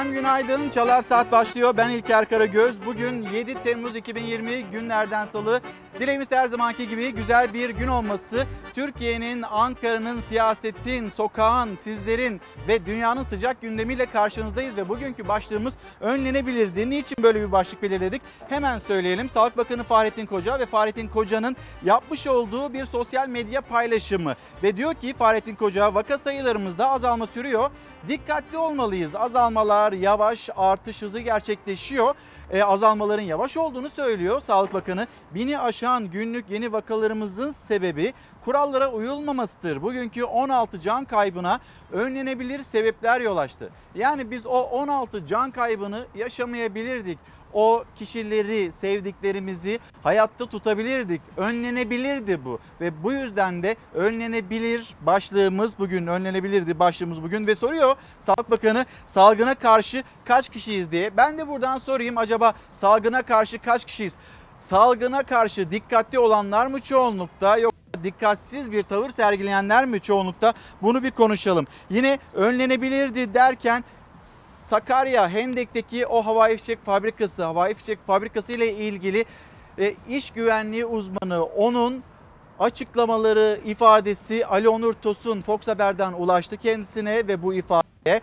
Efendim günaydın. Çalar Saat başlıyor. Ben İlker Karagöz. Bugün 7 Temmuz 2020 günlerden salı. Dileğimiz her zamanki gibi güzel bir gün olması. Türkiye'nin, Ankara'nın, siyasetin, sokağın, sizlerin ve dünyanın sıcak gündemiyle karşınızdayız ve bugünkü başlığımız önlenebilirdi. Niçin böyle bir başlık belirledik? Hemen söyleyelim. Sağlık Bakanı Fahrettin Koca ve Fahrettin Koca'nın yapmış olduğu bir sosyal medya paylaşımı ve diyor ki Fahrettin Koca vaka sayılarımızda azalma sürüyor. Dikkatli olmalıyız. Azalmalar yavaş, artış hızı gerçekleşiyor. E, azalmaların yavaş olduğunu söylüyor Sağlık Bakanı. Bini aşan günlük yeni vakalarımızın sebebi kurallara uyulmamasıdır. Bugünkü 16 can kaybına önlenebilir sebepler yol açtı. Yani biz o 16 can kaybını yaşamayabilirdik o kişileri, sevdiklerimizi hayatta tutabilirdik. Önlenebilirdi bu. Ve bu yüzden de önlenebilir başlığımız bugün, önlenebilirdi başlığımız bugün ve soruyor Sağlık Bakanı salgına karşı kaç kişiyiz diye. Ben de buradan sorayım acaba salgına karşı kaç kişiyiz? Salgına karşı dikkatli olanlar mı çoğunlukta yok dikkatsiz bir tavır sergileyenler mi çoğunlukta? Bunu bir konuşalım. Yine önlenebilirdi derken Sakarya Hendek'teki o havai fişek fabrikası, havai fişek fabrikası ile ilgili e, iş güvenliği uzmanı onun açıklamaları, ifadesi Ali Onur Tosun Fox Haber'den ulaştı kendisine ve bu ifade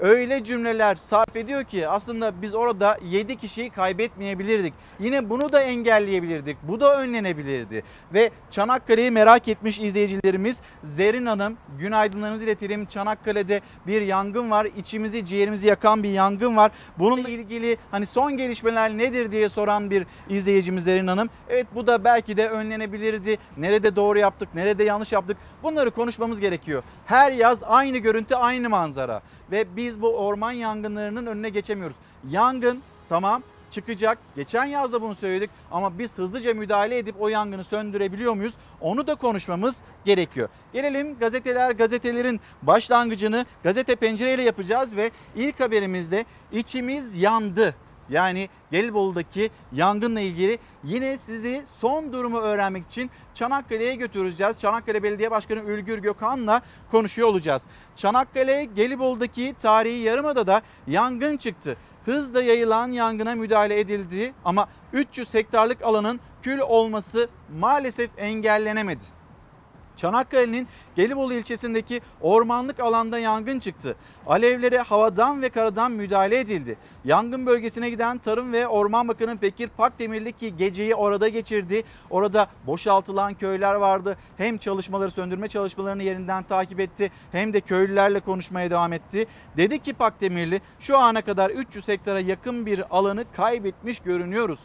öyle cümleler sarf ediyor ki aslında biz orada 7 kişiyi kaybetmeyebilirdik. Yine bunu da engelleyebilirdik. Bu da önlenebilirdi. Ve Çanakkale'yi merak etmiş izleyicilerimiz Zerin Hanım günaydınlarımızı iletelim. Çanakkale'de bir yangın var. İçimizi ciğerimizi yakan bir yangın var. Bununla ilgili hani son gelişmeler nedir diye soran bir izleyicimiz Zerin Hanım. Evet bu da belki de önlenebilirdi. Nerede doğru yaptık, nerede yanlış yaptık bunları konuşmamız gerekiyor. Her yaz aynı görüntü, aynı manzara ve biz bu orman yangınlarının önüne geçemiyoruz. Yangın tamam çıkacak. Geçen yazda bunu söyledik ama biz hızlıca müdahale edip o yangını söndürebiliyor muyuz? Onu da konuşmamız gerekiyor. Gelelim gazeteler, gazetelerin başlangıcını gazete pencereyle yapacağız ve ilk haberimizde içimiz yandı yani Gelibolu'daki yangınla ilgili yine sizi son durumu öğrenmek için Çanakkale'ye götüreceğiz. Çanakkale Belediye Başkanı Ülgür Gökhan'la konuşuyor olacağız. Çanakkale Gelibolu'daki tarihi yarımadada yangın çıktı. Hızla yayılan yangına müdahale edildi ama 300 hektarlık alanın kül olması maalesef engellenemedi. Çanakkale'nin Gelibolu ilçesindeki ormanlık alanda yangın çıktı. Alevlere havadan ve karadan müdahale edildi. Yangın bölgesine giden Tarım ve Orman Bakanı Bekir Pakdemirli ki geceyi orada geçirdi. Orada boşaltılan köyler vardı. Hem çalışmaları söndürme çalışmalarını yerinden takip etti hem de köylülerle konuşmaya devam etti. Dedi ki Pakdemirli şu ana kadar 300 hektara yakın bir alanı kaybetmiş görünüyoruz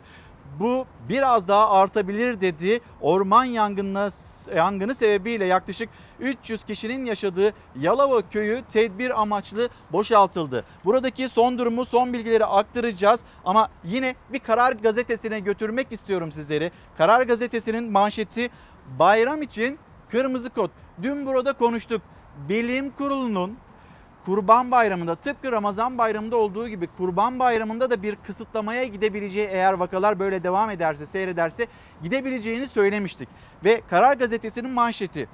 bu biraz daha artabilir dedi. Orman yangını, yangını sebebiyle yaklaşık 300 kişinin yaşadığı Yalova köyü tedbir amaçlı boşaltıldı. Buradaki son durumu, son bilgileri aktaracağız ama yine bir Karar Gazetesi'ne götürmek istiyorum sizleri. Karar Gazetesi'nin manşeti bayram için kırmızı kod. Dün burada konuştuk. Bilim Kurulu'nun Kurban Bayramı'nda tıpkı Ramazan Bayramı'nda olduğu gibi Kurban Bayramı'nda da bir kısıtlamaya gidebileceği eğer vakalar böyle devam ederse seyrederse gidebileceğini söylemiştik. Ve Karar Gazetesi'nin manşeti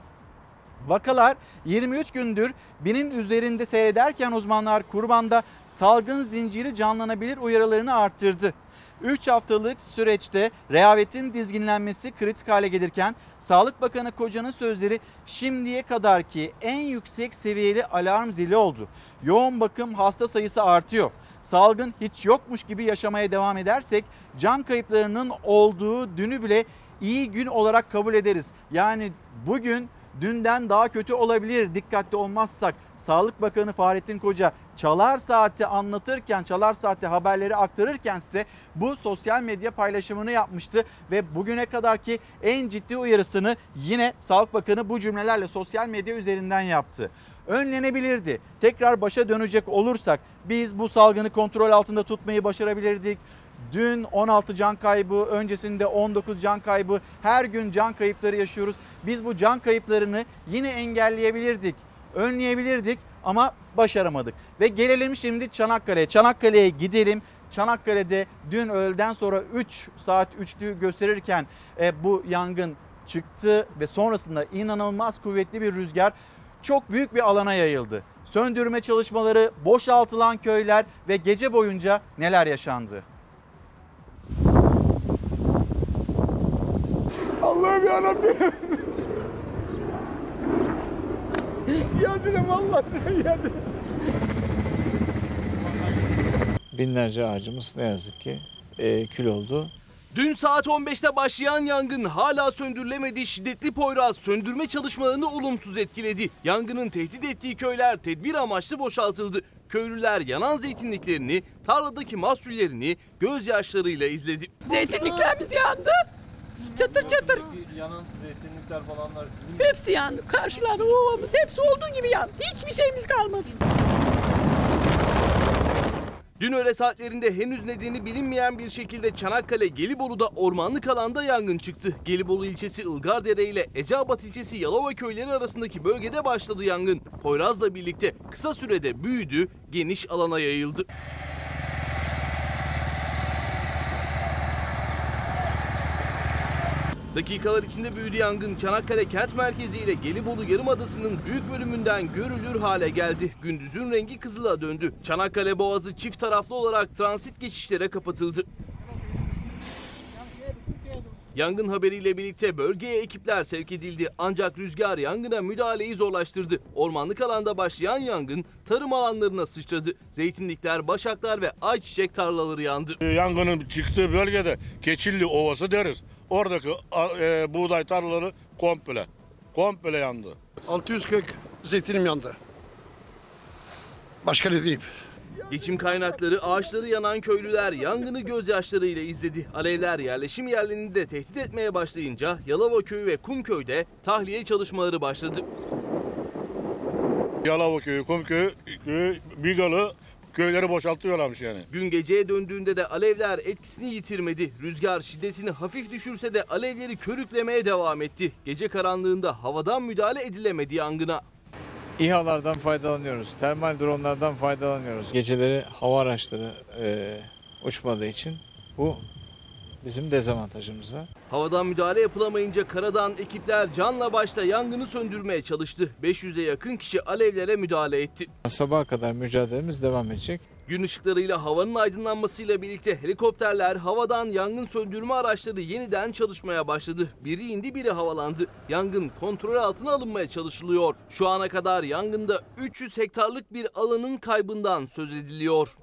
Vakalar 23 gündür binin üzerinde seyrederken uzmanlar kurbanda salgın zinciri canlanabilir uyarılarını arttırdı. 3 haftalık süreçte rehavetin dizginlenmesi kritik hale gelirken Sağlık Bakanı Koca'nın sözleri şimdiye kadarki en yüksek seviyeli alarm zili oldu. Yoğun bakım hasta sayısı artıyor. Salgın hiç yokmuş gibi yaşamaya devam edersek can kayıplarının olduğu dünü bile iyi gün olarak kabul ederiz. Yani bugün dünden daha kötü olabilir dikkatli olmazsak. Sağlık Bakanı Fahrettin Koca Çalar Saati anlatırken, Çalar Saati haberleri aktarırken size bu sosyal medya paylaşımını yapmıştı ve bugüne kadarki en ciddi uyarısını yine Sağlık Bakanı bu cümlelerle sosyal medya üzerinden yaptı önlenebilirdi. Tekrar başa dönecek olursak biz bu salgını kontrol altında tutmayı başarabilirdik. Dün 16 can kaybı, öncesinde 19 can kaybı, her gün can kayıpları yaşıyoruz. Biz bu can kayıplarını yine engelleyebilirdik, önleyebilirdik ama başaramadık. Ve gelelim şimdi Çanakkale'ye. Çanakkale'ye gidelim. Çanakkale'de dün öğleden sonra 3 saat 3'lü gösterirken e, bu yangın çıktı ve sonrasında inanılmaz kuvvetli bir rüzgar çok büyük bir alana yayıldı. Söndürme çalışmaları, boşaltılan köyler ve gece boyunca neler yaşandı? Allah'ım yarabbim. Yardım Allah'ım yardım. Binlerce ağacımız ne yazık ki e, kül oldu. Dün saat 15'te başlayan yangın hala söndürülemedi. Şiddetli Poyraz söndürme çalışmalarını olumsuz etkiledi. Yangının tehdit ettiği köyler tedbir amaçlı boşaltıldı. Köylüler yanan zeytinliklerini, tarladaki mahsullerini gözyaşlarıyla izledi. Zeytinliklerimiz yandı. Çatır çatır. Yanan zeytinlikler falanlar sizin Hepsi yandı. Karşılarda ovamız hepsi olduğu gibi yandı. Hiçbir şeyimiz kalmadı. Dün öğle saatlerinde henüz nedeni bilinmeyen bir şekilde Çanakkale Gelibolu'da ormanlık alanda yangın çıktı. Gelibolu ilçesi Ilgardere ile Eceabat ilçesi Yalova köyleri arasındaki bölgede başladı yangın. Poyraz'la birlikte kısa sürede büyüdü, geniş alana yayıldı. Dakikalar içinde büyüdü yangın. Çanakkale kent merkezi ile Gelibolu Yarımadası'nın büyük bölümünden görülür hale geldi. Gündüzün rengi kızıla döndü. Çanakkale Boğazı çift taraflı olarak transit geçişlere kapatıldı. Yangın haberiyle birlikte bölgeye ekipler sevk edildi. Ancak rüzgar yangına müdahaleyi zorlaştırdı. Ormanlık alanda başlayan yangın tarım alanlarına sıçradı. Zeytinlikler, başaklar ve ayçiçek tarlaları yandı. Yangının çıktığı bölgede Keçilli Ovası deriz. Oradaki e, buğday tarlaları komple. Komple yandı. 600 kök zeytinim yandı. Başka ne diyeyim? Geçim kaynakları ağaçları yanan köylüler yangını gözyaşlarıyla izledi. Alevler yerleşim yerlerini de tehdit etmeye başlayınca Yalova köyü ve Kumköy'de tahliye çalışmaları başladı. Yalova köyü, Kumköy, köyü, Bigalı köyleri boşaltıyorlarmış yani. Gün geceye döndüğünde de alevler etkisini yitirmedi. Rüzgar şiddetini hafif düşürse de alevleri körüklemeye devam etti. Gece karanlığında havadan müdahale edilemedi yangına. İHA'lardan faydalanıyoruz, termal dronlardan faydalanıyoruz. Geceleri hava araçları e, uçmadığı için bu bizim dezavantajımıza. Havadan müdahale yapılamayınca karadan ekipler canla başla yangını söndürmeye çalıştı. 500'e yakın kişi alevlere müdahale etti. Sabaha kadar mücadelemiz devam edecek. Gün ışıklarıyla havanın aydınlanmasıyla birlikte helikopterler havadan yangın söndürme araçları yeniden çalışmaya başladı. Biri indi biri havalandı. Yangın kontrol altına alınmaya çalışılıyor. Şu ana kadar yangında 300 hektarlık bir alanın kaybından söz ediliyor.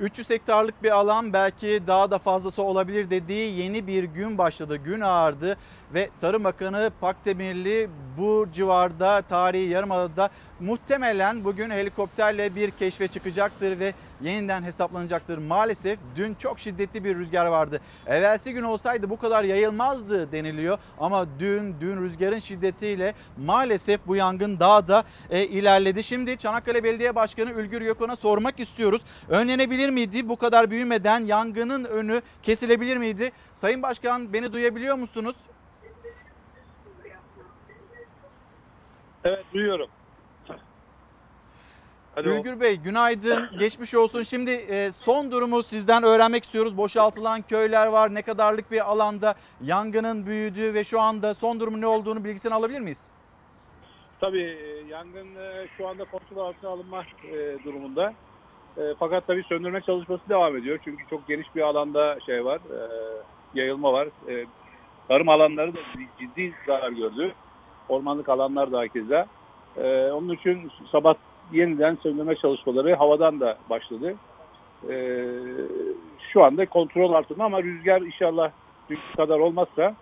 300 hektarlık bir alan belki daha da fazlası olabilir dediği yeni bir gün başladı. Gün ağardı ve Tarım Bakanı Pakdemirli bu civarda tarihi Yarımada'da muhtemelen bugün helikopterle bir keşfe çıkacaktır ve yeniden hesaplanacaktır. Maalesef dün çok şiddetli bir rüzgar vardı. Evvelsi gün olsaydı bu kadar yayılmazdı deniliyor ama dün dün rüzgarın şiddetiyle maalesef bu yangın daha da e, ilerledi. Şimdi Çanakkale Belediye Başkanı Ülgür Gökhan'a sormak istiyoruz. Önlenebilir miydi? Bu kadar büyümeden yangının önü kesilebilir miydi? Sayın Başkan beni duyabiliyor musunuz? Evet duyuyorum. Alo. Ülgür Bey günaydın. Geçmiş olsun. Şimdi e, son durumu sizden öğrenmek istiyoruz. Boşaltılan köyler var. Ne kadarlık bir alanda yangının büyüdüğü ve şu anda son durumu ne olduğunu bilgisini alabilir miyiz? Tabii e, yangın e, şu anda kontrol altına alınma e, durumunda. Fakat tabii söndürme çalışması devam ediyor. Çünkü çok geniş bir alanda şey var, yayılma var. Tarım alanları da ciddi zarar gördü. Ormanlık alanlar da hakeza. Onun için sabah yeniden söndürme çalışmaları havadan da başladı. E, Şu anda kontrol altında ama rüzgar inşallah dünkü kadar olmazsa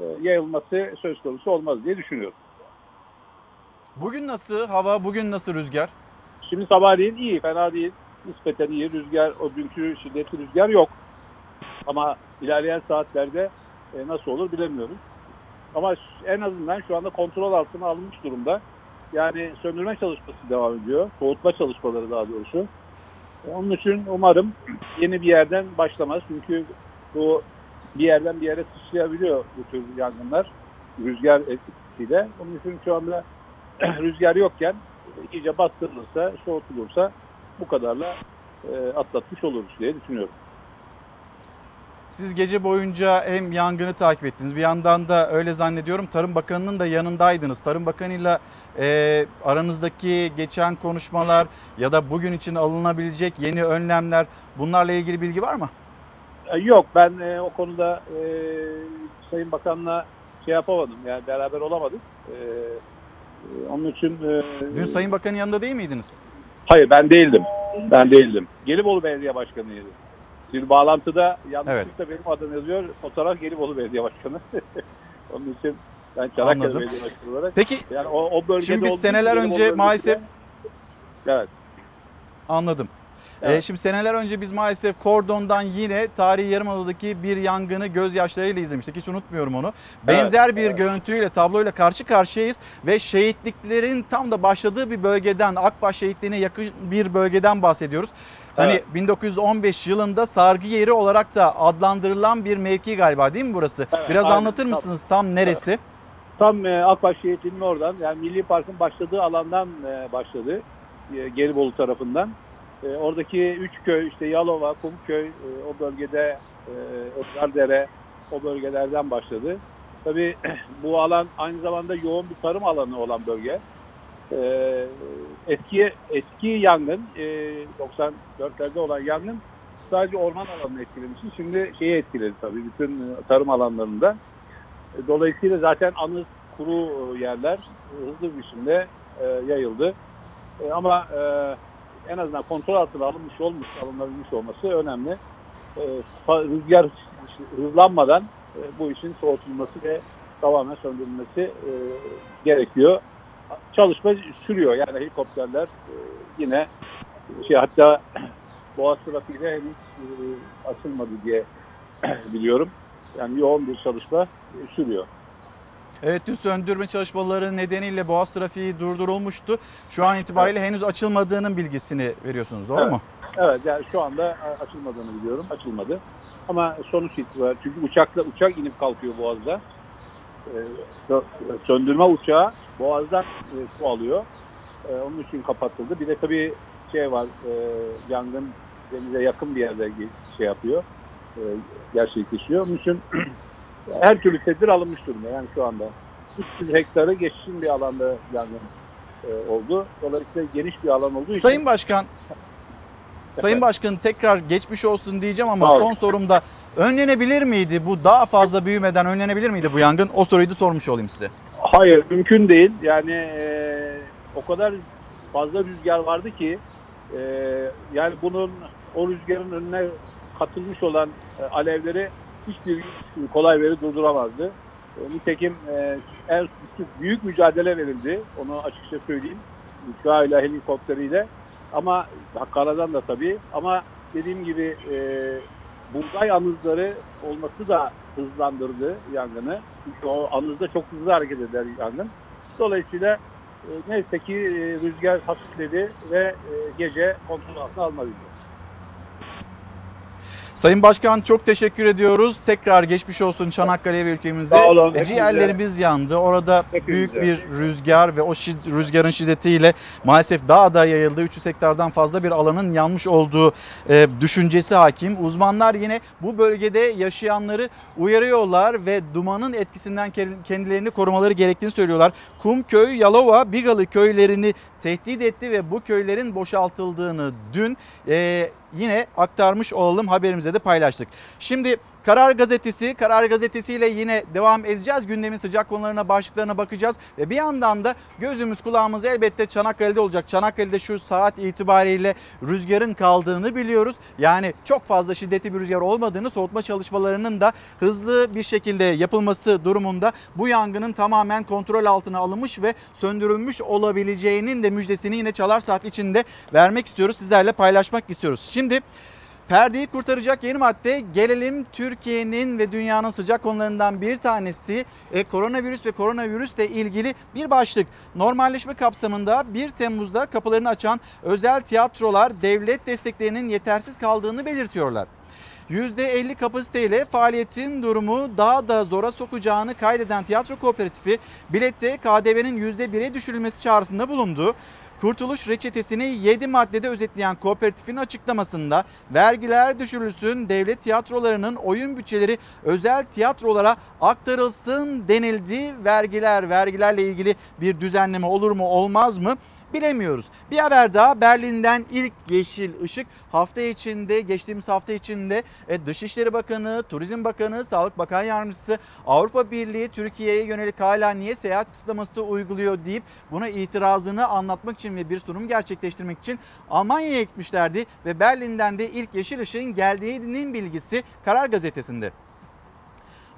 e, yayılması söz konusu olmaz diye düşünüyorum. Bugün nasıl hava? Bugün nasıl rüzgar? Şimdi sabahleyin iyi, fena değil. Nispeten iyi. Rüzgar, o dünkü şiddetli rüzgar yok. Ama ilerleyen saatlerde e, nasıl olur bilemiyoruz. Ama en azından şu anda kontrol altına alınmış durumda. Yani söndürme çalışması devam ediyor. Soğutma çalışmaları daha doğrusu. E, Onun için umarım yeni bir yerden başlamaz. Çünkü bu bir yerden bir yere sıçrayabiliyor bu tür yangınlar. Rüzgar etkisiyle. Onun için şu anda rüzgar yokken iyice bastırılırsa, soğutulursa bu kadarla e, atlatmış oluruz diye düşünüyorum. Siz gece boyunca hem yangını takip ettiniz bir yandan da öyle zannediyorum Tarım Bakanı'nın da yanındaydınız. Tarım Bakanı'yla e, aranızdaki geçen konuşmalar ya da bugün için alınabilecek yeni önlemler bunlarla ilgili bilgi var mı? E, Yok ben e, o konuda e, Sayın Bakan'la şey yapamadım yani beraber olamadık. E, e, onun için e, Dün Sayın Bakan'ın yanında değil miydiniz? hayır ben değildim. Ben değildim. Gelibolu Belediye Başkanı'ydı. Bir bağlantıda yanlışlıkla benim adım yazıyor. Fotoğraf Gelibolu Belediye Başkanı. onun için ben Çanakkale Anladım. Belediye Başkanı olarak Peki yani o, o bölgede Şimdi biz seneler önce bölgesinde- maalesef- Evet. Anladım. Evet. Ee, şimdi seneler önce biz maalesef Kordon'dan yine tarihi Yarımada'daki bir yangını gözyaşlarıyla izlemiştik. Hiç unutmuyorum onu. Benzer bir evet. görüntüyle, tabloyla karşı karşıyayız ve şehitliklerin tam da başladığı bir bölgeden, Akbaş şehitliğine yakın bir bölgeden bahsediyoruz. Hani Evet. 1915 yılında sargı yeri olarak da adlandırılan bir mevki galiba değil mi burası? Evet, Biraz aynen. anlatır Tam- mısınız tam neresi? Tam e, Akbaş şehitliğinin oradan yani Milli Park'ın başladığı alandan e, başladı. E, Gelibolu tarafından. E, oradaki üç köy işte Yalova, Kumköy e, o bölgede e, Özgardere o bölgelerden başladı. Tabii bu alan aynı zamanda yoğun bir tarım alanı olan bölge. E, eski eski yangın e, 94'lerde olan yangın sadece orman alanını etkilemişti. Şimdi şeyi etkiledi tabii bütün e, tarım alanlarında. E, Dolayısıyla zaten anız kuru e, yerler hızlı bir biçimde e, yayıldı. E, ama e, en azından kontrol altına alınmış olmuş, alınabilmiş olması önemli. E, rüzgar hızlanmadan e, bu işin soğutulması ve tamamen söndürülmesi e, gerekiyor. Çalışma sürüyor yani helikopterler e, yine şey hatta Boğaz trafiğine henüz e, açılmadı diye biliyorum. Yani yoğun bir çalışma e, sürüyor. Evet dün söndürme çalışmaları nedeniyle Boğaz trafiği durdurulmuştu. Şu an itibariyle henüz açılmadığının bilgisini veriyorsunuz doğru Evet. mu? Evet yani şu anda e, açılmadığını biliyorum. Açılmadı. Ama sonuç itibariyle çünkü uçakla uçak inip kalkıyor Boğaz'da. E, sö- söndürme uçağı Boğaz'dan e, su alıyor. E, onun için kapatıldı. Bir de tabii şey var e, yangın denize yakın bir yerde şey yapıyor. E, gerçekleşiyor. Onun için her türlü tedbir alınmış durumda yani şu anda. 300 hektarı geçişin bir alanda yangın e, oldu. Dolayısıyla geniş bir alan olduğu için Sayın Başkan, Sayın Başkan tekrar geçmiş olsun diyeceğim ama olun. son sorumda önlenebilir miydi bu daha fazla büyümeden önlenebilir miydi bu yangın? O soruyu da sormuş olayım size. Hayır mümkün değil. Yani e, o kadar fazla rüzgar vardı ki e, yani bunun o rüzgarın önüne katılmış olan e, alevleri hiçbir kolay veri durduramazdı. E, nitekim e, en büyük mücadele verildi. Onu açıkça söyleyeyim. Uçağıyla, helikopteriyle. Ama karadan da tabii. Ama dediğim gibi e, buğday anızları olması da hızlandırdı yangını. Çünkü o anızda çok hızlı hareket eder yangın. Dolayısıyla e, neyse ki e, rüzgar hafifledi ve e, gece kontrol altına alınabildi. Sayın Başkan çok teşekkür ediyoruz. Tekrar geçmiş olsun Çanakkale'ye ve ülkemize. Sağ olun, E. Ciğerlerimiz yandı. Orada Hepinize. büyük bir rüzgar ve o şid- rüzgarın şiddetiyle maalesef daha da yayıldı. 300 hektardan fazla bir alanın yanmış olduğu e, düşüncesi hakim. Uzmanlar yine bu bölgede yaşayanları uyarıyorlar ve dumanın etkisinden ke- kendilerini korumaları gerektiğini söylüyorlar. Kumköy, Yalova, Bigalı köylerini tehdit etti ve bu köylerin boşaltıldığını dün e, yine aktarmış olalım haberimize de paylaştık. Şimdi Karar Gazetesi, Karar Gazetesi ile yine devam edeceğiz. Gündemin sıcak konularına, başlıklarına bakacağız. Ve bir yandan da gözümüz kulağımız elbette Çanakkale'de olacak. Çanakkale'de şu saat itibariyle rüzgarın kaldığını biliyoruz. Yani çok fazla şiddetli bir rüzgar olmadığını, soğutma çalışmalarının da hızlı bir şekilde yapılması durumunda bu yangının tamamen kontrol altına alınmış ve söndürülmüş olabileceğinin de müjdesini yine Çalar Saat içinde vermek istiyoruz. Sizlerle paylaşmak istiyoruz. Şimdi Perdeyi kurtaracak yeni madde gelelim Türkiye'nin ve dünyanın sıcak konularından bir tanesi e, koronavirüs ve koronavirüsle ilgili bir başlık. Normalleşme kapsamında 1 Temmuz'da kapılarını açan özel tiyatrolar devlet desteklerinin yetersiz kaldığını belirtiyorlar. %50 kapasiteyle faaliyetin durumu daha da zora sokacağını kaydeden tiyatro kooperatifi bilette KDV'nin %1'e düşürülmesi çağrısında bulundu. Kurtuluş reçetesini 7 maddede özetleyen kooperatifin açıklamasında vergiler düşürülsün, devlet tiyatrolarının oyun bütçeleri özel tiyatrolara aktarılsın denildi. Vergiler, vergilerle ilgili bir düzenleme olur mu olmaz mı? Bilemiyoruz. Bir haber daha Berlin'den ilk yeşil ışık hafta içinde geçtiğimiz hafta içinde e, Dışişleri Bakanı, Turizm Bakanı, Sağlık Bakan Yardımcısı Avrupa Birliği Türkiye'ye yönelik hala niye seyahat kısıtlaması uyguluyor deyip buna itirazını anlatmak için ve bir sunum gerçekleştirmek için Almanya'ya gitmişlerdi ve Berlin'den de ilk yeşil ışığın geldiğinin bilgisi Karar Gazetesi'nde.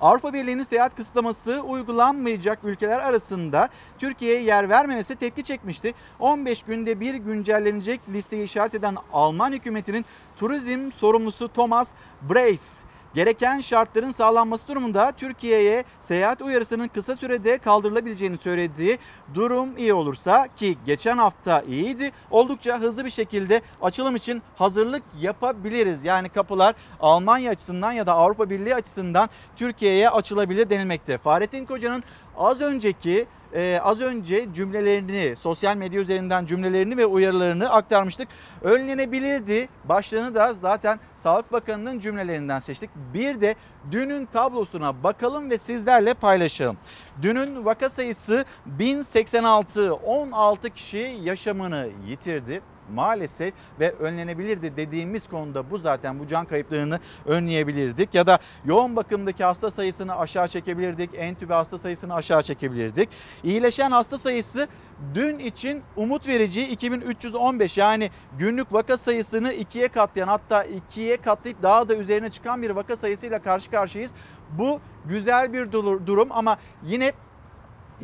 Avrupa Birliği'nin seyahat kısıtlaması uygulanmayacak ülkeler arasında Türkiye'ye yer vermemesi tepki çekmişti. 15 günde bir güncellenecek listeyi işaret eden Alman hükümetinin turizm sorumlusu Thomas Breis gereken şartların sağlanması durumunda Türkiye'ye seyahat uyarısının kısa sürede kaldırılabileceğini söylediği durum iyi olursa ki geçen hafta iyiydi oldukça hızlı bir şekilde açılım için hazırlık yapabiliriz. Yani kapılar Almanya açısından ya da Avrupa Birliği açısından Türkiye'ye açılabilir denilmekte. Fahrettin Koca'nın az önceki e, az önce cümlelerini sosyal medya üzerinden cümlelerini ve uyarılarını aktarmıştık. Önlenebilirdi. Başlığını da zaten Sağlık Bakanı'nın cümlelerinden seçtik. Bir de dünün tablosuna bakalım ve sizlerle paylaşalım. Dünün vaka sayısı 1086. 16 kişi yaşamını yitirdi maalesef ve önlenebilirdi dediğimiz konuda bu zaten bu can kayıplarını önleyebilirdik ya da yoğun bakımdaki hasta sayısını aşağı çekebilirdik. Entübe hasta sayısını aşağı çekebilirdik. İyileşen hasta sayısı dün için umut verici 2315 yani günlük vaka sayısını ikiye katlayan hatta ikiye katlayıp daha da üzerine çıkan bir vaka sayısıyla karşı karşıyayız. Bu güzel bir durum ama yine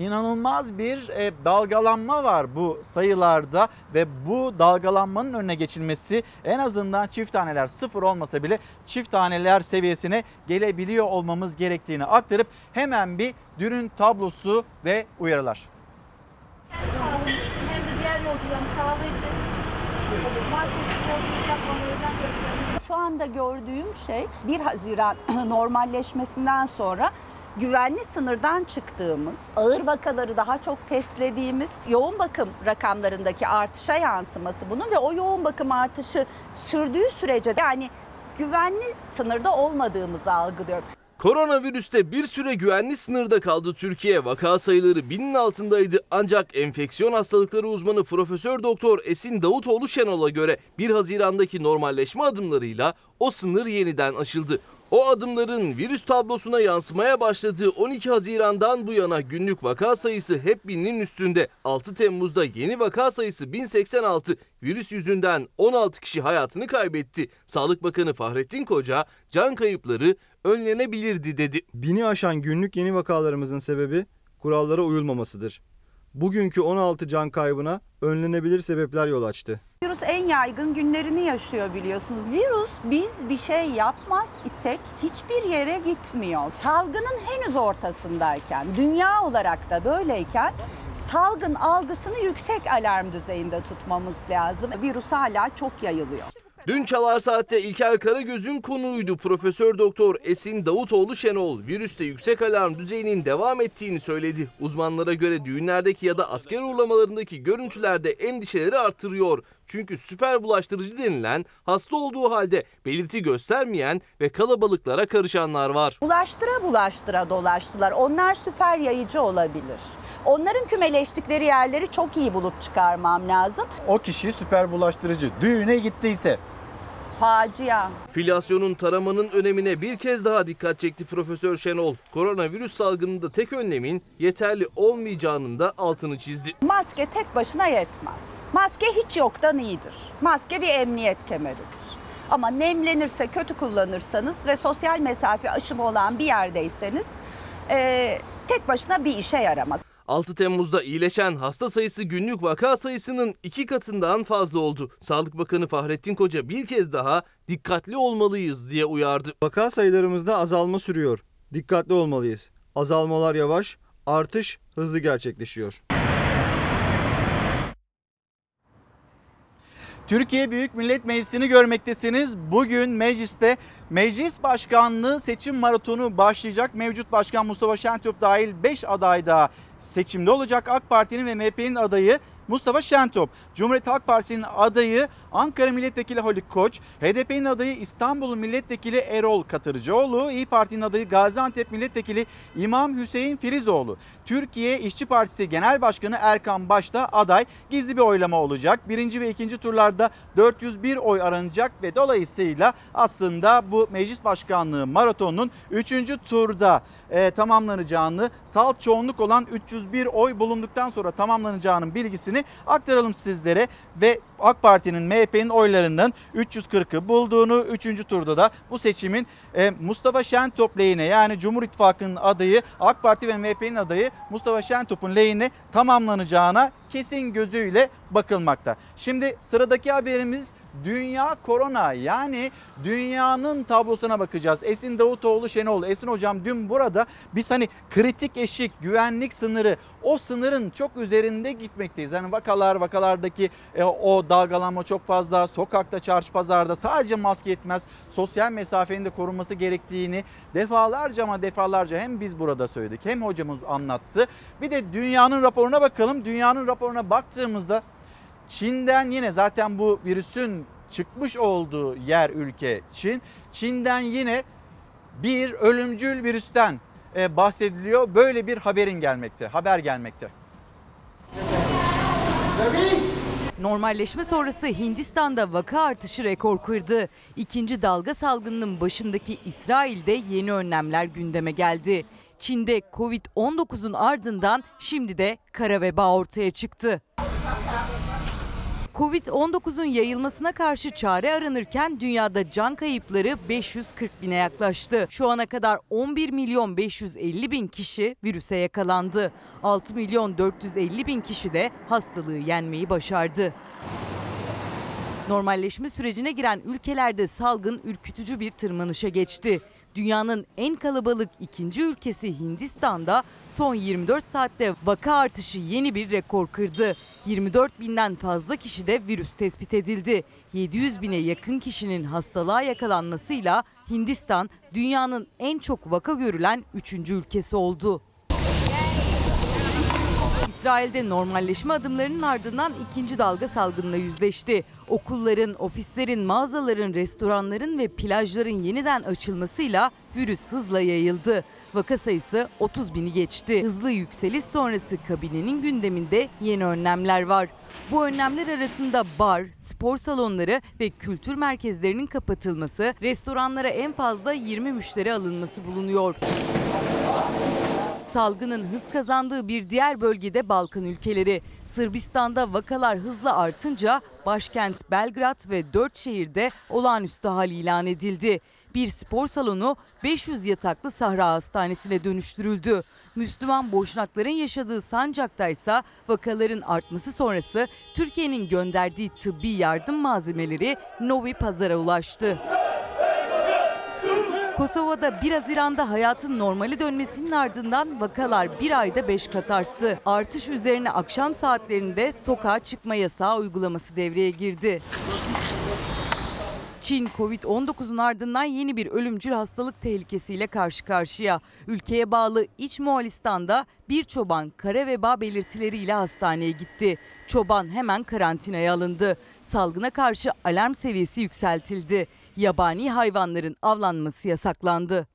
inanılmaz bir e, dalgalanma var bu sayılarda ve bu dalgalanmanın önüne geçilmesi en azından çift taneler sıfır olmasa bile çift taneler seviyesine gelebiliyor olmamız gerektiğini aktarıp hemen bir dünün tablosu ve uyarılar. Hem sağlığı için hem de diğer yolcuların sağlığı için maskesiz yolculuk yapmamaya özen gösteriniz. Şu anda gördüğüm şey 1 Haziran normalleşmesinden sonra güvenli sınırdan çıktığımız, ağır vakaları daha çok testlediğimiz yoğun bakım rakamlarındaki artışa yansıması bunun ve o yoğun bakım artışı sürdüğü sürece yani güvenli sınırda olmadığımızı algılıyorum. Koronavirüste bir süre güvenli sınırda kaldı Türkiye. Vaka sayıları binin altındaydı. Ancak enfeksiyon hastalıkları uzmanı Profesör Doktor Esin Davutoğlu Şenol'a göre 1 Haziran'daki normalleşme adımlarıyla o sınır yeniden aşıldı. O adımların virüs tablosuna yansımaya başladığı 12 Haziran'dan bu yana günlük vaka sayısı hep binin üstünde. 6 Temmuz'da yeni vaka sayısı 1086. Virüs yüzünden 16 kişi hayatını kaybetti. Sağlık Bakanı Fahrettin Koca can kayıpları önlenebilirdi dedi. Bini aşan günlük yeni vakalarımızın sebebi kurallara uyulmamasıdır. Bugünkü 16 can kaybına önlenebilir sebepler yol açtı. Virüs en yaygın günlerini yaşıyor biliyorsunuz. Virüs biz bir şey yapmaz isek hiçbir yere gitmiyor. Salgının henüz ortasındayken, dünya olarak da böyleyken salgın algısını yüksek alarm düzeyinde tutmamız lazım. Virüs hala çok yayılıyor. Dün Çalar Saat'te İlker Karagöz'ün konuğuydu Profesör Doktor Esin Davutoğlu Şenol. Virüste yüksek alarm düzeyinin devam ettiğini söyledi. Uzmanlara göre düğünlerdeki ya da asker uğurlamalarındaki görüntülerde endişeleri artırıyor. Çünkü süper bulaştırıcı denilen hasta olduğu halde belirti göstermeyen ve kalabalıklara karışanlar var. Bulaştıra bulaştıra dolaştılar. Onlar süper yayıcı olabilir. Onların kümeleştikleri yerleri çok iyi bulup çıkarmam lazım. O kişi süper bulaştırıcı düğüne gittiyse Facia. Filasyonun taramanın önemine bir kez daha dikkat çekti Profesör Şenol. Koronavirüs salgınında tek önlemin yeterli olmayacağının da altını çizdi. Maske tek başına yetmez. Maske hiç yoktan iyidir. Maske bir emniyet kemeridir. Ama nemlenirse, kötü kullanırsanız ve sosyal mesafe aşımı olan bir yerdeyseniz e, tek başına bir işe yaramaz. 6 Temmuz'da iyileşen hasta sayısı günlük vaka sayısının iki katından fazla oldu. Sağlık Bakanı Fahrettin Koca bir kez daha dikkatli olmalıyız diye uyardı. Vaka sayılarımızda azalma sürüyor. Dikkatli olmalıyız. Azalmalar yavaş, artış hızlı gerçekleşiyor. Türkiye Büyük Millet Meclisi'ni görmektesiniz. Bugün mecliste meclis başkanlığı seçim maratonu başlayacak. Mevcut başkan Mustafa Şentop dahil 5 aday daha seçimde olacak. AK Parti'nin ve MHP'nin adayı Mustafa Şentop. Cumhuriyet Halk Partisi'nin adayı Ankara Milletvekili Haluk Koç. HDP'nin adayı İstanbul Milletvekili Erol Katırcıoğlu. İyi Parti'nin adayı Gaziantep Milletvekili İmam Hüseyin Filizoğlu. Türkiye İşçi Partisi Genel Başkanı Erkan Başta aday. Gizli bir oylama olacak. Birinci ve ikinci turlarda 401 oy aranacak ve dolayısıyla aslında bu meclis başkanlığı maratonunun 3. turda e, tamamlanacağını, salt çoğunluk olan 301 oy bulunduktan sonra tamamlanacağının bilgisini aktaralım sizlere ve AK Parti'nin MHP'nin oylarının 340'ı bulduğunu 3. turda da bu seçimin e, Mustafa Şentop lehine yani Cumhur İttifakı'nın adayı AK Parti ve MHP'nin adayı Mustafa Şentop'un lehine tamamlanacağına kesin gözüyle bakılmakta. Şimdi sıradaki haberimiz Dünya Korona yani dünyanın tablosuna bakacağız. Esin Davutoğlu Şenol. Esin hocam dün burada biz hani kritik eşik, güvenlik sınırı o sınırın çok üzerinde gitmekteyiz. Yani vakalar, vakalardaki e, o dalgalanma çok fazla. Sokakta, çarşı pazarda sadece maske yetmez. Sosyal mesafenin de korunması gerektiğini defalarca ama defalarca hem biz burada söyledik hem hocamız anlattı. Bir de dünyanın raporuna bakalım. Dünyanın raporuna baktığımızda Çin'den yine zaten bu virüsün çıkmış olduğu yer ülke Çin. Çin'den yine bir ölümcül virüsten e, bahsediliyor. Böyle bir haberin gelmekte, haber gelmekte. Normalleşme sonrası Hindistan'da vaka artışı rekor kırdı. İkinci dalga salgınının başındaki İsrail'de yeni önlemler gündeme geldi. Çin'de Covid-19'un ardından şimdi de kara veba ortaya çıktı. Covid-19'un yayılmasına karşı çare aranırken dünyada can kayıpları 540 bine yaklaştı. Şu ana kadar 11 milyon 550 bin kişi virüse yakalandı. 6 milyon 450 bin kişi de hastalığı yenmeyi başardı. Normalleşme sürecine giren ülkelerde salgın ürkütücü bir tırmanışa geçti. Dünyanın en kalabalık ikinci ülkesi Hindistan'da son 24 saatte vaka artışı yeni bir rekor kırdı. 24 binden fazla kişide virüs tespit edildi. 700 bine yakın kişinin hastalığa yakalanmasıyla Hindistan dünyanın en çok vaka görülen 3. ülkesi oldu. İsrail'de normalleşme adımlarının ardından ikinci dalga salgınla yüzleşti. Okulların, ofislerin, mağazaların, restoranların ve plajların yeniden açılmasıyla virüs hızla yayıldı. Vaka sayısı 30 bini geçti. Hızlı yükseliş sonrası kabinenin gündeminde yeni önlemler var. Bu önlemler arasında bar, spor salonları ve kültür merkezlerinin kapatılması, restoranlara en fazla 20 müşteri alınması bulunuyor. Salgının hız kazandığı bir diğer bölgede Balkan ülkeleri. Sırbistan'da vakalar hızla artınca başkent Belgrad ve 4 şehirde olağanüstü hal ilan edildi. Bir spor salonu 500 yataklı Sahra Hastanesi'ne dönüştürüldü. Müslüman boşnakların yaşadığı Sancak'ta ise vakaların artması sonrası Türkiye'nin gönderdiği tıbbi yardım malzemeleri Novi Pazar'a ulaştı. Kosova'da 1 Haziran'da hayatın normali dönmesinin ardından vakalar bir ayda 5 kat arttı. Artış üzerine akşam saatlerinde sokağa çıkma yasağı uygulaması devreye girdi. Çin Covid-19'un ardından yeni bir ölümcül hastalık tehlikesiyle karşı karşıya. Ülkeye bağlı İç Moğolistan'da bir çoban kara veba belirtileriyle hastaneye gitti. Çoban hemen karantinaya alındı. Salgına karşı alarm seviyesi yükseltildi. Yabani hayvanların avlanması yasaklandı.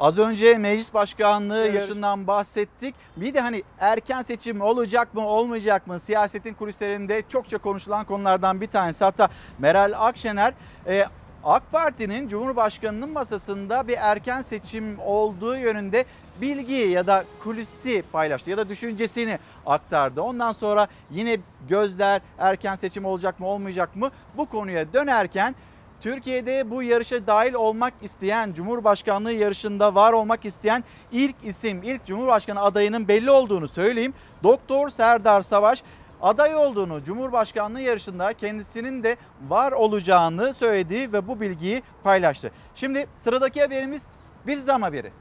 Az önce meclis başkanlığı yaşından bahsettik. Bir de hani erken seçim olacak mı olmayacak mı siyasetin kulislerinde çokça konuşulan konulardan bir tanesi. Hatta Meral Akşener e, AK Parti'nin Cumhurbaşkanı'nın masasında bir erken seçim olduğu yönünde bilgi ya da kulisi paylaştı ya da düşüncesini aktardı. Ondan sonra yine gözler erken seçim olacak mı olmayacak mı bu konuya dönerken Türkiye'de bu yarışa dahil olmak isteyen, Cumhurbaşkanlığı yarışında var olmak isteyen ilk isim, ilk Cumhurbaşkanı adayının belli olduğunu söyleyeyim. Doktor Serdar Savaş aday olduğunu, Cumhurbaşkanlığı yarışında kendisinin de var olacağını söyledi ve bu bilgiyi paylaştı. Şimdi sıradaki haberimiz bir zam haberi.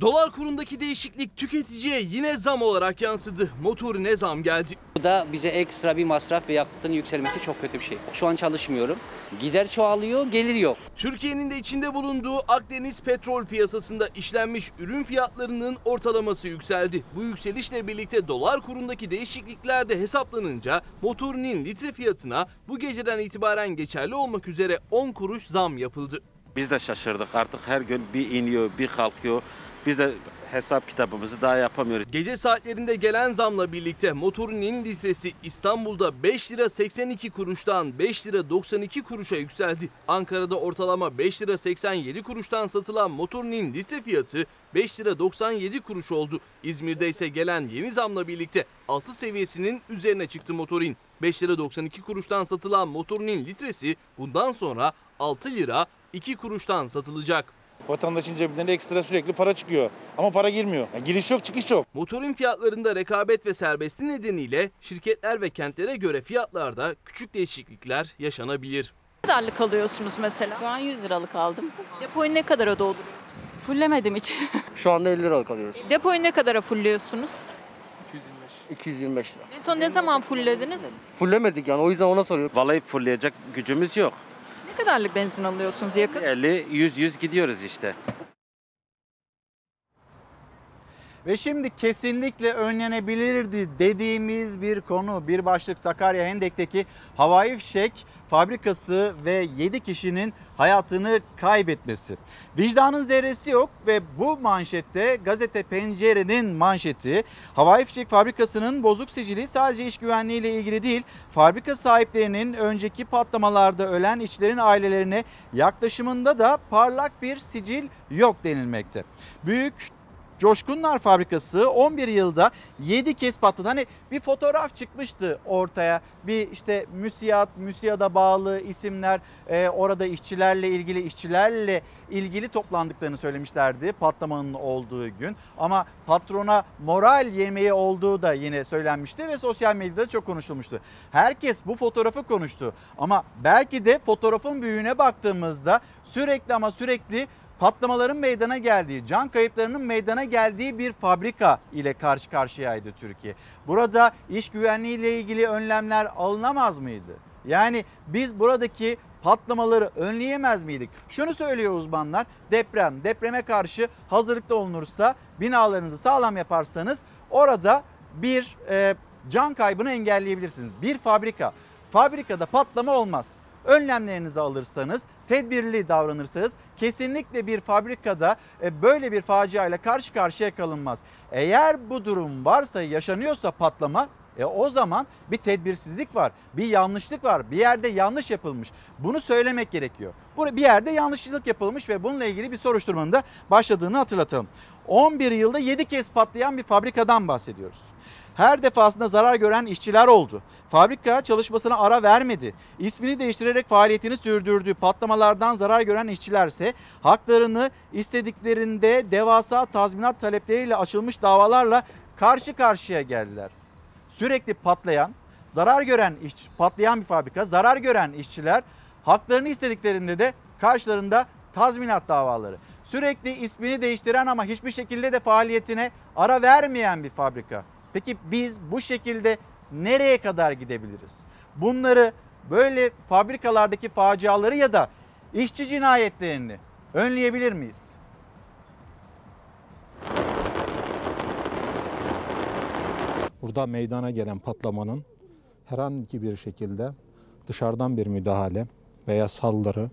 Dolar kurundaki değişiklik tüketiciye yine zam olarak yansıdı. Motorine zam geldi. Bu da bize ekstra bir masraf ve yakıtın yükselmesi çok kötü bir şey. Şu an çalışmıyorum. Gider çoğalıyor, gelir yok. Türkiye'nin de içinde bulunduğu Akdeniz petrol piyasasında işlenmiş ürün fiyatlarının ortalaması yükseldi. Bu yükselişle birlikte dolar kurundaki değişiklikler de hesaplanınca motorinin litre fiyatına bu geceden itibaren geçerli olmak üzere 10 kuruş zam yapıldı. Biz de şaşırdık artık her gün bir iniyor bir kalkıyor. Biz de hesap kitabımızı daha yapamıyoruz. Gece saatlerinde gelen zamla birlikte motorinin litresi İstanbul'da 5 lira 82 kuruştan 5 lira 92 kuruşa yükseldi. Ankara'da ortalama 5 lira 87 kuruştan satılan motorinin litre fiyatı 5 lira 97 kuruş oldu. İzmir'de ise gelen yeni zamla birlikte 6 seviyesinin üzerine çıktı motorin. 5 lira 92 kuruştan satılan motorinin litresi bundan sonra 6 lira 2 kuruştan satılacak. Vatandaşın cebinden ekstra sürekli para çıkıyor. Ama para girmiyor. Yani giriş yok çıkış yok. Motorin fiyatlarında rekabet ve serbestliği nedeniyle şirketler ve kentlere göre fiyatlarda küçük değişiklikler yaşanabilir. Ne kadarlık alıyorsunuz mesela? Şu an 100 liralık aldım. Depoyu ne kadara dolduruyorsunuz? Fullemedim hiç. Şu anda 50 liralık alıyoruz. Depoyu ne kadara fulluyorsunuz? 225 lira. En son ne zaman fulllediniz? Fullemedik yani o yüzden ona soruyorum. Vallahi fullleyecek gücümüz yok. Kadarlık benzin alıyorsunuz yakıt? 50 100 100 gidiyoruz işte. Ve şimdi kesinlikle önlenebilirdi dediğimiz bir konu. Bir başlık Sakarya Hendek'teki havai fişek fabrikası ve 7 kişinin hayatını kaybetmesi. Vicdanın zerresi yok ve bu manşette gazete Pencere'nin manşeti havai fişek fabrikasının bozuk sicili sadece iş güvenliği ile ilgili değil, fabrika sahiplerinin önceki patlamalarda ölen işçilerin ailelerine yaklaşımında da parlak bir sicil yok denilmekte. Büyük Coşkunlar Fabrikası 11 yılda 7 kez patladı. Hani bir fotoğraf çıkmıştı ortaya. Bir işte müsiyat, müsiyada bağlı isimler e, orada işçilerle ilgili işçilerle ilgili toplandıklarını söylemişlerdi patlamanın olduğu gün. Ama patrona moral yemeği olduğu da yine söylenmişti ve sosyal medyada çok konuşulmuştu. Herkes bu fotoğrafı konuştu. Ama belki de fotoğrafın büyüğüne baktığımızda sürekli ama sürekli patlamaların meydana geldiği, can kayıplarının meydana geldiği bir fabrika ile karşı karşıyaydı Türkiye. Burada iş güvenliği ile ilgili önlemler alınamaz mıydı? Yani biz buradaki patlamaları önleyemez miydik? Şunu söylüyor uzmanlar. Deprem, depreme karşı hazırlıklı olunursa, binalarınızı sağlam yaparsanız orada bir e, can kaybını engelleyebilirsiniz. Bir fabrika, fabrikada patlama olmaz önlemlerinizi alırsanız, tedbirli davranırsanız kesinlikle bir fabrikada e, böyle bir faciayla karşı karşıya kalınmaz. Eğer bu durum varsa, yaşanıyorsa patlama e o zaman bir tedbirsizlik var, bir yanlışlık var, bir yerde yanlış yapılmış. Bunu söylemek gerekiyor. Bir yerde yanlışlık yapılmış ve bununla ilgili bir soruşturmanın da başladığını hatırlatalım. 11 yılda 7 kez patlayan bir fabrikadan bahsediyoruz. Her defasında zarar gören işçiler oldu. Fabrika çalışmasına ara vermedi. İsmini değiştirerek faaliyetini sürdürdü. Patlamalardan zarar gören işçilerse haklarını istediklerinde devasa tazminat talepleriyle açılmış davalarla karşı karşıya geldiler. Sürekli patlayan, zarar gören iş, patlayan bir fabrika, zarar gören işçiler haklarını istediklerinde de karşılarında tazminat davaları. Sürekli ismini değiştiren ama hiçbir şekilde de faaliyetine ara vermeyen bir fabrika. Peki biz bu şekilde nereye kadar gidebiliriz? Bunları böyle fabrikalardaki faciaları ya da işçi cinayetlerini önleyebilir miyiz? Burada meydana gelen patlamanın herhangi bir şekilde dışarıdan bir müdahale veya saldırı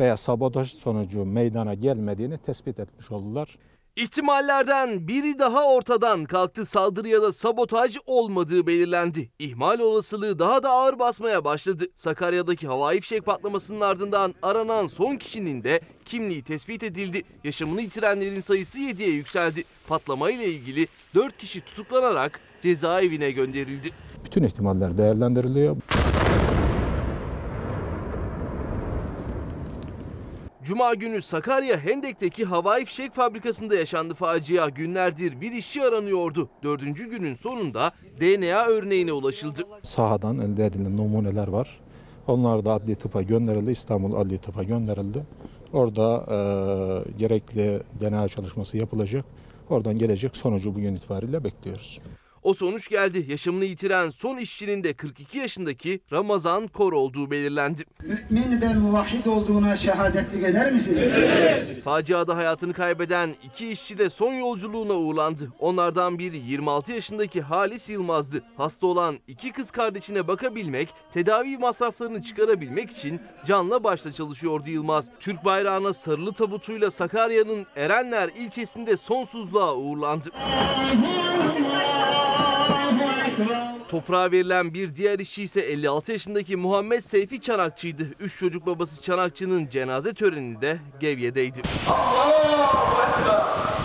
veya sabotaj sonucu meydana gelmediğini tespit etmiş oldular. İhtimallerden biri daha ortadan kalktı. Saldırı ya da sabotaj olmadığı belirlendi. İhmal olasılığı daha da ağır basmaya başladı. Sakarya'daki havai fişek patlamasının ardından aranan son kişinin de kimliği tespit edildi. Yaşamını yitirenlerin sayısı 7'ye yükseldi. Patlama ile ilgili 4 kişi tutuklanarak cezaevine gönderildi. Bütün ihtimaller değerlendiriliyor. Cuma günü Sakarya Hendek'teki havai fişek fabrikasında yaşandı facia. Günlerdir bir işçi aranıyordu. Dördüncü günün sonunda DNA örneğine ulaşıldı. Sahadan elde edilen numuneler var. Onlar da adli tıpa gönderildi. İstanbul Adli Tıpa gönderildi. Orada e, gerekli DNA çalışması yapılacak. Oradan gelecek sonucu bugün itibariyle bekliyoruz. O sonuç geldi. Yaşamını yitiren son işçinin de 42 yaşındaki Ramazan Kor olduğu belirlendi. Mümin ve muvahhid olduğuna şehadetlik eder misiniz? Faciada hayatını kaybeden iki işçi de son yolculuğuna uğurlandı. Onlardan biri 26 yaşındaki Halis Yılmaz'dı. Hasta olan iki kız kardeşine bakabilmek, tedavi masraflarını çıkarabilmek için canla başla çalışıyordu Yılmaz. Türk bayrağına sarılı tabutuyla Sakarya'nın Erenler ilçesinde sonsuzluğa uğurlandı. Toprağa verilen bir diğer işçi ise 56 yaşındaki Muhammed Seyfi Çanakçı'ydı. Üç çocuk babası Çanakçı'nın cenaze töreni de Gevye'deydi.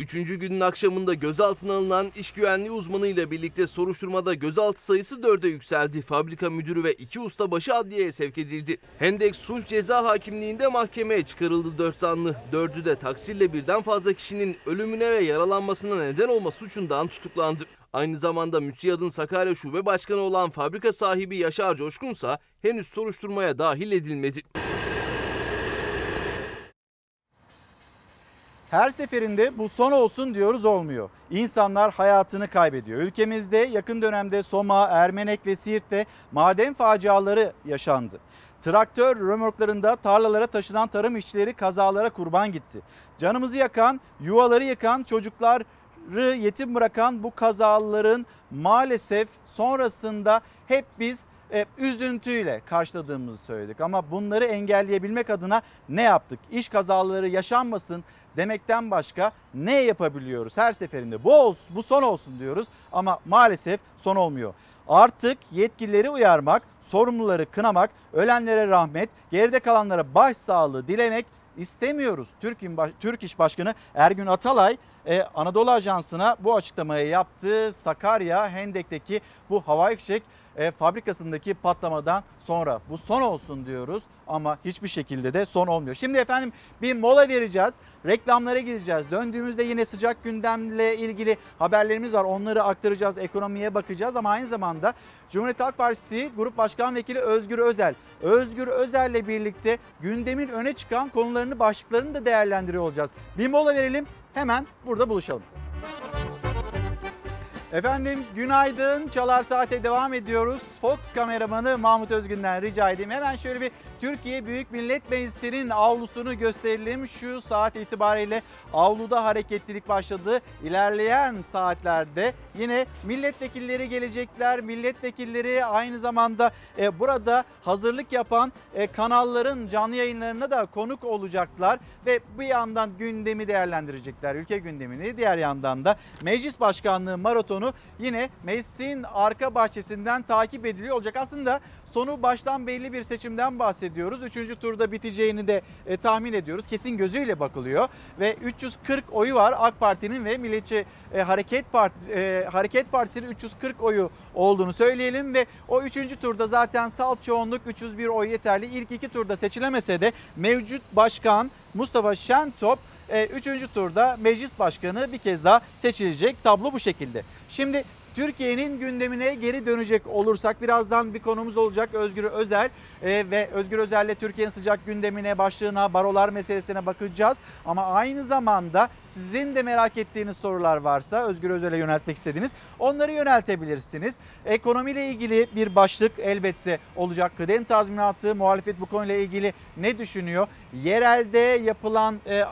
Üçüncü günün akşamında gözaltına alınan iş güvenliği uzmanıyla birlikte soruşturmada gözaltı sayısı dörde yükseldi. Fabrika müdürü ve iki ustabaşı adliyeye sevk edildi. Hendek Sulh Ceza Hakimliği'nde mahkemeye çıkarıldı dört zanlı. Dördü de taksirle birden fazla kişinin ölümüne ve yaralanmasına neden olma suçundan tutuklandı. Aynı zamanda MÜSİAD'ın Sakarya Şube Başkanı olan fabrika sahibi Yaşar Coşkunsa henüz soruşturmaya dahil edilmedi. Her seferinde bu son olsun diyoruz olmuyor. İnsanlar hayatını kaybediyor. Ülkemizde yakın dönemde Soma, Ermenek ve Siirt'te maden faciaları yaşandı. Traktör römorklarında tarlalara taşınan tarım işçileri kazalara kurban gitti. Canımızı yakan, yuvaları yıkan çocukları yetim bırakan bu kazaların maalesef sonrasında hep biz e, üzüntüyle karşıladığımızı söyledik. Ama bunları engelleyebilmek adına ne yaptık? İş kazaları yaşanmasın demekten başka ne yapabiliyoruz? Her seferinde bu olsun, bu son olsun diyoruz ama maalesef son olmuyor. Artık yetkilileri uyarmak, sorumluları kınamak, ölenlere rahmet, geride kalanlara başsağlığı dilemek istemiyoruz. Türk, İş Başkanı Ergün Atalay e, Anadolu Ajansı'na bu açıklamayı yaptı. Sakarya Hendek'teki bu havai fişek e, fabrikasındaki patlamadan sonra bu son olsun diyoruz ama hiçbir şekilde de son olmuyor. Şimdi efendim bir mola vereceğiz. Reklamlara gideceğiz. Döndüğümüzde yine sıcak gündemle ilgili haberlerimiz var. Onları aktaracağız. Ekonomiye bakacağız ama aynı zamanda Cumhuriyet Halk Partisi Grup Başkan Vekili Özgür Özel. Özgür Özel'le birlikte gündemin öne çıkan konularını, başlıklarını da değerlendiriyor olacağız. Bir mola verelim. Hemen burada buluşalım. Efendim günaydın. Çalar Saat'e devam ediyoruz. Fox kameramanı Mahmut Özgün'den rica edeyim. Hemen şöyle bir Türkiye Büyük Millet Meclisi'nin avlusunu gösterelim. Şu saat itibariyle avluda hareketlilik başladı. İlerleyen saatlerde yine milletvekilleri gelecekler. Milletvekilleri aynı zamanda e, burada hazırlık yapan e, kanalların canlı yayınlarına da konuk olacaklar. Ve bir yandan gündemi değerlendirecekler. Ülke gündemini. Diğer yandan da Meclis Başkanlığı maratonu yine meclisin arka bahçesinden takip ediliyor olacak. Aslında sonu baştan belli bir seçimden bahsediyoruz. Üçüncü turda biteceğini de e, tahmin ediyoruz. Kesin gözüyle bakılıyor ve 340 oyu var AK Parti'nin ve Milliyetçi e, Hareket Parti e, Hareket Partisi'nin 340 oyu olduğunu söyleyelim ve o üçüncü turda zaten salt çoğunluk 301 oy yeterli. İlk iki turda seçilemese de mevcut başkan Mustafa Şentop e, üçüncü turda meclis başkanı bir kez daha seçilecek. Tablo bu şekilde. Şimdi Türkiye'nin gündemine geri dönecek olursak birazdan bir konumuz olacak Özgür Özel e, ve Özgür Özel'le Türkiye'nin sıcak gündemine, başlığına, barolar meselesine bakacağız. Ama aynı zamanda sizin de merak ettiğiniz sorular varsa Özgür Özel'e yöneltmek istediğiniz onları yöneltebilirsiniz. Ekonomiyle ilgili bir başlık elbette olacak. Kıdem tazminatı, muhalefet bu konuyla ilgili ne düşünüyor? Yerelde yapılan e,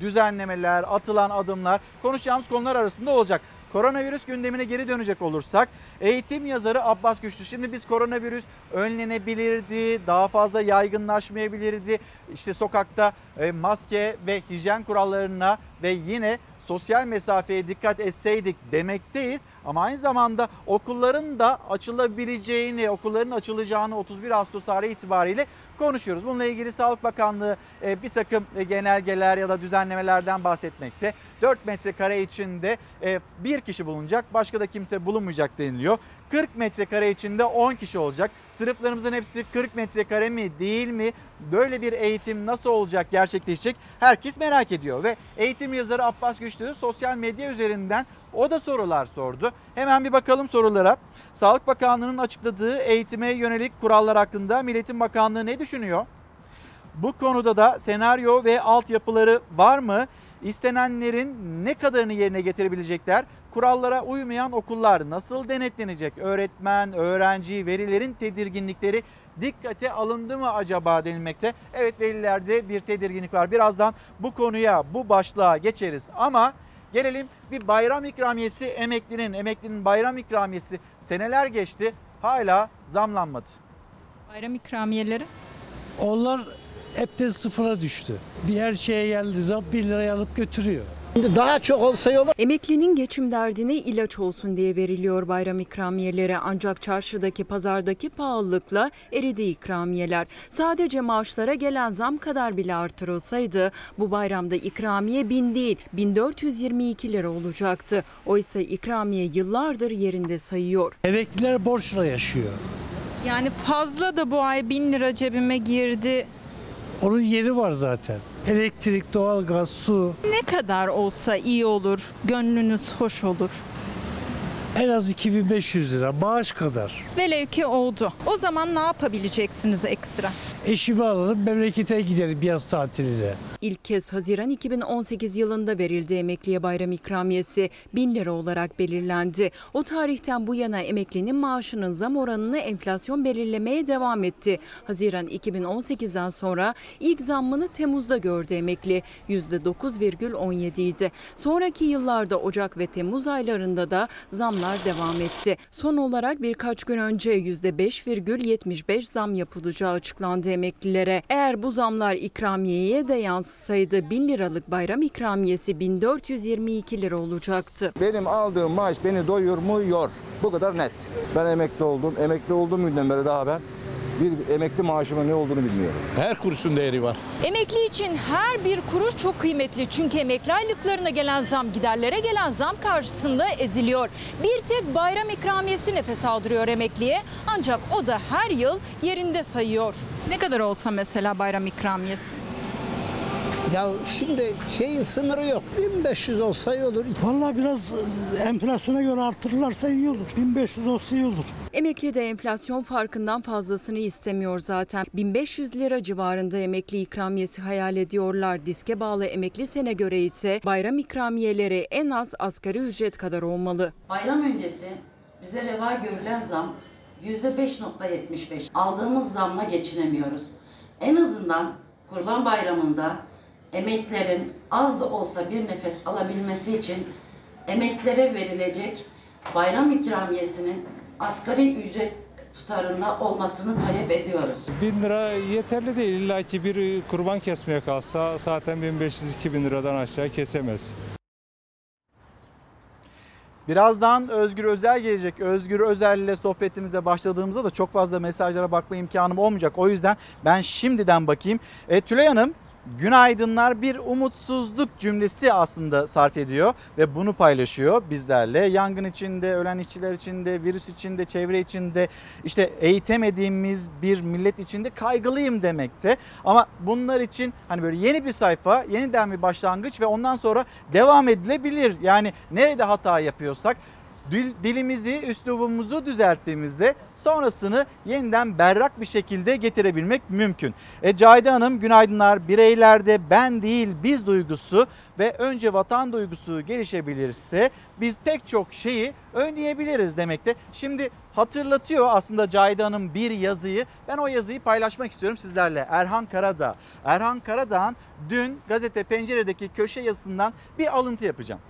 düzenlemeler, atılan adımlar konuşacağımız konular arasında olacak. Koronavirüs gündemine geri dönecek olursak eğitim yazarı Abbas Güçlü. Şimdi biz koronavirüs önlenebilirdi, daha fazla yaygınlaşmayabilirdi. İşte sokakta e, maske ve hijyen kurallarına ve yine sosyal mesafeye dikkat etseydik demekteyiz. Ama aynı zamanda okulların da açılabileceğini, okulların açılacağını 31 Ağustos tarihi itibariyle konuşuyoruz. Bununla ilgili Sağlık Bakanlığı e, bir takım e, genelgeler ya da düzenlemelerden bahsetmekte. 4 metrekare içinde e, bir kişi bulunacak, başka da kimse bulunmayacak deniliyor. 40 metrekare içinde 10 kişi olacak. Sınıflarımızın hepsi 40 metrekare mi değil mi? Böyle bir eğitim nasıl olacak, gerçekleşecek? Herkes merak ediyor ve eğitim yazarı Abbas Güçlü sosyal medya üzerinden O da sorular sordu. Hemen bir bakalım sorulara. Sağlık Bakanlığı'nın açıkladığı eğitime yönelik kurallar hakkında Milletin Bakanlığı ne düşünüyor? Bu konuda da senaryo ve altyapıları var mı? İstenenlerin ne kadarını yerine getirebilecekler? Kurallara uymayan okullar nasıl denetlenecek? Öğretmen, öğrenci, velilerin tedirginlikleri dikkate alındı mı acaba denilmekte? Evet velilerde bir tedirginlik var. Birazdan bu konuya, bu başlığa geçeriz ama gelelim bir bayram ikramiyesi emeklinin, emeklinin bayram ikramiyesi seneler geçti hala zamlanmadı. Bayram ikramiyeleri. Onlar hepten sıfıra düştü. Bir her şeye geldiği zaman 1 liraya alıp götürüyor. Daha çok olsa yolu. Emeklinin geçim derdine ilaç olsun diye veriliyor bayram ikramiyeleri ancak çarşıdaki pazardaki pahalılıkla eridi ikramiyeler. Sadece maaşlara gelen zam kadar bile artırılsaydı bu bayramda ikramiye 1000 değil 1422 lira olacaktı. Oysa ikramiye yıllardır yerinde sayıyor. Emekliler borçla yaşıyor. Yani fazla da bu ay 1000 lira cebime girdi. Onun yeri var zaten. Elektrik, doğalgaz, su. Ne kadar olsa iyi olur, gönlünüz hoş olur. En az 2500 lira maaş kadar. Velev ki oldu. O zaman ne yapabileceksiniz ekstra? Eşimi alırım memlekete giderim yaz tatiline. İlk kez Haziran 2018 yılında verildi emekliye bayram ikramiyesi 1000 lira olarak belirlendi. O tarihten bu yana emeklinin maaşının zam oranını enflasyon belirlemeye devam etti. Haziran 2018'den sonra ilk zammını Temmuz'da gördü emekli. %9,17 idi. Sonraki yıllarda Ocak ve Temmuz aylarında da zamlar devam etti. Son olarak birkaç gün önce %5,75 zam yapılacağı açıklandı emeklilere. Eğer bu zamlar ikramiyeye de yansısaydı 1000 liralık bayram ikramiyesi 1422 lira olacaktı. Benim aldığım maaş beni doyurmuyor. Bu kadar net. Ben emekli oldum. Emekli olduğum günden beri daha ben bir emekli maaşımın ne olduğunu bilmiyorum. Her kuruşun değeri var. Emekli için her bir kuruş çok kıymetli. Çünkü emekli aylıklarına gelen zam, giderlere gelen zam karşısında eziliyor. Bir tek bayram ikramiyesi nefes aldırıyor emekliye. Ancak o da her yıl yerinde sayıyor. Ne kadar olsa mesela bayram ikramiyesi? Ya şimdi şeyin sınırı yok. 1500 olsa iyi olur. Vallahi biraz e, enflasyona göre artırırlarsa iyi olur. 1500 olsa iyi olur. Emekli de enflasyon farkından fazlasını istemiyor zaten. 1500 lira civarında emekli ikramiyesi hayal ediyorlar. Diske bağlı emekli sene göre ise bayram ikramiyeleri en az asgari ücret kadar olmalı. Bayram öncesi bize reva görülen zam %5.75. Aldığımız zamla geçinemiyoruz. En azından Kurban Bayramı'nda emeklerin az da olsa bir nefes alabilmesi için emeklere verilecek bayram ikramiyesinin asgari ücret tutarında olmasını talep ediyoruz. 1000 lira yeterli değil. İlla ki bir kurban kesmeye kalsa zaten 1500-2000 liradan aşağı kesemez. Birazdan Özgür Özel gelecek. Özgür Özel ile sohbetimize başladığımızda da çok fazla mesajlara bakma imkanım olmayacak. O yüzden ben şimdiden bakayım. E, Tülay Hanım günaydınlar bir umutsuzluk cümlesi aslında sarf ediyor ve bunu paylaşıyor bizlerle. Yangın içinde, ölen işçiler içinde, virüs içinde, çevre içinde, işte eğitemediğimiz bir millet içinde kaygılıyım demekte. Ama bunlar için hani böyle yeni bir sayfa, yeniden bir başlangıç ve ondan sonra devam edilebilir. Yani nerede hata yapıyorsak dil, dilimizi, üslubumuzu düzelttiğimizde sonrasını yeniden berrak bir şekilde getirebilmek mümkün. E, Cahide Hanım günaydınlar. Bireylerde ben değil biz duygusu ve önce vatan duygusu gelişebilirse biz pek çok şeyi önleyebiliriz demekte. Şimdi hatırlatıyor aslında Cahide Hanım bir yazıyı. Ben o yazıyı paylaşmak istiyorum sizlerle. Erhan Karadağ. Erhan Karadağ'ın dün gazete Pencere'deki köşe yazısından bir alıntı yapacağım.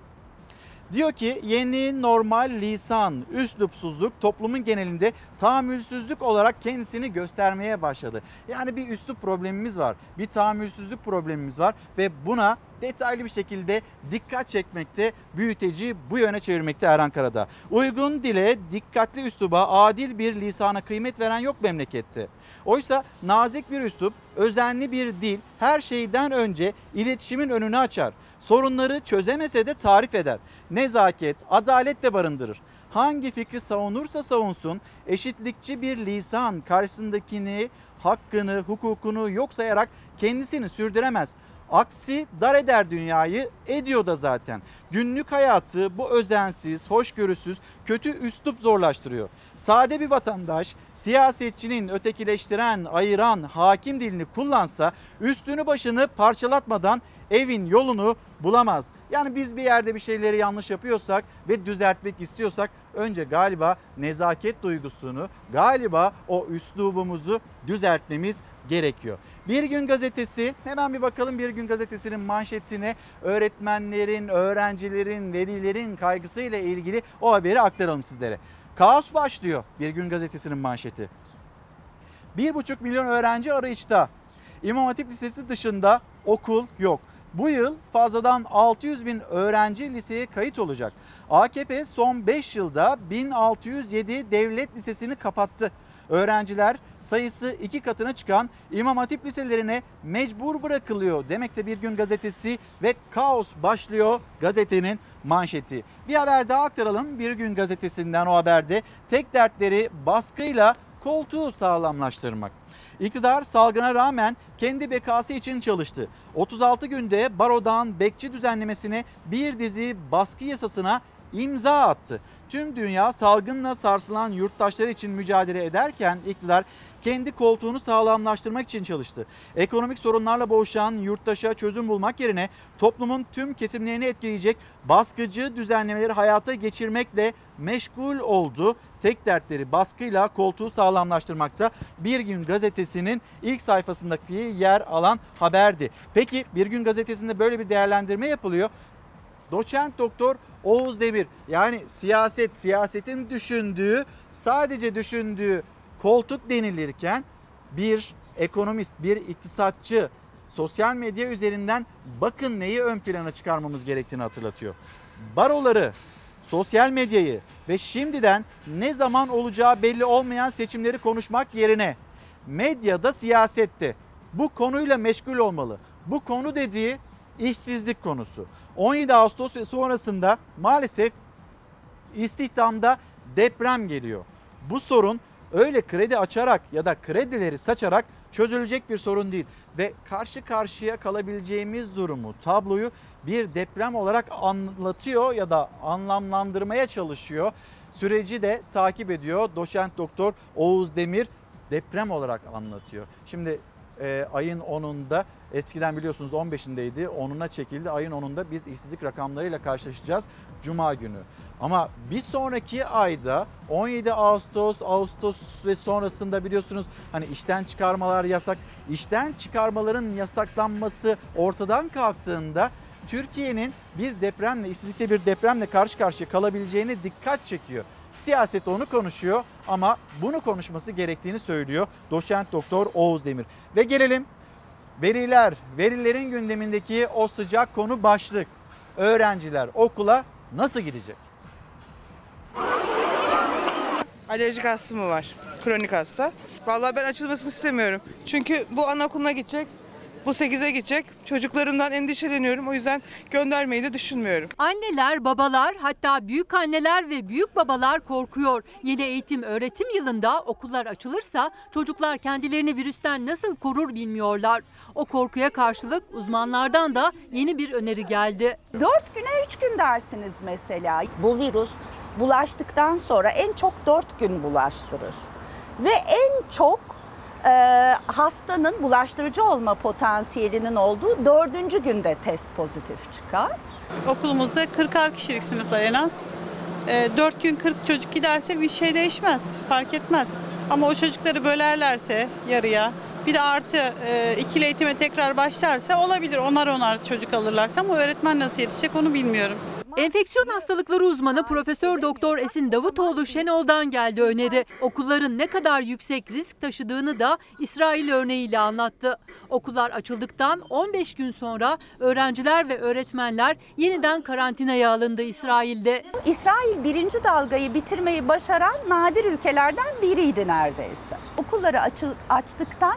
Diyor ki yeni normal lisan, üslupsuzluk toplumun genelinde tahammülsüzlük olarak kendisini göstermeye başladı. Yani bir üslup problemimiz var, bir tahammülsüzlük problemimiz var ve buna detaylı bir şekilde dikkat çekmekte, büyüteci bu yöne çevirmekte Erhan Karada. Uygun dile, dikkatli üsluba, adil bir lisana kıymet veren yok memlekette. Oysa nazik bir üslup, özenli bir dil her şeyden önce iletişimin önünü açar. Sorunları çözemese de tarif eder. Nezaket, adalet de barındırır. Hangi fikri savunursa savunsun eşitlikçi bir lisan karşısındakini, hakkını, hukukunu yok sayarak kendisini sürdüremez. Aksi dar eder dünyayı ediyor da zaten. Günlük hayatı bu özensiz, hoşgörüsüz, kötü üslup zorlaştırıyor. Sade bir vatandaş siyasetçinin ötekileştiren, ayıran, hakim dilini kullansa üstünü başını parçalatmadan evin yolunu bulamaz. Yani biz bir yerde bir şeyleri yanlış yapıyorsak ve düzeltmek istiyorsak önce galiba nezaket duygusunu, galiba o üslubumuzu düzeltmemiz gerekiyor. Bir Gün Gazetesi hemen bir bakalım Bir Gün Gazetesi'nin manşetine öğretmenlerin, öğrencilerin, velilerin kaygısıyla ilgili o haberi aktaralım sizlere. Kaos başlıyor Bir Gün Gazetesi'nin manşeti. 1,5 milyon öğrenci arayışta. İmam Hatip Lisesi dışında okul yok. Bu yıl fazladan 600 bin öğrenci liseye kayıt olacak. AKP son 5 yılda 1607 devlet lisesini kapattı. Öğrenciler sayısı iki katına çıkan İmam Hatip liselerine mecbur bırakılıyor demekte bir gün gazetesi ve kaos başlıyor gazetenin manşeti. Bir haber daha aktaralım bir gün gazetesinden o haberde tek dertleri baskıyla koltuğu sağlamlaştırmak. İktidar salgına rağmen kendi bekası için çalıştı. 36 günde barodan bekçi düzenlemesine bir dizi baskı yasasına imza attı. Tüm dünya salgınla sarsılan yurttaşlar için mücadele ederken iktidar kendi koltuğunu sağlamlaştırmak için çalıştı. Ekonomik sorunlarla boğuşan yurttaşa çözüm bulmak yerine toplumun tüm kesimlerini etkileyecek baskıcı düzenlemeleri hayata geçirmekle meşgul oldu. Tek dertleri baskıyla koltuğu sağlamlaştırmakta. Bir gün gazetesinin ilk sayfasındaki yer alan haberdi. Peki Bir Gün gazetesinde böyle bir değerlendirme yapılıyor. Doçent doktor Oğuz Demir yani siyaset, siyasetin düşündüğü, sadece düşündüğü koltuk denilirken bir ekonomist, bir iktisatçı sosyal medya üzerinden bakın neyi ön plana çıkarmamız gerektiğini hatırlatıyor. Baroları, sosyal medyayı ve şimdiden ne zaman olacağı belli olmayan seçimleri konuşmak yerine medyada siyasette bu konuyla meşgul olmalı. Bu konu dediği işsizlik konusu. 17 Ağustos ve sonrasında maalesef istihdamda deprem geliyor. Bu sorun öyle kredi açarak ya da kredileri saçarak çözülecek bir sorun değil ve karşı karşıya kalabileceğimiz durumu, tabloyu bir deprem olarak anlatıyor ya da anlamlandırmaya çalışıyor. Süreci de takip ediyor. Doçent Doktor Oğuz Demir deprem olarak anlatıyor. Şimdi e, ayın 10'unda eskiden biliyorsunuz 15'indeydi 10'una çekildi ayın 10'unda biz işsizlik rakamlarıyla karşılaşacağız Cuma günü. Ama bir sonraki ayda 17 Ağustos, Ağustos ve sonrasında biliyorsunuz hani işten çıkarmalar yasak. İşten çıkarmaların yasaklanması ortadan kalktığında Türkiye'nin bir depremle, işsizlikte bir depremle karşı karşıya kalabileceğine dikkat çekiyor. Siyaset onu konuşuyor ama bunu konuşması gerektiğini söylüyor doçent doktor Oğuz Demir. Ve gelelim veriler, verilerin gündemindeki o sıcak konu başlık. Öğrenciler okula nasıl gidecek? Alerjik astımı var. Kronik hasta. Vallahi ben açılmasını istemiyorum. Çünkü bu anaokuluna gidecek. Bu 8'e gidecek. Çocuklarımdan endişeleniyorum. O yüzden göndermeyi de düşünmüyorum. Anneler, babalar hatta büyük anneler ve büyük babalar korkuyor. Yeni eğitim öğretim yılında okullar açılırsa çocuklar kendilerini virüsten nasıl korur bilmiyorlar. O korkuya karşılık uzmanlardan da yeni bir öneri geldi. 4 güne 3 gün dersiniz mesela. Bu virüs bulaştıktan sonra en çok 4 gün bulaştırır. Ve en çok e, hastanın bulaştırıcı olma potansiyelinin olduğu dördüncü günde test pozitif çıkar. Okulumuzda 40'ar kişilik sınıflar en az. 4 gün 40 çocuk giderse bir şey değişmez, fark etmez. Ama o çocukları bölerlerse yarıya, bir de artı e, ikili eğitime tekrar başlarsa olabilir. Onar onar çocuk alırlarsa ama öğretmen nasıl yetişecek onu bilmiyorum. Enfeksiyon hastalıkları uzmanı Profesör Doktor Esin Davutoğlu Şenol'dan geldi öneri. Okulların ne kadar yüksek risk taşıdığını da İsrail örneğiyle anlattı. Okullar açıldıktan 15 gün sonra öğrenciler ve öğretmenler yeniden karantinaya alındı İsrail'de. İsrail birinci dalgayı bitirmeyi başaran nadir ülkelerden biriydi neredeyse. Okulları açı- açtıktan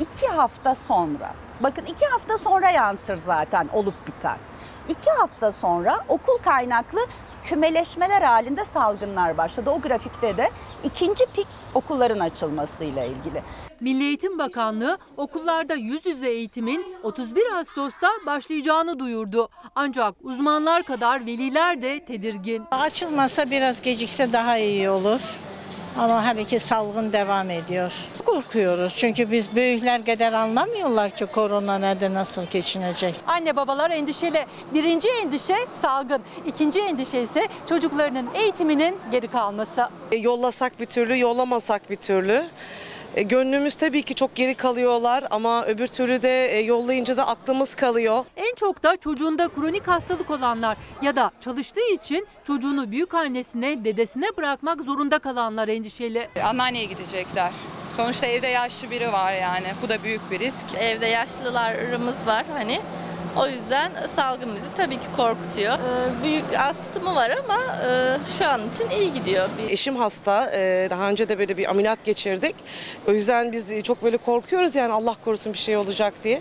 iki hafta sonra, bakın iki hafta sonra yansır zaten olup biter. İki hafta sonra okul kaynaklı kümeleşmeler halinde salgınlar başladı. O grafikte de ikinci pik okulların açılmasıyla ilgili. Milli Eğitim Bakanlığı okullarda yüz yüze eğitimin 31 Ağustos'ta başlayacağını duyurdu. Ancak uzmanlar kadar veliler de tedirgin. Açılmasa biraz gecikse daha iyi olur. Ama her iki salgın devam ediyor. Korkuyoruz çünkü biz büyükler kadar anlamıyorlar ki korona nerede nasıl geçinecek. Anne babalar endişeli. Birinci endişe salgın. İkinci endişe ise çocuklarının eğitiminin geri kalması. E, Yollasak bir türlü, yollamasak bir türlü. E, Gönlümüz tabii ki çok geri kalıyorlar ama öbür türlü de e, yollayınca da aklımız kalıyor. En çok da çocuğunda kronik hastalık olanlar ya da çalıştığı için çocuğunu büyük annesine, dedesine bırakmak zorunda kalanlar endişeli. Anneanneye gidecekler. Sonuçta evde yaşlı biri var yani. Bu da büyük bir risk. Evde yaşlılarımız var hani. O yüzden salgın bizi tabii ki korkutuyor. Ee, Büyük astımı var ama e, şu an için iyi gidiyor. Eşim hasta. e, Daha önce de böyle bir ameliyat geçirdik. O yüzden biz çok böyle korkuyoruz yani Allah korusun bir şey olacak diye.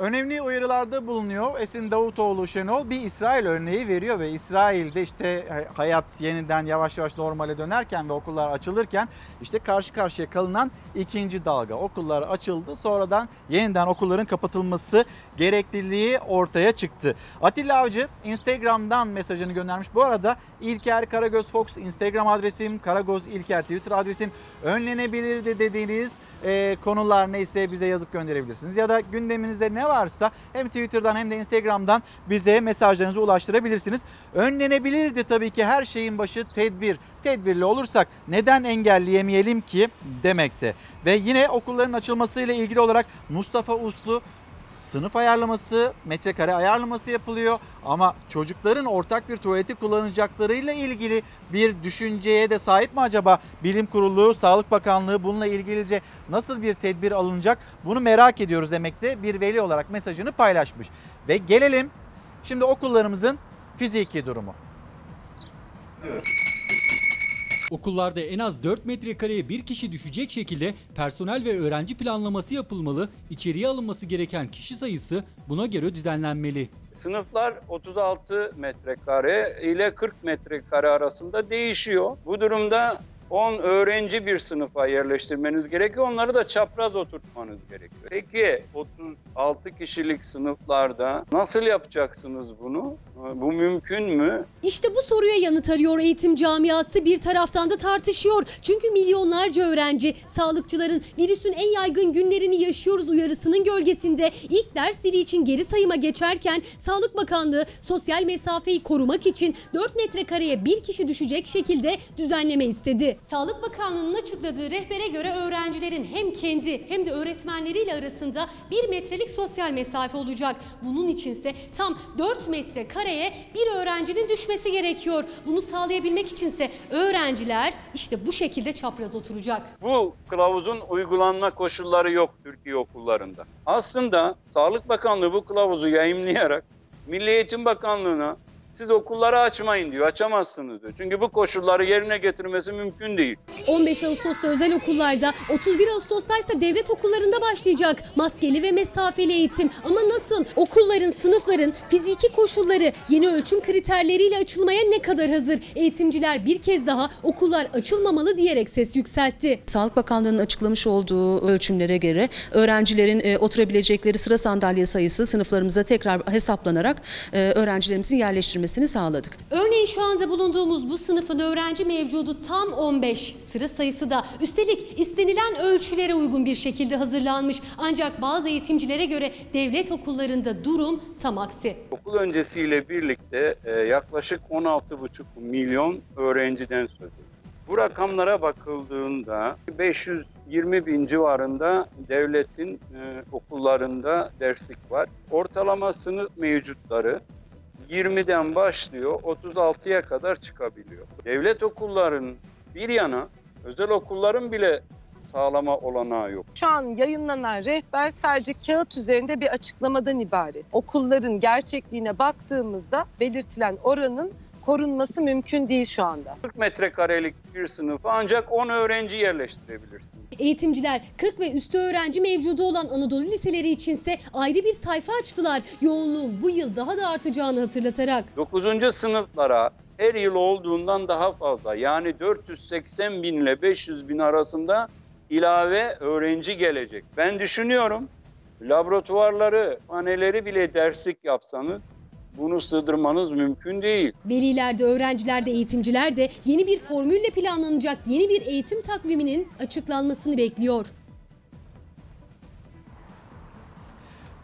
Önemli uyarılarda bulunuyor. Esin Davutoğlu Şenol bir İsrail örneği veriyor ve İsrail'de işte hayat yeniden yavaş yavaş normale dönerken ve okullar açılırken işte karşı karşıya kalınan ikinci dalga. Okullar açıldı sonradan yeniden okulların kapatılması gerekliliği ortaya çıktı. Atilla Avcı Instagram'dan mesajını göndermiş. Bu arada İlker Karagöz Fox Instagram adresim, Karagöz İlker Twitter adresim. Önlenebilir de dediğiniz e, konular neyse bize yazıp gönderebilirsiniz. Ya da gündeminizde ne varsa hem Twitter'dan hem de Instagram'dan bize mesajlarınızı ulaştırabilirsiniz. Önlenebilirdi tabii ki her şeyin başı tedbir. Tedbirli olursak neden engelleyemeyelim ki demekte. Ve yine okulların açılmasıyla ilgili olarak Mustafa Uslu sınıf ayarlaması, metrekare ayarlaması yapılıyor ama çocukların ortak bir tuvaleti kullanacaklarıyla ilgili bir düşünceye de sahip mi acaba Bilim Kurulu, Sağlık Bakanlığı bununla ilgili nasıl bir tedbir alınacak bunu merak ediyoruz demekte bir veli olarak mesajını paylaşmış. Ve gelelim şimdi okullarımızın fiziki durumu. Okullarda en az 4 metrekareye bir kişi düşecek şekilde personel ve öğrenci planlaması yapılmalı, içeriye alınması gereken kişi sayısı buna göre düzenlenmeli. Sınıflar 36 metrekare ile 40 metrekare arasında değişiyor. Bu durumda 10 öğrenci bir sınıfa yerleştirmeniz gerekiyor. Onları da çapraz oturtmanız gerekiyor. Peki 36 kişilik sınıflarda nasıl yapacaksınız bunu? Bu mümkün mü? İşte bu soruya yanıt arıyor eğitim camiası bir taraftan da tartışıyor. Çünkü milyonlarca öğrenci sağlıkçıların virüsün en yaygın günlerini yaşıyoruz uyarısının gölgesinde ilk ders dili için geri sayıma geçerken Sağlık Bakanlığı sosyal mesafeyi korumak için 4 metrekareye bir kişi düşecek şekilde düzenleme istedi. Sağlık Bakanlığı'nın açıkladığı rehbere göre öğrencilerin hem kendi hem de öğretmenleriyle arasında 1 metrelik sosyal mesafe olacak. Bunun içinse tam 4 metre kareye bir öğrencinin düşmesi gerekiyor. Bunu sağlayabilmek içinse öğrenciler işte bu şekilde çapraz oturacak. Bu kılavuzun uygulanma koşulları yok Türkiye okullarında. Aslında Sağlık Bakanlığı bu kılavuzu yayımlayarak Milli Eğitim Bakanlığı'na siz okulları açmayın diyor, açamazsınız diyor. Çünkü bu koşulları yerine getirmesi mümkün değil. 15 Ağustos'ta özel okullarda, 31 Ağustos'ta ise devlet okullarında başlayacak maskeli ve mesafeli eğitim. Ama nasıl? Okulların, sınıfların fiziki koşulları yeni ölçüm kriterleriyle açılmaya ne kadar hazır? Eğitimciler bir kez daha okullar açılmamalı diyerek ses yükseltti. Sağlık Bakanlığı'nın açıklamış olduğu ölçümlere göre öğrencilerin e, oturabilecekleri sıra sandalye sayısı sınıflarımıza tekrar hesaplanarak e, öğrencilerimizin yerleştirilmesini sağladık. Örneğin şu anda bulunduğumuz bu sınıfın öğrenci mevcudu tam 15. Sıra sayısı da üstelik istenilen ölçülere uygun bir şekilde hazırlanmış. Ancak bazı eğitimcilere göre devlet okullarında durum tam aksi. Okul öncesiyle birlikte e, yaklaşık 16,5 milyon öğrenciden söz ediyoruz. Bu rakamlara bakıldığında 520 bin civarında devletin e, okullarında derslik var. Ortalama sınıf mevcutları 20'den başlıyor 36'ya kadar çıkabiliyor. Devlet okullarının bir yana özel okulların bile sağlama olanağı yok. Şu an yayınlanan rehber sadece kağıt üzerinde bir açıklamadan ibaret. Okulların gerçekliğine baktığımızda belirtilen oranın korunması mümkün değil şu anda. 40 metrekarelik bir sınıfı ancak 10 öğrenci yerleştirebilirsin. Eğitimciler 40 ve üstü öğrenci mevcudu olan Anadolu liseleri içinse ayrı bir sayfa açtılar. Yoğunluğun bu yıl daha da artacağını hatırlatarak. 9. sınıflara her yıl olduğundan daha fazla yani 480 bin ile 500 bin arasında ilave öğrenci gelecek. Ben düşünüyorum laboratuvarları, paneleri bile derslik yapsanız bunu sığdırmanız mümkün değil. Veliler de öğrenciler de eğitimciler de yeni bir formülle planlanacak yeni bir eğitim takviminin açıklanmasını bekliyor.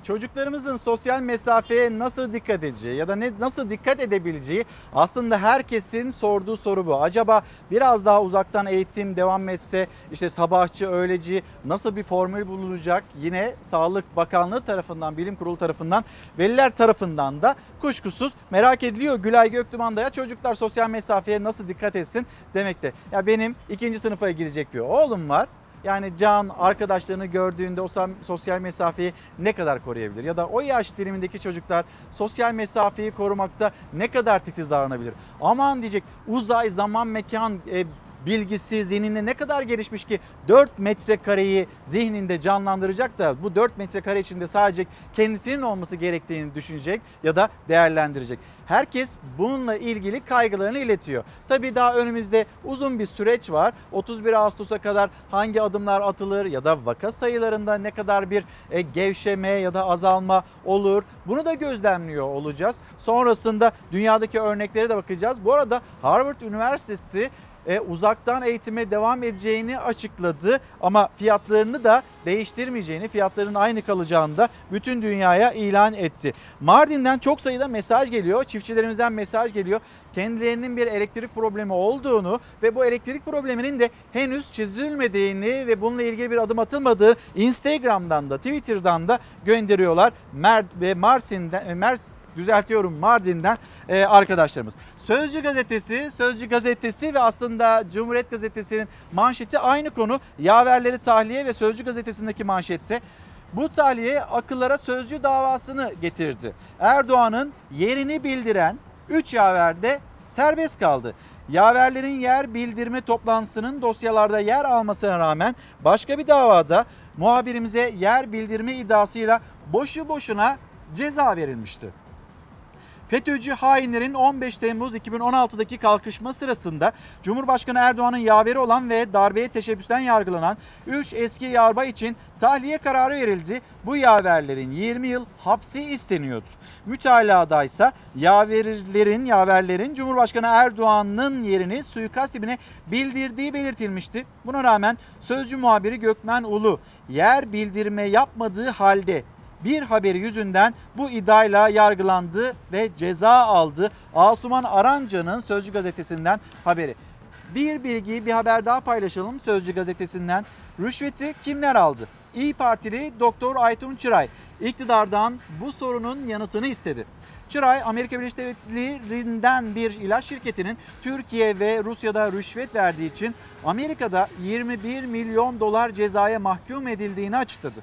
Çocuklarımızın sosyal mesafeye nasıl dikkat edeceği ya da ne nasıl dikkat edebileceği aslında herkesin sorduğu soru bu. Acaba biraz daha uzaktan eğitim devam etse işte sabahçı, öğleci nasıl bir formül bulunacak? Yine Sağlık Bakanlığı tarafından, Bilim Kurulu tarafından, veliler tarafından da kuşkusuz merak ediliyor. Gülay Göktuman da ya çocuklar sosyal mesafeye nasıl dikkat etsin demekte. Ya benim ikinci sınıfa gidecek bir oğlum var. Yani Can arkadaşlarını gördüğünde o sosyal mesafeyi ne kadar koruyabilir? Ya da o yaş dilimindeki çocuklar sosyal mesafeyi korumakta ne kadar titiz davranabilir? Aman diyecek uzay, zaman, mekan e, bilgisi zihninde ne kadar gelişmiş ki 4 metrekareyi zihninde canlandıracak da bu 4 metrekare içinde sadece kendisinin olması gerektiğini düşünecek ya da değerlendirecek. Herkes bununla ilgili kaygılarını iletiyor. Tabii daha önümüzde uzun bir süreç var. 31 Ağustos'a kadar hangi adımlar atılır ya da vaka sayılarında ne kadar bir e, gevşeme ya da azalma olur. Bunu da gözlemliyor olacağız. Sonrasında dünyadaki örneklere de bakacağız. Bu arada Harvard Üniversitesi e, uzaktan eğitime devam edeceğini açıkladı ama fiyatlarını da değiştirmeyeceğini, fiyatların aynı kalacağını da bütün dünyaya ilan etti. Mardin'den çok sayıda mesaj geliyor, çiftçilerimizden mesaj geliyor. Kendilerinin bir elektrik problemi olduğunu ve bu elektrik probleminin de henüz çözülmediğini ve bununla ilgili bir adım atılmadığı Instagram'dan da Twitter'dan da gönderiyorlar. Mer ve Mersin'den, e, Mers düzeltiyorum Mardin'den e, arkadaşlarımız. Sözcü gazetesi, Sözcü gazetesi ve aslında Cumhuriyet gazetesinin manşeti aynı konu. Yaverleri tahliye ve Sözcü gazetesindeki manşette. Bu tahliye akıllara sözcü davasını getirdi. Erdoğan'ın yerini bildiren 3 yaverde serbest kaldı. Yaverlerin yer bildirme toplantısının dosyalarda yer almasına rağmen başka bir davada muhabirimize yer bildirme iddiasıyla boşu boşuna ceza verilmişti. FETÖ'cü hainlerin 15 Temmuz 2016'daki kalkışma sırasında Cumhurbaşkanı Erdoğan'ın yaveri olan ve darbeye teşebbüsten yargılanan 3 eski yarbay için tahliye kararı verildi. Bu yaverlerin 20 yıl hapsi isteniyordu. Mütalada ise yaverlerin, yaverlerin Cumhurbaşkanı Erdoğan'ın yerini suikast tipine bildirdiği belirtilmişti. Buna rağmen Sözcü muhabiri Gökmen Ulu yer bildirme yapmadığı halde bir haberi yüzünden bu iddiayla yargılandı ve ceza aldı. Asuman Aranca'nın Sözcü gazetesinden haberi. Bir bilgi, bir haber daha paylaşalım Sözcü gazetesinden. Rüşveti kimler aldı? İyi Partili Doktor Aytun Çıray iktidardan bu sorunun yanıtını istedi. Çıray, Amerika Birleşik Devletleri'nden bir ilaç şirketinin Türkiye ve Rusya'da rüşvet verdiği için Amerika'da 21 milyon dolar cezaya mahkum edildiğini açıkladı.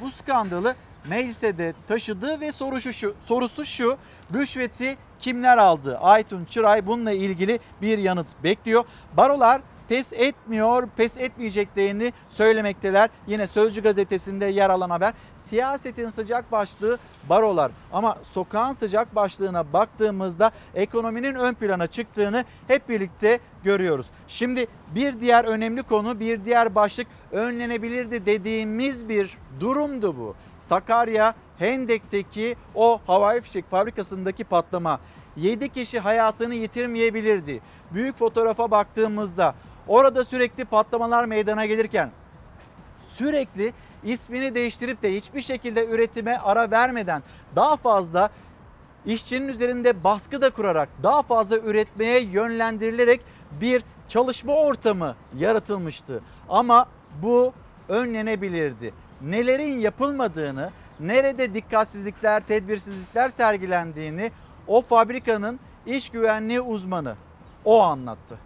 Bu skandalı meclise de taşıdı ve sorusu şu, sorusu şu rüşveti kimler aldı? Aytun Çıray bununla ilgili bir yanıt bekliyor. Barolar pes etmiyor, pes etmeyeceklerini söylemekteler. Yine Sözcü gazetesinde yer alan haber. Siyasetin sıcak başlığı barolar ama sokağın sıcak başlığına baktığımızda ekonominin ön plana çıktığını hep birlikte görüyoruz. Şimdi bir diğer önemli konu, bir diğer başlık önlenebilirdi dediğimiz bir durumdu bu. Sakarya Hendek'teki o havai fişek fabrikasındaki patlama 7 kişi hayatını yitirmeyebilirdi. Büyük fotoğrafa baktığımızda orada sürekli patlamalar meydana gelirken sürekli ismini değiştirip de hiçbir şekilde üretime ara vermeden daha fazla işçinin üzerinde baskı da kurarak daha fazla üretmeye yönlendirilerek bir çalışma ortamı yaratılmıştı. Ama bu önlenebilirdi. Nelerin yapılmadığını, nerede dikkatsizlikler, tedbirsizlikler sergilendiğini o fabrikanın iş güvenliği uzmanı o anlattı.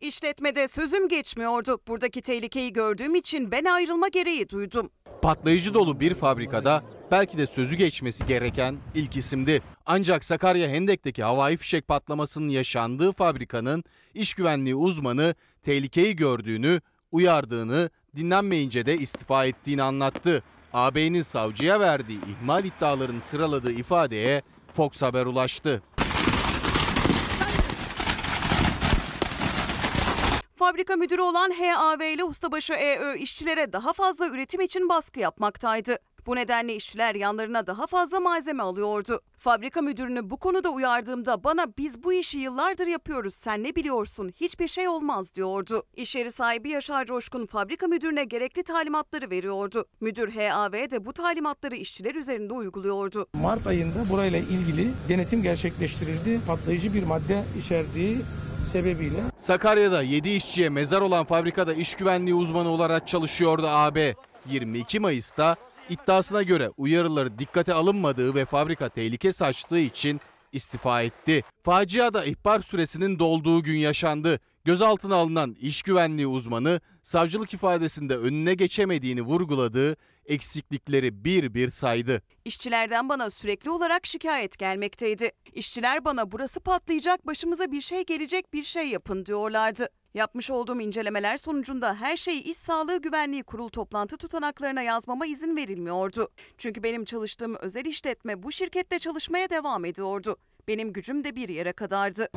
İşletmede sözüm geçmiyordu. Buradaki tehlikeyi gördüğüm için ben ayrılma gereği duydum. Patlayıcı dolu bir fabrikada belki de sözü geçmesi gereken ilk isimdi. Ancak Sakarya Hendek'teki havai fişek patlamasının yaşandığı fabrikanın iş güvenliği uzmanı tehlikeyi gördüğünü, uyardığını, dinlenmeyince de istifa ettiğini anlattı. AB'nin savcıya verdiği ihmal iddialarını sıraladığı ifadeye Fox Haber ulaştı. Fabrika müdürü olan HAV ile ustabaşı EÖ işçilere daha fazla üretim için baskı yapmaktaydı. Bu nedenle işçiler yanlarına daha fazla malzeme alıyordu. Fabrika müdürünü bu konuda uyardığımda bana biz bu işi yıllardır yapıyoruz sen ne biliyorsun hiçbir şey olmaz diyordu. İş yeri sahibi Yaşar Coşkun fabrika müdürüne gerekli talimatları veriyordu. Müdür HAV de bu talimatları işçiler üzerinde uyguluyordu. Mart ayında burayla ilgili denetim gerçekleştirildi. Patlayıcı bir madde içerdiği sebebiyle Sakarya'da 7 işçiye mezar olan fabrikada iş güvenliği uzmanı olarak çalışıyordu AB. 22 Mayıs'ta iddiasına göre uyarıları dikkate alınmadığı ve fabrika tehlike saçtığı için istifa etti. Faciada ihbar süresinin dolduğu gün yaşandı. Gözaltına alınan iş güvenliği uzmanı savcılık ifadesinde önüne geçemediğini vurguladığı eksiklikleri bir bir saydı. İşçilerden bana sürekli olarak şikayet gelmekteydi. İşçiler bana burası patlayacak, başımıza bir şey gelecek, bir şey yapın diyorlardı. Yapmış olduğum incelemeler sonucunda her şeyi İş Sağlığı Güvenliği Kurulu toplantı tutanaklarına yazmama izin verilmiyordu. Çünkü benim çalıştığım özel işletme bu şirkette çalışmaya devam ediyordu. Benim gücüm de bir yere kadardı.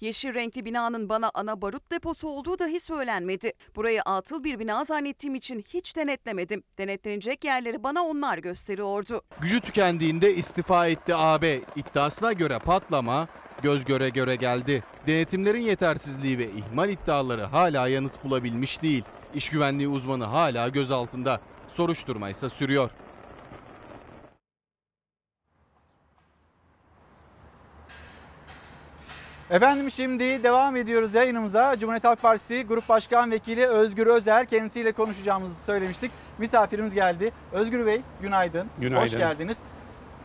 Yeşil renkli binanın bana ana barut deposu olduğu dahi söylenmedi. Burayı atıl bir bina zannettiğim için hiç denetlemedim. Denetlenecek yerleri bana onlar gösteriyordu. Gücü tükendiğinde istifa etti AB. İddiasına göre patlama göz göre göre geldi. Denetimlerin yetersizliği ve ihmal iddiaları hala yanıt bulabilmiş değil. İş güvenliği uzmanı hala gözaltında. Soruşturma ise sürüyor. Efendim şimdi devam ediyoruz yayınımıza. Cumhuriyet Halk Partisi Grup Başkan Vekili Özgür Özel kendisiyle konuşacağımızı söylemiştik. Misafirimiz geldi. Özgür Bey günaydın. Günaydın. Hoş geldiniz.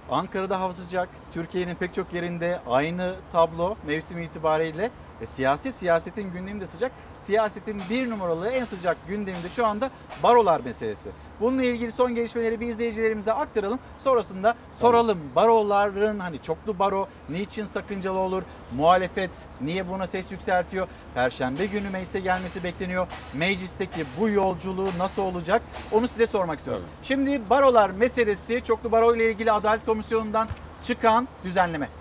Ankara'da hava sıcak. Türkiye'nin pek çok yerinde aynı tablo mevsim itibariyle. E, siyasi siyasetin gündemi de sıcak. Siyasetin bir numaralı en sıcak gündeminde şu anda barolar meselesi. Bununla ilgili son gelişmeleri bir izleyicilerimize aktaralım. Sonrasında soralım baroların hani çoklu baro niçin sakıncalı olur? Muhalefet niye buna ses yükseltiyor? Perşembe günü meclise gelmesi bekleniyor. Meclisteki bu yolculuğu nasıl olacak? Onu size sormak istiyoruz. Şimdi barolar meselesi çoklu baro ile ilgili Adalet Komisyonu'ndan çıkan düzenleme.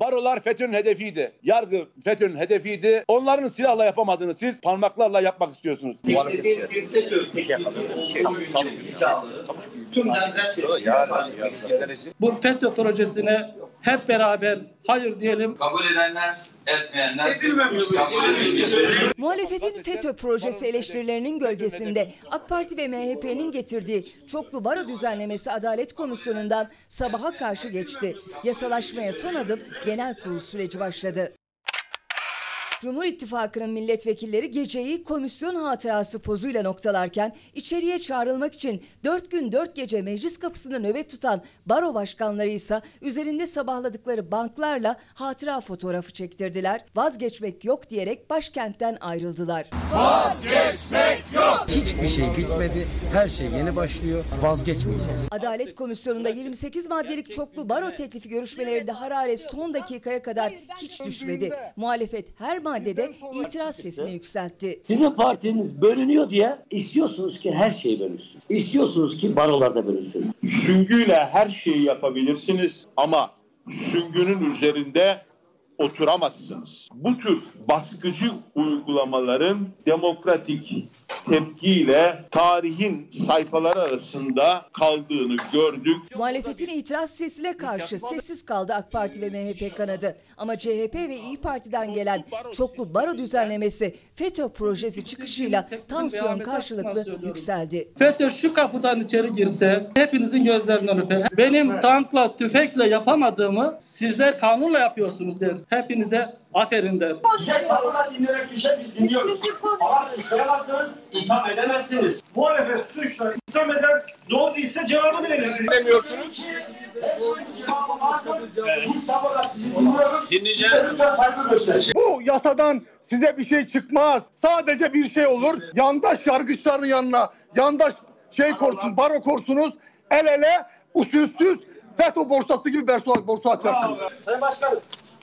Barolar FETÖ'nün hedefiydi. Yargı FETÖ'nün hedefiydi. Onların silahla yapamadığını siz parmaklarla yapmak istiyorsunuz. Bu FETÖ projesine hep beraber hayır diyelim. Kabul edenler, etmeyenler kabul edilmiştir. Muhalefetin FETÖ projesi eleştirilerinin gölgesinde AK Parti ve MHP'nin getirdiği çoklu baro düzenlemesi Adalet Komisyonu'ndan sabaha karşı geçti. Yasalaşmaya son adım genel kurul süreci başladı. Cumhur İttifakı'nın milletvekilleri geceyi komisyon hatırası pozuyla noktalarken içeriye çağrılmak için 4 gün 4 gece meclis kapısını nöbet tutan baro başkanları ise üzerinde sabahladıkları banklarla hatıra fotoğrafı çektirdiler. Vazgeçmek yok diyerek başkentten ayrıldılar. Vazgeçmek yok. Hiçbir şey bitmedi. Her şey yeni başlıyor. Vazgeçmeyeceğiz. Adalet Komisyonu'nda 28 maddelik çoklu baro teklifi görüşmelerinde hararet son dakikaya kadar hiç düşmedi. Muhalefet her maddede itiraz sesini yükseltti. Sizin partiniz bölünüyor diye istiyorsunuz ki her şey bölünsün. İstiyorsunuz ki barolarda bölünsün. Süngüyle her şeyi yapabilirsiniz ama süngünün üzerinde oturamazsınız. Bu tür baskıcı uygulamaların demokratik tepkiyle tarihin sayfaları arasında kaldığını gördük. Muhalefetin itiraz sesine karşı sessiz kaldı AK Parti ve MHP kanadı. Ama CHP ve İyi Parti'den gelen çoklu baro düzenlemesi FETÖ projesi çıkışıyla tansiyon karşılıklı yükseldi. FETÖ şu kapıdan içeri girse hepinizin gözlerinden öper. Benim tankla, tüfekle yapamadığımı sizler kanunla yapıyorsunuz der. Hepinize aferin der. Bize sabırla dinlemek düşer biz dinliyoruz. Ama suçlayamazsınız, itham edemezsiniz. Muhalefet suçla itham eder, doğru değilse cevabını verirsiniz. Demiyorsunuz. Biz sabırla sizi dinliyoruz. Size lütfen saygı gösterin. Bu yasadan size bir şey çıkmaz. Sadece bir şey olur. Yandaş yargıçların yanına, yandaş şey korsun, baro korsunuz. El ele usulsüz FETÖ borsası gibi borsa, borsa açacaksınız. Sayın Başkanım,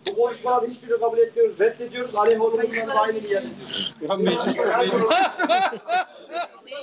bu konuşmaları hiçbirini kabul etmiyoruz, reddediyoruz. Aleyh olmayanları da aynı bir yer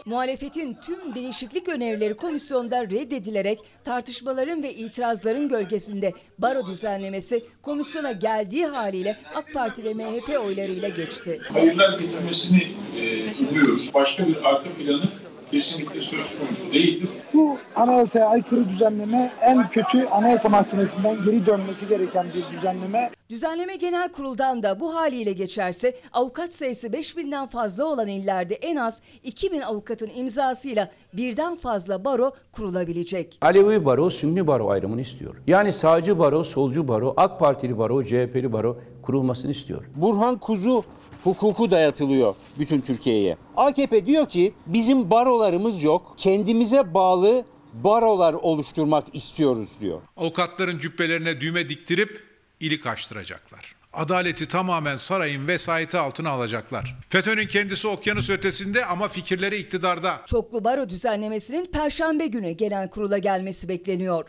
Muhalefetin tüm değişiklik önerileri komisyonda reddedilerek tartışmaların ve itirazların gölgesinde baro düzenlemesi komisyona geldiği haliyle AK Parti ve MHP oylarıyla geçti. hayırlar getirmesini e, umuyoruz. Başka bir arka planı kesinlikle söz konusu değildir. Bu anayasaya aykırı düzenleme en kötü anayasa mahkemesinden geri dönmesi gereken bir düzenleme. Düzenleme Genel Kurul'dan da bu haliyle geçerse avukat sayısı 5000'den fazla olan illerde en az 2000 avukatın imzasıyla birden fazla baro kurulabilecek. Alevi baro, Sünni baro ayrımını istiyor. Yani sağcı baro, solcu baro, AK Partili baro, CHP'li baro kurulmasını istiyor. Burhan Kuzu hukuku dayatılıyor bütün Türkiye'ye. AKP diyor ki bizim barolarımız yok. Kendimize bağlı barolar oluşturmak istiyoruz diyor. Avukatların cübbelerine düğme diktirip ilik açtıracaklar. Adaleti tamamen sarayın vesayeti altına alacaklar. FETÖ'nün kendisi okyanus ötesinde ama fikirleri iktidarda. Çoklu baro düzenlemesinin perşembe günü genel kurula gelmesi bekleniyor.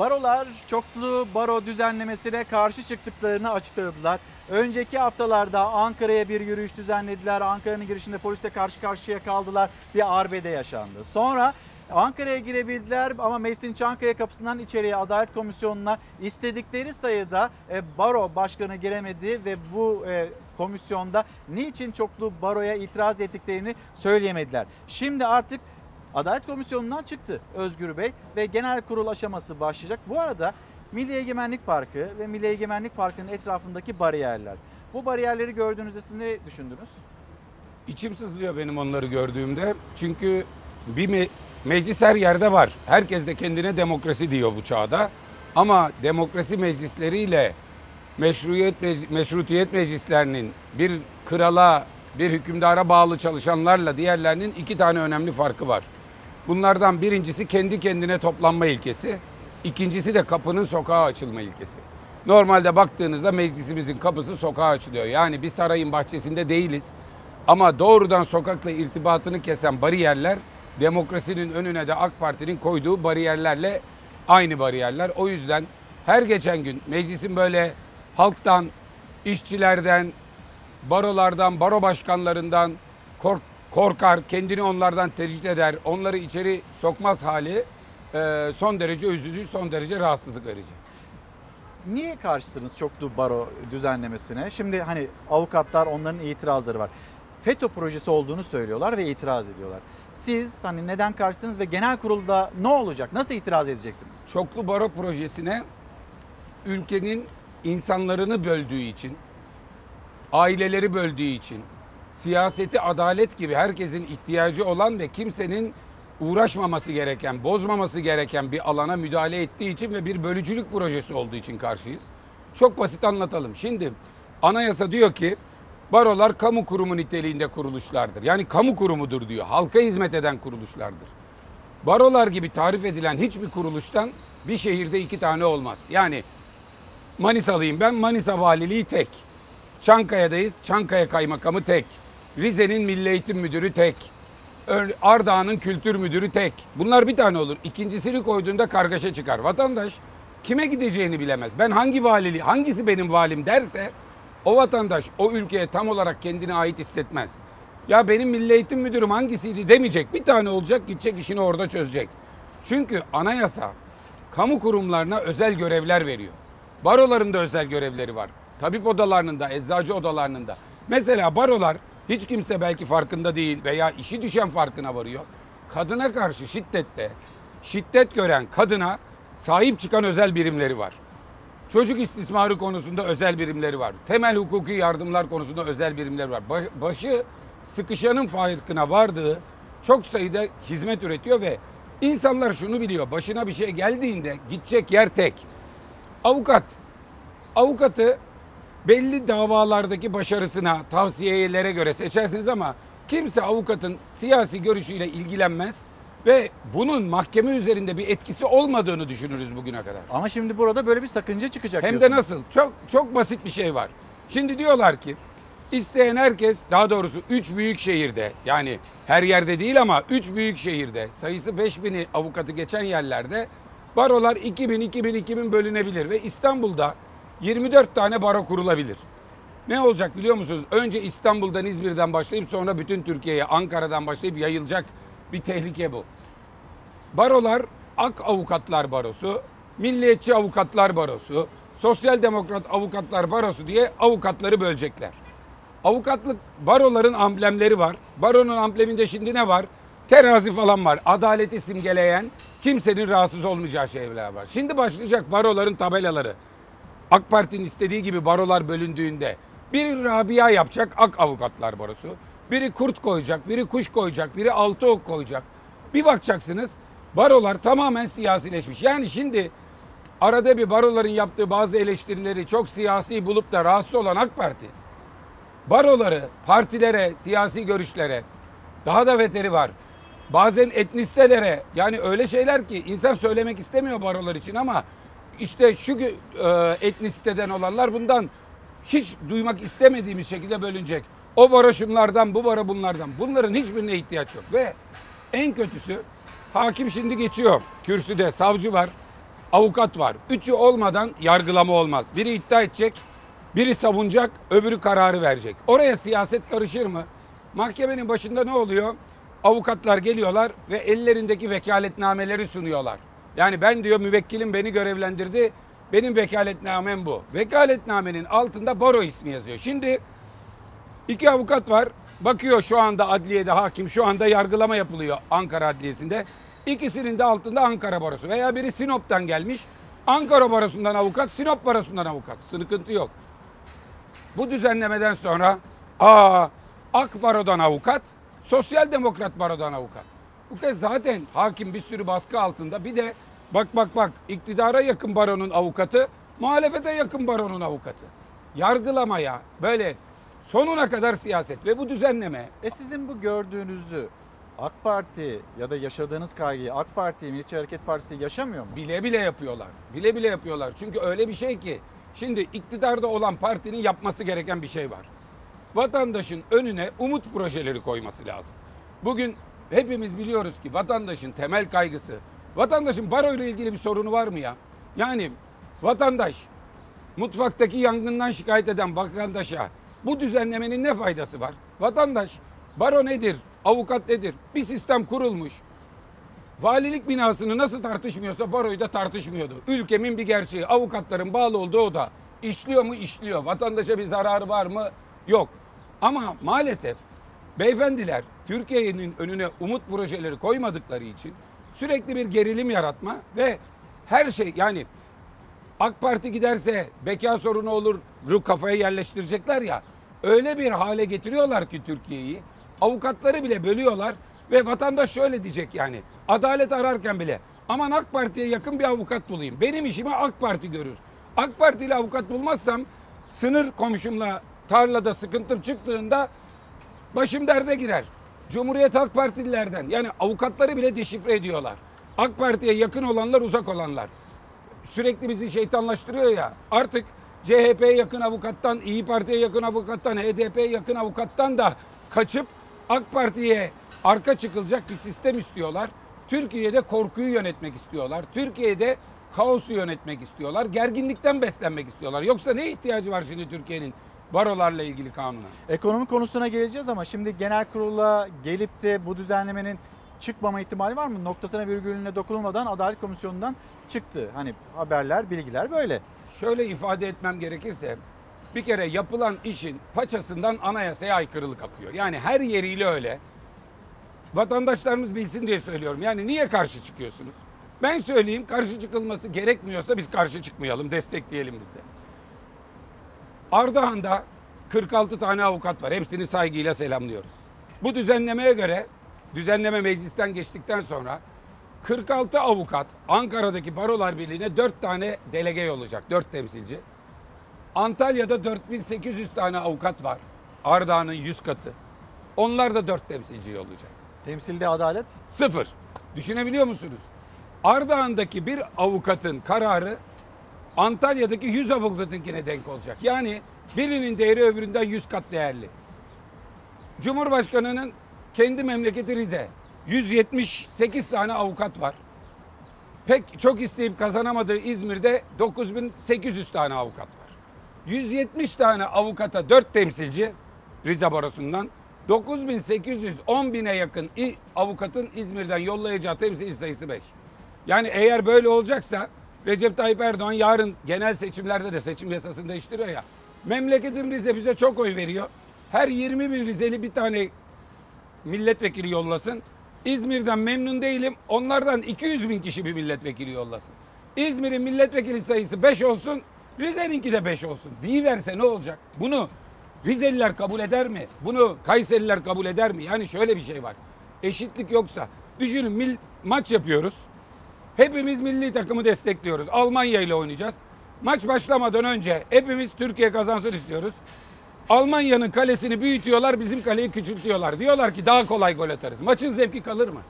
Barolar çoklu baro düzenlemesine karşı çıktıklarını açıkladılar. Önceki haftalarda Ankara'ya bir yürüyüş düzenlediler. Ankara'nın girişinde polisle karşı karşıya kaldılar. Bir arbede yaşandı. Sonra Ankara'ya girebildiler ama meclisin Çankaya kapısından içeriye Adalet Komisyonu'na istedikleri sayıda e, baro başkanı giremedi ve bu e, komisyonda niçin çoklu baroya itiraz ettiklerini söyleyemediler. Şimdi artık Adalet Komisyonu'ndan çıktı Özgür Bey ve genel kurul aşaması başlayacak. Bu arada Milli Egemenlik Parkı ve Milli Egemenlik Parkı'nın etrafındaki bariyerler. Bu bariyerleri gördüğünüzde siz ne düşündünüz? İçim sızlıyor benim onları gördüğümde. Çünkü bir me- meclis her yerde var. Herkes de kendine demokrasi diyor bu çağda. Ama demokrasi meclisleriyle meşruiyet meşrutiyet meclislerinin bir krala, bir hükümdara bağlı çalışanlarla diğerlerinin iki tane önemli farkı var. Bunlardan birincisi kendi kendine toplanma ilkesi. İkincisi de kapının sokağa açılma ilkesi. Normalde baktığınızda meclisimizin kapısı sokağa açılıyor. Yani bir sarayın bahçesinde değiliz. Ama doğrudan sokakla irtibatını kesen bariyerler demokrasinin önüne de AK Parti'nin koyduğu bariyerlerle aynı bariyerler. O yüzden her geçen gün meclisin böyle halktan, işçilerden, barolardan, baro başkanlarından korkar, kendini onlardan tercih eder, onları içeri sokmaz hali e, son derece üzücü, son derece rahatsızlık verici. Niye karşısınız çoklu baro düzenlemesine? Şimdi hani avukatlar onların itirazları var. FETÖ projesi olduğunu söylüyorlar ve itiraz ediyorlar. Siz hani neden karşısınız ve genel kurulda ne olacak? Nasıl itiraz edeceksiniz? Çoklu baro projesine ülkenin insanlarını böldüğü için, aileleri böldüğü için, siyaseti adalet gibi herkesin ihtiyacı olan ve kimsenin uğraşmaması gereken, bozmaması gereken bir alana müdahale ettiği için ve bir bölücülük projesi olduğu için karşıyız. Çok basit anlatalım. Şimdi anayasa diyor ki barolar kamu kurumu niteliğinde kuruluşlardır. Yani kamu kurumudur diyor. Halka hizmet eden kuruluşlardır. Barolar gibi tarif edilen hiçbir kuruluştan bir şehirde iki tane olmaz. Yani Manisalıyım ben, Manisa Valiliği tek. Çankaya'dayız, Çankaya Kaymakamı tek. Rize'nin Milli Eğitim Müdürü tek. Ardahan'ın Kültür Müdürü tek. Bunlar bir tane olur. İkincisini koyduğunda kargaşa çıkar. Vatandaş kime gideceğini bilemez. Ben hangi valiliği, hangisi benim valim derse o vatandaş o ülkeye tam olarak kendine ait hissetmez. Ya benim Milli Eğitim Müdürüm hangisiydi demeyecek. Bir tane olacak gidecek işini orada çözecek. Çünkü anayasa kamu kurumlarına özel görevler veriyor. Baroların da özel görevleri var. Tabip odalarının da, eczacı odalarının da. Mesela barolar hiç kimse belki farkında değil veya işi düşen farkına varıyor. Kadına karşı şiddette, şiddet gören kadına sahip çıkan özel birimleri var. Çocuk istismarı konusunda özel birimleri var. Temel hukuki yardımlar konusunda özel birimleri var. Ba- Başı sıkışanın farkına vardığı çok sayıda hizmet üretiyor ve insanlar şunu biliyor. Başına bir şey geldiğinde gidecek yer tek. Avukat. Avukatı belli davalardaki başarısına, tavsiyelere göre seçersiniz ama kimse avukatın siyasi görüşüyle ilgilenmez ve bunun mahkeme üzerinde bir etkisi olmadığını düşünürüz bugüne kadar. Ama şimdi burada böyle bir sakınca çıkacak Hem de diyorsunuz. nasıl? Çok çok basit bir şey var. Şimdi diyorlar ki İsteyen herkes daha doğrusu 3 büyük şehirde yani her yerde değil ama 3 büyük şehirde sayısı 5000'i avukatı geçen yerlerde barolar 2000 2000 2000 bölünebilir ve İstanbul'da 24 tane baro kurulabilir. Ne olacak biliyor musunuz? Önce İstanbul'dan İzmir'den başlayıp sonra bütün Türkiye'ye Ankara'dan başlayıp yayılacak bir tehlike bu. Barolar Ak Avukatlar Barosu, Milliyetçi Avukatlar Barosu, Sosyal Demokrat Avukatlar Barosu diye avukatları bölecekler. Avukatlık baroların amblemleri var. Baronun ambleminde şimdi ne var? Terazi falan var. Adaleti simgeleyen kimsenin rahatsız olmayacağı şeyler var. Şimdi başlayacak baroların tabelaları. AK Parti'nin istediği gibi barolar bölündüğünde biri Rabia yapacak Ak Avukatlar Barosu. Biri kurt koyacak, biri kuş koyacak, biri altı ok koyacak. Bir bakacaksınız barolar tamamen siyasileşmiş. Yani şimdi arada bir baroların yaptığı bazı eleştirileri çok siyasi bulup da rahatsız olan AK Parti baroları, partilere, siyasi görüşlere daha da veteri var. Bazen etnistelere yani öyle şeyler ki insan söylemek istemiyor barolar için ama işte şu e, etnisiteden olanlar bundan hiç duymak istemediğimiz şekilde bölünecek. O baro şunlardan, bu baro bunlardan. Bunların hiçbirine ihtiyaç yok. Ve en kötüsü hakim şimdi geçiyor. Kürsüde savcı var, avukat var. Üçü olmadan yargılama olmaz. Biri iddia edecek, biri savunacak, öbürü kararı verecek. Oraya siyaset karışır mı? Mahkemenin başında ne oluyor? Avukatlar geliyorlar ve ellerindeki vekaletnameleri sunuyorlar. Yani ben diyor müvekkilim beni görevlendirdi. Benim vekaletnamem bu. Vekaletnamenin altında baro ismi yazıyor. Şimdi iki avukat var. Bakıyor şu anda adliyede hakim şu anda yargılama yapılıyor Ankara Adliyesi'nde. İkisinin de altında Ankara Barosu veya biri Sinop'tan gelmiş. Ankara Barosu'ndan avukat, Sinop Barosu'ndan avukat. Sıkıntı yok. Bu düzenlemeden sonra aa AK Baro'dan avukat, Sosyal Demokrat Baro'dan avukat. Bu kez zaten hakim bir sürü baskı altında. Bir de bak bak bak iktidara yakın baronun avukatı, muhalefete yakın baronun avukatı. Yargılamaya böyle sonuna kadar siyaset ve bu düzenleme E sizin bu gördüğünüzü AK Parti ya da yaşadığınız kaygıyı AK Parti, Milliyetçi Hareket Partisi yaşamıyor mu? bile bile yapıyorlar. Bile bile yapıyorlar. Çünkü öyle bir şey ki şimdi iktidarda olan partinin yapması gereken bir şey var. Vatandaşın önüne umut projeleri koyması lazım. Bugün hepimiz biliyoruz ki vatandaşın temel kaygısı, vatandaşın baro ile ilgili bir sorunu var mı ya? Yani vatandaş mutfaktaki yangından şikayet eden vatandaşa bu düzenlemenin ne faydası var? Vatandaş baro nedir? Avukat nedir? Bir sistem kurulmuş. Valilik binasını nasıl tartışmıyorsa baroyu da tartışmıyordu. Ülkemin bir gerçeği. Avukatların bağlı olduğu o da. İşliyor mu? İşliyor. Vatandaşa bir zararı var mı? Yok. Ama maalesef beyefendiler Türkiye'nin önüne umut projeleri koymadıkları için sürekli bir gerilim yaratma ve her şey yani AK Parti giderse beka sorunu olur ru kafaya yerleştirecekler ya. Öyle bir hale getiriyorlar ki Türkiye'yi. Avukatları bile bölüyorlar ve vatandaş şöyle diyecek yani. Adalet ararken bile aman AK Parti'ye yakın bir avukat bulayım. Benim işimi AK Parti görür. AK Parti ile avukat bulmazsam sınır komşumla tarlada sıkıntım çıktığında başım derde girer. Cumhuriyet Halk Partililerden yani avukatları bile deşifre ediyorlar. AK Parti'ye yakın olanlar uzak olanlar sürekli bizi şeytanlaştırıyor ya. Artık CHP'ye yakın avukattan, İyi Parti'ye yakın avukattan, HDP'ye yakın avukattan da kaçıp AK Parti'ye arka çıkılacak bir sistem istiyorlar. Türkiye'de korkuyu yönetmek istiyorlar. Türkiye'de kaosu yönetmek istiyorlar. Gerginlikten beslenmek istiyorlar. Yoksa ne ihtiyacı var şimdi Türkiye'nin barolarla ilgili kanuna? Ekonomi konusuna geleceğiz ama şimdi genel kurula gelip de bu düzenlemenin çıkmama ihtimali var mı? Noktasına virgülüne dokunulmadan Adalet Komisyonu'ndan çıktı. Hani haberler, bilgiler böyle. Şöyle ifade etmem gerekirse bir kere yapılan işin paçasından anayasaya aykırılık akıyor. Yani her yeriyle öyle. Vatandaşlarımız bilsin diye söylüyorum. Yani niye karşı çıkıyorsunuz? Ben söyleyeyim karşı çıkılması gerekmiyorsa biz karşı çıkmayalım, destekleyelim biz de. Ardahan'da 46 tane avukat var. Hepsini saygıyla selamlıyoruz. Bu düzenlemeye göre düzenleme meclisten geçtikten sonra 46 avukat Ankara'daki Barolar Birliği'ne 4 tane delege olacak. 4 temsilci. Antalya'da 4800 tane avukat var. Ardahan'ın 100 katı. Onlar da 4 temsilci olacak. Temsilde adalet? Sıfır. Düşünebiliyor musunuz? Ardahan'daki bir avukatın kararı Antalya'daki 100 avukatınkine denk olacak. Yani birinin değeri öbüründen 100 kat değerli. Cumhurbaşkanının kendi memleketi Rize. 178 tane avukat var. Pek çok isteyip kazanamadığı İzmir'de 9800 tane avukat var. 170 tane avukata 4 temsilci Rize Barosu'ndan 9810 bine yakın i- avukatın İzmir'den yollayacağı temsilci sayısı 5. Yani eğer böyle olacaksa Recep Tayyip Erdoğan yarın genel seçimlerde de seçim yasasını değiştiriyor ya. Memleketim Rize bize çok oy veriyor. Her 20 bin Rizeli bir tane milletvekili yollasın. İzmir'den memnun değilim. Onlardan 200 bin kişi bir milletvekili yollasın. İzmir'in milletvekili sayısı 5 olsun. Rize'ninki de 5 olsun. verse ne olacak? Bunu Rizeliler kabul eder mi? Bunu Kayseriler kabul eder mi? Yani şöyle bir şey var. Eşitlik yoksa düşünün mil, maç yapıyoruz. Hepimiz milli takımı destekliyoruz. Almanya ile oynayacağız. Maç başlamadan önce hepimiz Türkiye kazansın istiyoruz. Almanya'nın kalesini büyütüyorlar, bizim kaleyi küçültüyorlar. Diyorlar ki daha kolay gol atarız. Maçın zevki kalır mı?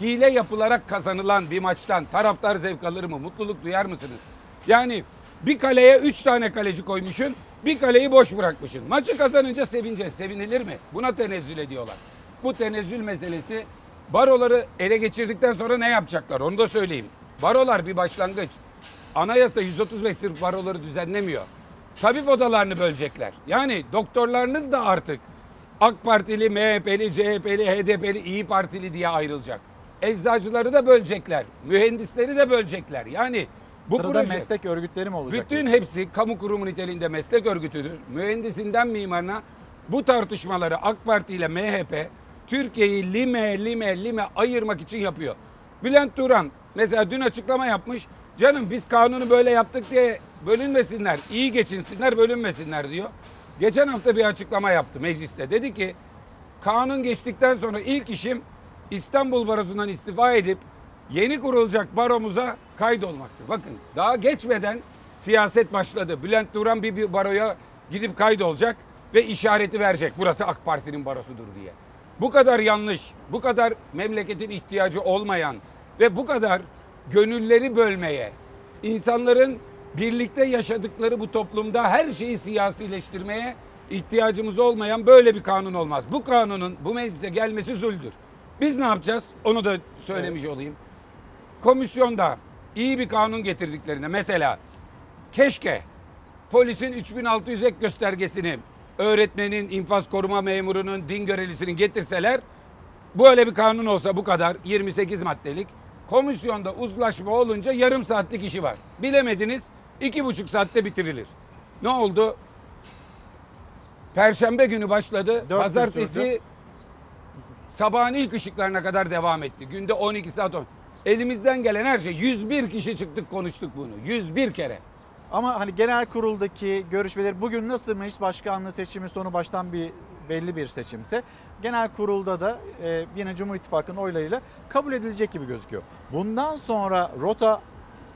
Hile yapılarak kazanılan bir maçtan taraftar zevk alır mı? Mutluluk duyar mısınız? Yani bir kaleye üç tane kaleci koymuşsun, bir kaleyi boş bırakmışsın. Maçı kazanınca sevineceğiz. Sevinilir mi? Buna tenezzül ediyorlar. Bu tenezzül meselesi baroları ele geçirdikten sonra ne yapacaklar? Onu da söyleyeyim. Barolar bir başlangıç. Anayasa 135 sırf baroları düzenlemiyor. Tabip odalarını bölecekler. Yani doktorlarınız da artık AK Partili, MHP'li, CHP'li, HDP'li, İyi Partili diye ayrılacak. Eczacıları da bölecekler. Mühendisleri de bölecekler. Yani bu Sırada proje meslek örgütleri mi olacak? bütün hepsi kamu kurumu niteliğinde meslek örgütüdür. Mühendisinden mimarına bu tartışmaları AK Parti ile MHP Türkiye'yi lime lime lime ayırmak için yapıyor. Bülent Turan mesela dün açıklama yapmış. Canım biz kanunu böyle yaptık diye bölünmesinler, iyi geçinsinler, bölünmesinler diyor. Geçen hafta bir açıklama yaptı mecliste. Dedi ki kanun geçtikten sonra ilk işim İstanbul Barosu'ndan istifa edip yeni kurulacak baromuza kaydolmaktır. Bakın daha geçmeden siyaset başladı. Bülent Turan bir, bir baroya gidip kaydolacak ve işareti verecek. Burası AK Parti'nin barosudur diye. Bu kadar yanlış, bu kadar memleketin ihtiyacı olmayan ve bu kadar gönülleri bölmeye, insanların birlikte yaşadıkları bu toplumda her şeyi siyasileştirmeye ihtiyacımız olmayan böyle bir kanun olmaz. Bu kanunun bu meclise gelmesi zuldür. Biz ne yapacağız? Onu da söylemiş olayım. Komisyonda iyi bir kanun getirdiklerinde mesela keşke polisin 3600 ek göstergesini öğretmenin, infaz koruma memurunun, din görevlisinin getirseler böyle bir kanun olsa bu kadar 28 maddelik komisyonda uzlaşma olunca yarım saatlik işi var. Bilemediniz iki buçuk saatte bitirilir. Ne oldu? Perşembe günü başladı. Dört Pazartesi sürdü. sabahın ilk ışıklarına kadar devam etti. Günde 12 saat. on- Elimizden gelen her şey. 101 kişi çıktık konuştuk bunu. 101 kere. Ama hani genel kuruldaki görüşmeler bugün nasıl meclis başkanlığı seçimi sonu baştan bir belli bir seçimse genel kurulda da e, yine Cumhur İttifakı'nın oylarıyla kabul edilecek gibi gözüküyor. Bundan sonra rota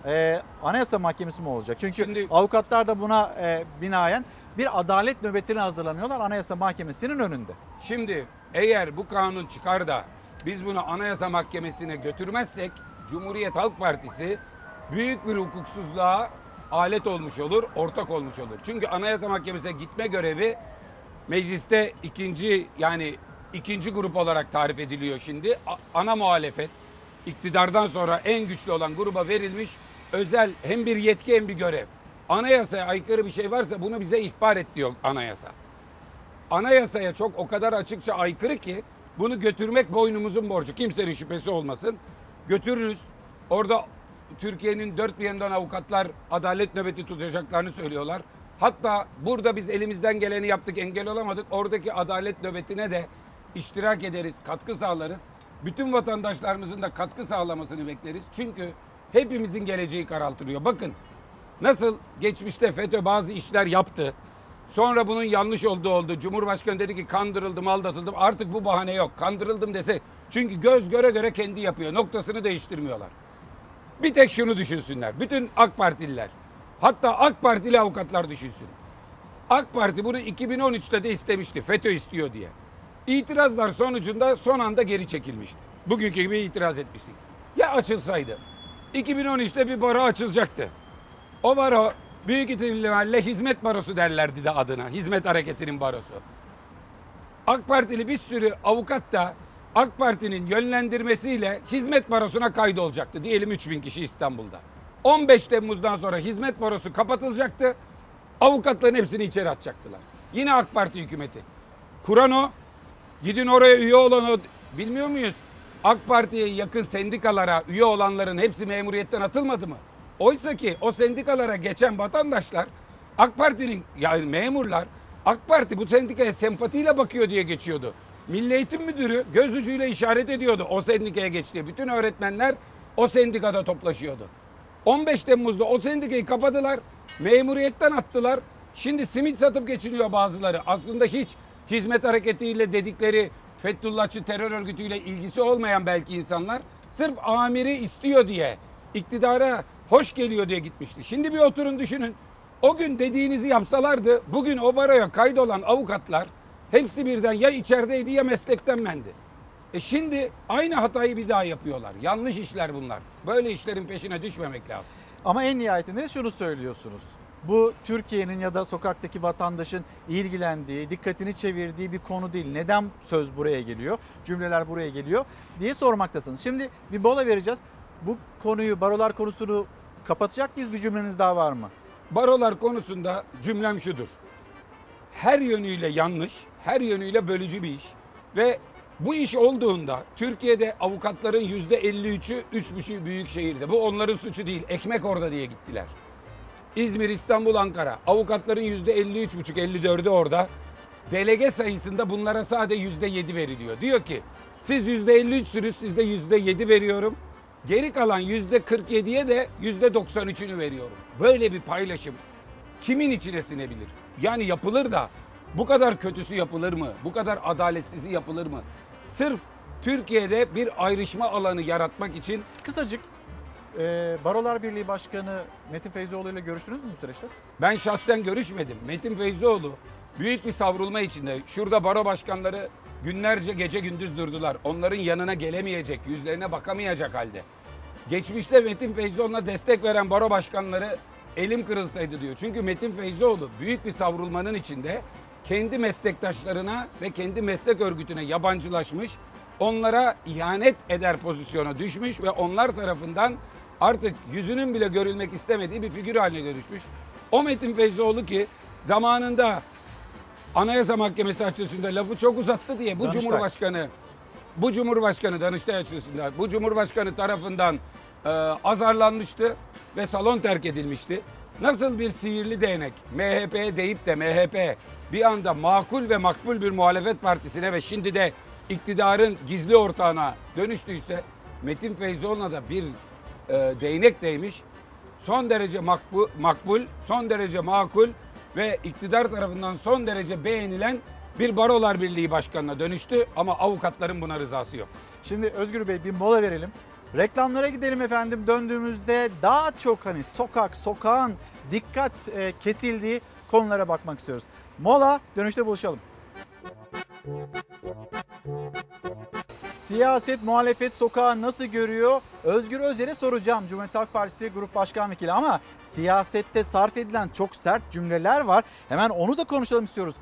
e, Anayasa Mahkemesi mi olacak? Çünkü avukatlar da buna e, binaen bir adalet nöbetini hazırlanıyorlar Anayasa Mahkemesi'nin önünde. Şimdi eğer bu kanun çıkar da biz bunu Anayasa Mahkemesi'ne götürmezsek Cumhuriyet Halk Partisi büyük bir hukuksuzluğa alet olmuş olur, ortak olmuş olur. Çünkü Anayasa Mahkemesi'ne gitme görevi mecliste ikinci yani ikinci grup olarak tarif ediliyor şimdi. Ana muhalefet iktidardan sonra en güçlü olan gruba verilmiş özel hem bir yetki hem bir görev. Anayasaya aykırı bir şey varsa bunu bize ihbar et diyor anayasa anayasaya çok o kadar açıkça aykırı ki bunu götürmek boynumuzun borcu. Kimsenin şüphesi olmasın. Götürürüz. Orada Türkiye'nin dört bir yanından avukatlar adalet nöbeti tutacaklarını söylüyorlar. Hatta burada biz elimizden geleni yaptık engel olamadık. Oradaki adalet nöbetine de iştirak ederiz, katkı sağlarız. Bütün vatandaşlarımızın da katkı sağlamasını bekleriz. Çünkü hepimizin geleceği karartılıyor. Bakın nasıl geçmişte FETÖ bazı işler yaptı. Sonra bunun yanlış olduğu oldu. Cumhurbaşkanı dedi ki kandırıldım, aldatıldım. Artık bu bahane yok. Kandırıldım dese. Çünkü göz göre göre kendi yapıyor. Noktasını değiştirmiyorlar. Bir tek şunu düşünsünler. Bütün AK Partililer. Hatta AK Partili avukatlar düşünsün. AK Parti bunu 2013'te de istemişti. FETÖ istiyor diye. İtirazlar sonucunda son anda geri çekilmişti. Bugünkü gibi itiraz etmiştik. Ya açılsaydı? 2013'te bir baro açılacaktı. O baro büyük ihtimalle hizmet barosu derlerdi de adına. Hizmet hareketinin barosu. AK Partili bir sürü avukat da AK Parti'nin yönlendirmesiyle hizmet barosuna kaydolacaktı. Diyelim 3000 kişi İstanbul'da. 15 Temmuz'dan sonra hizmet barosu kapatılacaktı. Avukatların hepsini içeri atacaktılar. Yine AK Parti hükümeti. Kuran o. Gidin oraya üye olan o. Bilmiyor muyuz? AK Parti'ye yakın sendikalara üye olanların hepsi memuriyetten atılmadı mı? Oysa ki o sendikalara geçen vatandaşlar AK Parti'nin yani memurlar AK Parti bu sendikaya sempatiyle bakıyor diye geçiyordu. Milli Eğitim Müdürü göz ucuyla işaret ediyordu o sendikaya geç diye. Bütün öğretmenler o sendikada toplaşıyordu. 15 Temmuz'da o sendikayı kapadılar. Memuriyetten attılar. Şimdi simit satıp geçiniyor bazıları. Aslında hiç hizmet hareketiyle dedikleri Fethullahçı terör örgütüyle ilgisi olmayan belki insanlar sırf amiri istiyor diye iktidara hoş geliyor diye gitmişti. Şimdi bir oturun düşünün. O gün dediğinizi yapsalardı bugün o baroya kaydolan avukatlar hepsi birden ya içerideydi ya meslekten mendi. E şimdi aynı hatayı bir daha yapıyorlar. Yanlış işler bunlar. Böyle işlerin peşine düşmemek lazım. Ama en nihayetinde şunu söylüyorsunuz. Bu Türkiye'nin ya da sokaktaki vatandaşın ilgilendiği, dikkatini çevirdiği bir konu değil. Neden söz buraya geliyor, cümleler buraya geliyor diye sormaktasınız. Şimdi bir mola vereceğiz. Bu konuyu, barolar konusunu kapatacak mıyız? Bir cümleniz daha var mı? Barolar konusunda cümlem şudur. Her yönüyle yanlış, her yönüyle bölücü bir iş. Ve bu iş olduğunda Türkiye'de avukatların yüzde 53'ü, 3,5 büyük şehirde. Bu onların suçu değil. Ekmek orada diye gittiler. İzmir, İstanbul, Ankara. Avukatların yüzde 53,5, 54'ü orada. Delege sayısında bunlara sadece yüzde 7 veriliyor. Diyor ki siz yüzde 53'sünüz, siz de yüzde 7 veriyorum. Geri kalan yüzde 47'ye de yüzde 93'ünü veriyorum. Böyle bir paylaşım kimin içine sinebilir? Yani yapılır da bu kadar kötüsü yapılır mı? Bu kadar adaletsizi yapılır mı? Sırf Türkiye'de bir ayrışma alanı yaratmak için Kısacık e, Barolar Birliği Başkanı Metin Feyzoğlu ile görüştünüz mü bu süreçte? ben şahsen görüşmedim. Metin Feyzioğlu büyük bir savrulma içinde. Şurada baro başkanları günlerce gece gündüz durdular. Onların yanına gelemeyecek, yüzlerine bakamayacak halde. Geçmişte Metin Feyzioğlu'na destek veren baro başkanları elim kırılsaydı diyor. Çünkü Metin Feyzioğlu büyük bir savrulmanın içinde kendi meslektaşlarına ve kendi meslek örgütüne yabancılaşmış, onlara ihanet eder pozisyona düşmüş ve onlar tarafından artık yüzünün bile görülmek istemediği bir figür haline dönüşmüş. O Metin Feyzioğlu ki zamanında Anayasa Mahkemesi açısında lafı çok uzattı diye bu Danıştay. Cumhurbaşkanı bu Cumhurbaşkanı Danıştay açısından bu Cumhurbaşkanı tarafından e, azarlanmıştı ve salon terk edilmişti. Nasıl bir sihirli değnek MHP deyip de MHP bir anda makul ve makbul bir muhalefet partisine ve şimdi de iktidarın gizli ortağına dönüştüyse Metin Feyzoğlu'na da bir e, değnek değmiş. Son derece makbul, makbul, son derece makul ve iktidar tarafından son derece beğenilen bir Barolar Birliği Başkanı'na dönüştü ama avukatların buna rızası yok. Şimdi Özgür Bey bir mola verelim. Reklamlara gidelim efendim. Döndüğümüzde daha çok hani sokak, sokağın dikkat e, kesildiği konulara bakmak istiyoruz. Mola, dönüşte buluşalım. Siyaset, muhalefet sokağı nasıl görüyor? Özgür Özel'e soracağım. Cumhuriyet Halk Partisi Grup Başkan Vekili ama siyasette sarf edilen çok sert cümleler var. Hemen onu da konuşalım istiyoruz.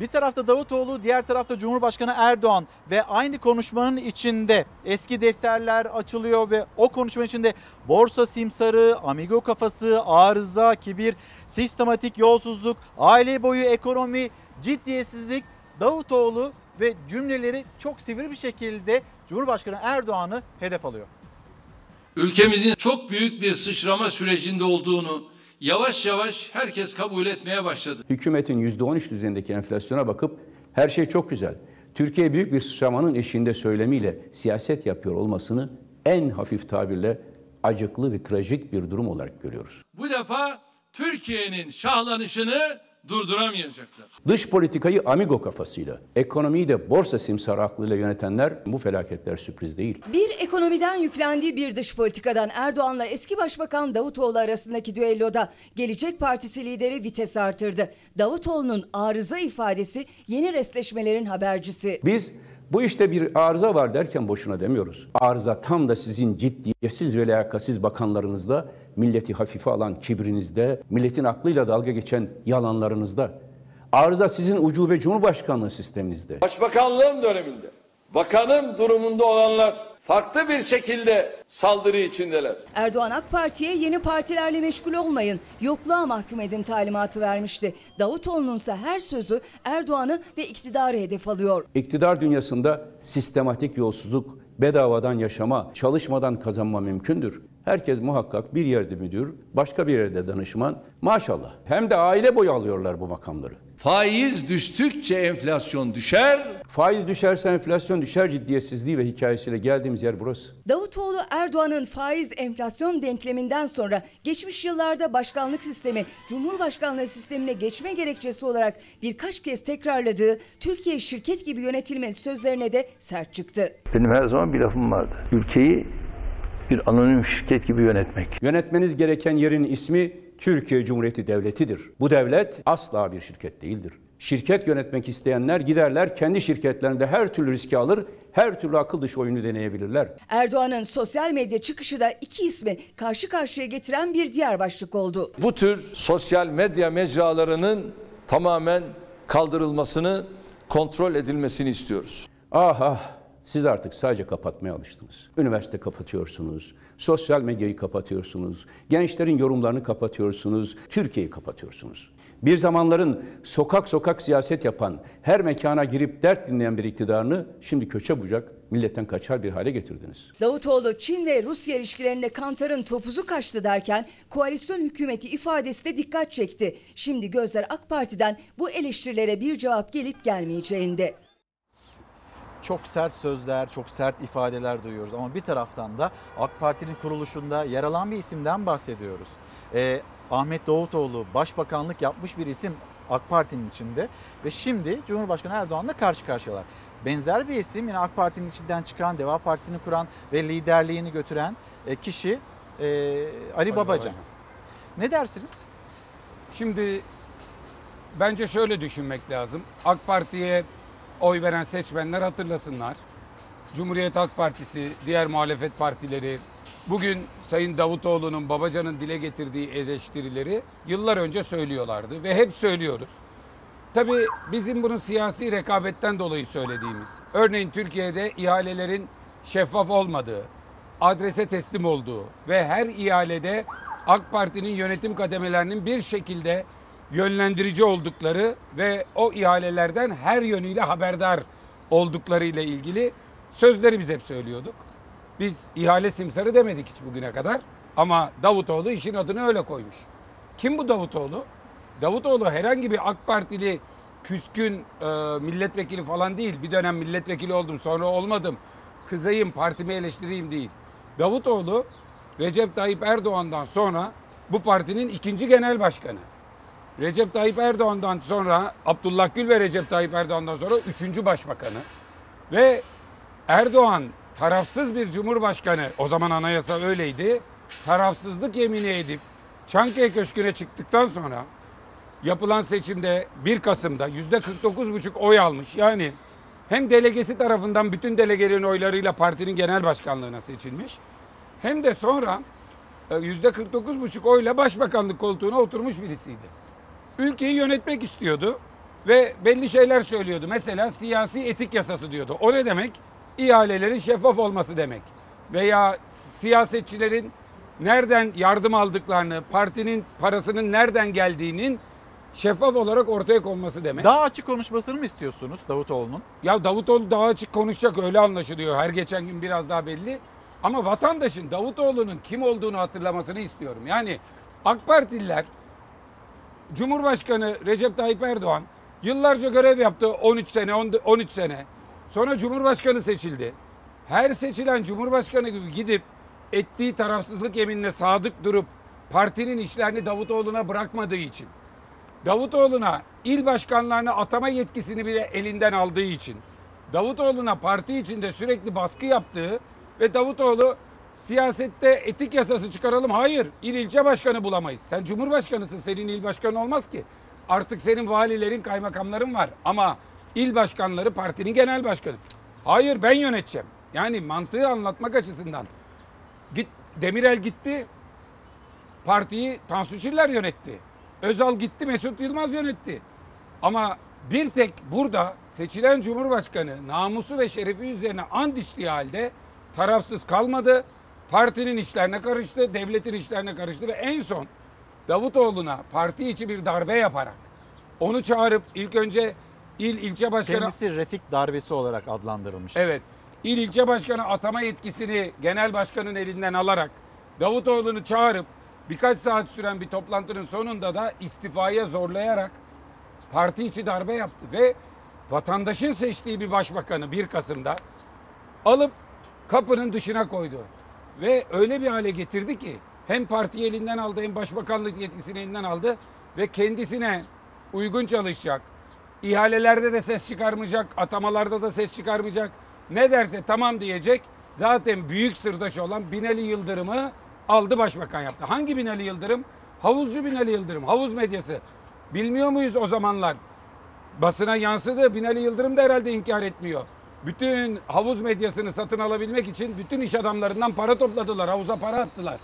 Bir tarafta Davutoğlu, diğer tarafta Cumhurbaşkanı Erdoğan ve aynı konuşmanın içinde eski defterler açılıyor ve o konuşmanın içinde borsa simsarı, amigo kafası, arıza, kibir, sistematik yolsuzluk, aile boyu ekonomi, ciddiyetsizlik, Davutoğlu ve cümleleri çok sivri bir şekilde Cumhurbaşkanı Erdoğan'ı hedef alıyor. ülkemizin çok büyük bir sıçrama sürecinde olduğunu yavaş yavaş herkes kabul etmeye başladı. Hükümetin %13 düzeyindeki enflasyona bakıp her şey çok güzel. Türkiye büyük bir sıçramanın eşiğinde söylemiyle siyaset yapıyor olmasını en hafif tabirle acıklı ve trajik bir durum olarak görüyoruz. Bu defa Türkiye'nin şahlanışını durduramayacaklar. Dış politikayı amigo kafasıyla, ekonomiyi de borsa simsarı aklıyla yönetenler bu felaketler sürpriz değil. Bir ekonomiden yüklendiği bir dış politikadan Erdoğan'la eski başbakan Davutoğlu arasındaki düelloda Gelecek Partisi lideri vites artırdı. Davutoğlu'nun arıza ifadesi yeni restleşmelerin habercisi. Biz Bu işte bir arıza var derken boşuna demiyoruz. Arıza tam da sizin ciddiyetsiz ve liyakatsiz bakanlarınızda, milleti hafife alan kibrinizde, milletin aklıyla dalga geçen yalanlarınızda. Arıza sizin ucube cumhurbaşkanlığı sisteminizde. Başbakanlığım döneminde bakanım durumunda olanlar farklı bir şekilde saldırı içindeler. Erdoğan AK Parti'ye yeni partilerle meşgul olmayın, yokluğa mahkum edin talimatı vermişti. Davutoğlu'nun ise her sözü Erdoğan'ı ve iktidarı hedef alıyor. İktidar dünyasında sistematik yolsuzluk, bedavadan yaşama, çalışmadan kazanma mümkündür. Herkes muhakkak bir yerde müdür, başka bir yerde danışman. Maşallah. Hem de aile boyu alıyorlar bu makamları. Faiz düştükçe enflasyon düşer. Faiz düşerse enflasyon düşer ciddiyetsizliği ve hikayesiyle geldiğimiz yer burası. Davutoğlu Erdoğan'ın faiz enflasyon denkleminden sonra geçmiş yıllarda başkanlık sistemi Cumhurbaşkanlığı sistemine geçme gerekçesi olarak birkaç kez tekrarladığı Türkiye şirket gibi yönetilme sözlerine de sert çıktı. Benim her zaman bir lafım vardı. Ülkeyi bir anonim şirket gibi yönetmek. Yönetmeniz gereken yerin ismi Türkiye Cumhuriyeti Devleti'dir. Bu devlet asla bir şirket değildir. Şirket yönetmek isteyenler giderler kendi şirketlerinde her türlü riski alır, her türlü akıl dışı oyunu deneyebilirler. Erdoğan'ın sosyal medya çıkışı da iki ismi karşı karşıya getiren bir diğer başlık oldu. Bu tür sosyal medya mecralarının tamamen kaldırılmasını, kontrol edilmesini istiyoruz. Ah ah siz artık sadece kapatmaya alıştınız. Üniversite kapatıyorsunuz, sosyal medyayı kapatıyorsunuz, gençlerin yorumlarını kapatıyorsunuz, Türkiye'yi kapatıyorsunuz. Bir zamanların sokak sokak siyaset yapan, her mekana girip dert dinleyen bir iktidarını şimdi köçe bucak, milletten kaçar bir hale getirdiniz. Davutoğlu Çin ve Rusya ilişkilerinde Kantar'ın topuzu kaçtı derken koalisyon hükümeti ifadesi de dikkat çekti. Şimdi gözler AK Parti'den bu eleştirilere bir cevap gelip gelmeyeceğinde. Çok sert sözler, çok sert ifadeler duyuyoruz. Ama bir taraftan da AK Parti'nin kuruluşunda yer alan bir isimden bahsediyoruz. Ee, Ahmet Davutoğlu başbakanlık yapmış bir isim AK Parti'nin içinde ve şimdi Cumhurbaşkanı Erdoğan'la karşı karşıyalar. Benzer bir isim yine AK Parti'nin içinden çıkan, Deva Partisi'ni kuran ve liderliğini götüren e, kişi e, Ali, Babacan. Babacan. Ne dersiniz? Şimdi bence şöyle düşünmek lazım. AK Parti'ye oy veren seçmenler hatırlasınlar. Cumhuriyet Halk Partisi, diğer muhalefet partileri bugün Sayın Davutoğlu'nun Babacan'ın dile getirdiği eleştirileri yıllar önce söylüyorlardı ve hep söylüyoruz. Tabii bizim bunu siyasi rekabetten dolayı söylediğimiz. Örneğin Türkiye'de ihalelerin şeffaf olmadığı, adrese teslim olduğu ve her ihalede AK Parti'nin yönetim kademelerinin bir şekilde yönlendirici oldukları ve o ihalelerden her yönüyle haberdar oldukları ile ilgili sözleri biz hep söylüyorduk. Biz ihale simsarı demedik hiç bugüne kadar ama Davutoğlu işin adını öyle koymuş. Kim bu Davutoğlu? Davutoğlu herhangi bir AK Partili küskün e, milletvekili falan değil. Bir dönem milletvekili oldum sonra olmadım. Kızayım partimi eleştireyim değil. Davutoğlu Recep Tayyip Erdoğan'dan sonra bu partinin ikinci genel başkanı. Recep Tayyip Erdoğan'dan sonra Abdullah Gül ve Recep Tayyip Erdoğan'dan sonra üçüncü başbakanı. Ve Erdoğan tarafsız bir cumhurbaşkanı o zaman anayasa öyleydi. Tarafsızlık yemini edip Çankaya Köşkü'ne çıktıktan sonra yapılan seçimde 1 Kasım'da yüzde 49,5 oy almış. Yani hem delegesi tarafından bütün delegelerin oylarıyla partinin genel başkanlığına seçilmiş. Hem de sonra e, yüzde 49,5 oyla başbakanlık koltuğuna oturmuş birisiydi. Ülkeyi yönetmek istiyordu ve belli şeyler söylüyordu. Mesela siyasi etik yasası diyordu. O ne demek? İhalelerin şeffaf olması demek. Veya siyasetçilerin nereden yardım aldıklarını, partinin parasının nereden geldiğinin şeffaf olarak ortaya konması demek. Daha açık konuşmasını mı istiyorsunuz Davutoğlu'nun? Ya Davutoğlu daha açık konuşacak öyle anlaşılıyor. Her geçen gün biraz daha belli. Ama vatandaşın Davutoğlu'nun kim olduğunu hatırlamasını istiyorum. Yani AK Partililer Cumhurbaşkanı Recep Tayyip Erdoğan yıllarca görev yaptı 13 sene 13 sene. Sonra Cumhurbaşkanı seçildi. Her seçilen Cumhurbaşkanı gibi gidip ettiği tarafsızlık yeminine sadık durup partinin işlerini Davutoğlu'na bırakmadığı için Davutoğlu'na il başkanlarını atama yetkisini bile elinden aldığı için Davutoğlu'na parti içinde sürekli baskı yaptığı ve Davutoğlu siyasette etik yasası çıkaralım. Hayır, il ilçe başkanı bulamayız. Sen cumhurbaşkanısın, senin il başkanı olmaz ki. Artık senin valilerin, kaymakamların var ama il başkanları partinin genel başkanı. Hayır ben yöneteceğim. Yani mantığı anlatmak açısından. Git Demirel gitti. Partiyi Tansu Çiller yönetti. Özal gitti Mesut Yılmaz yönetti. Ama bir tek burada seçilen Cumhurbaşkanı namusu ve şerefi üzerine and içtiği halde tarafsız kalmadı. Partinin işlerine karıştı, devletin işlerine karıştı ve en son Davutoğlu'na parti içi bir darbe yaparak onu çağırıp ilk önce il ilçe başkanı Kendisi Refik darbesi olarak adlandırılmış. Evet. İl ilçe başkanı atama yetkisini genel başkanın elinden alarak Davutoğlu'nu çağırıp birkaç saat süren bir toplantının sonunda da istifaya zorlayarak parti içi darbe yaptı ve vatandaşın seçtiği bir başbakanı 1 Kasım'da alıp kapının dışına koydu. Ve öyle bir hale getirdi ki hem parti elinden aldı hem başbakanlık yetkisini elinden aldı ve kendisine uygun çalışacak. İhalelerde de ses çıkarmayacak, atamalarda da ses çıkarmayacak. Ne derse tamam diyecek. Zaten büyük sırdaşı olan Binali Yıldırım'ı aldı başbakan yaptı. Hangi Binali Yıldırım? Havuzcu Binali Yıldırım, havuz medyası. Bilmiyor muyuz o zamanlar? Basına yansıdı. Binali Yıldırım da herhalde inkar etmiyor. Bütün havuz medyasını satın alabilmek için bütün iş adamlarından para topladılar. Havuza para attılar.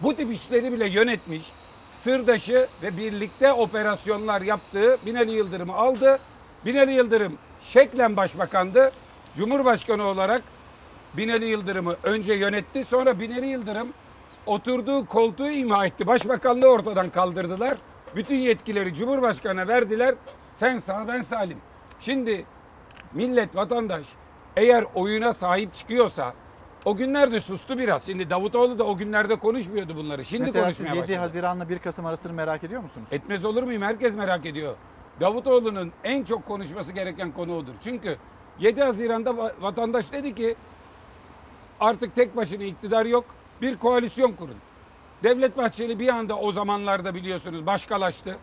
Bu tip işleri bile yönetmiş. Sırdaşı ve birlikte operasyonlar yaptığı Binali Yıldırım'ı aldı. Binali Yıldırım şeklen başbakandı. Cumhurbaşkanı olarak Binali Yıldırım'ı önce yönetti. Sonra Binali Yıldırım oturduğu koltuğu imha etti. Başbakanlığı ortadan kaldırdılar. Bütün yetkileri Cumhurbaşkanı'na verdiler. Sen sağ ben salim. Şimdi millet, vatandaş eğer oyuna sahip çıkıyorsa o günlerde sustu biraz. Şimdi Davutoğlu da o günlerde konuşmuyordu bunları. Şimdi Mesela siz konuşmaya 7 başladı. Haziran'la 1 Kasım arasını merak ediyor musunuz? Etmez olur muyum? Herkes merak ediyor. Davutoğlu'nun en çok konuşması gereken konu odur. Çünkü 7 Haziran'da va- vatandaş dedi ki artık tek başına iktidar yok. Bir koalisyon kurun. Devlet Bahçeli bir anda o zamanlarda biliyorsunuz başkalaştı.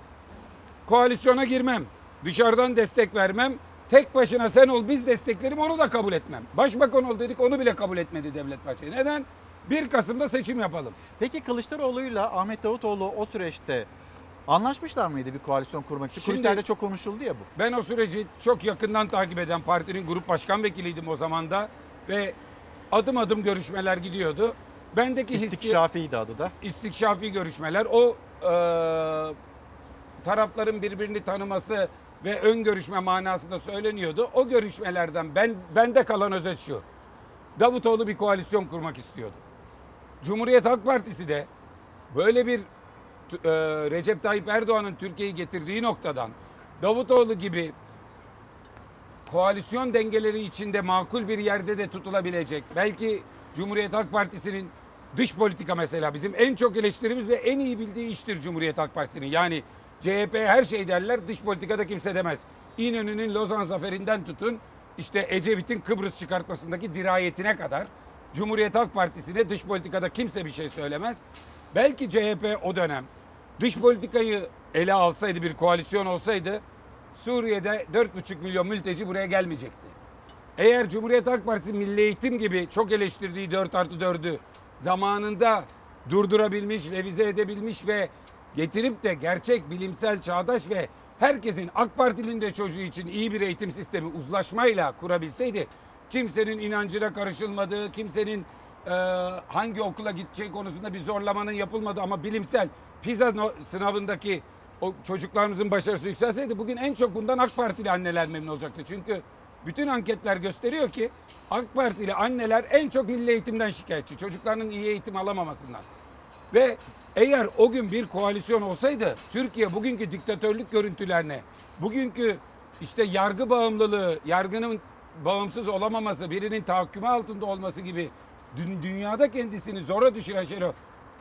Koalisyona girmem. Dışarıdan destek vermem. Tek başına sen ol biz desteklerim onu da kabul etmem. Başbakan ol dedik onu bile kabul etmedi Devlet Bahçeli. Neden? 1 Kasım'da seçim yapalım. Peki Kılıçdaroğlu'yla Ahmet Davutoğlu o süreçte anlaşmışlar mıydı bir koalisyon kurmak için? Şimdi- Kulislerde çok konuşuldu ya bu. Ben o süreci çok yakından takip eden partinin grup başkan vekiliydim o zaman da ve adım adım görüşmeler gidiyordu. Bendeki İstikşafiydi adı da. istikşafi görüşmeler o e, tarafların birbirini tanıması ve ön görüşme manasında söyleniyordu. O görüşmelerden ben bende kalan özet şu. Davutoğlu bir koalisyon kurmak istiyordu. Cumhuriyet Halk Partisi de böyle bir e, Recep Tayyip Erdoğan'ın Türkiye'yi getirdiği noktadan Davutoğlu gibi koalisyon dengeleri içinde makul bir yerde de tutulabilecek. Belki Cumhuriyet Halk Partisi'nin dış politika mesela bizim en çok eleştirimiz ve en iyi bildiği iştir Cumhuriyet Halk Partisi'nin. Yani CHP her şey derler dış politikada kimse demez. İnönü'nün Lozan zaferinden tutun işte Ecevit'in Kıbrıs çıkartmasındaki dirayetine kadar Cumhuriyet Halk Partisi'ne dış politikada kimse bir şey söylemez. Belki CHP o dönem dış politikayı ele alsaydı bir koalisyon olsaydı Suriye'de 4,5 milyon mülteci buraya gelmeyecekti. Eğer Cumhuriyet Halk Partisi Milli Eğitim gibi çok eleştirdiği 4 artı 4'ü zamanında durdurabilmiş, revize edebilmiş ve getirip de gerçek bilimsel, çağdaş ve herkesin AK Partili'nin de çocuğu için iyi bir eğitim sistemi uzlaşmayla kurabilseydi kimsenin inancına karışılmadığı, kimsenin e, hangi okula gideceği konusunda bir zorlamanın yapılmadığı ama bilimsel PISA sınavındaki o çocuklarımızın başarısı yükselseydi bugün en çok bundan AK Partili anneler memnun olacaktı. Çünkü bütün anketler gösteriyor ki AK Partili anneler en çok milli eğitimden şikayetçi. Çocuklarının iyi eğitim alamamasından. Ve eğer o gün bir koalisyon olsaydı Türkiye bugünkü diktatörlük görüntülerine, bugünkü işte yargı bağımlılığı, yargının bağımsız olamaması, birinin tahakkümü altında olması gibi dün, dünyada kendisini zora düşüren şeyler.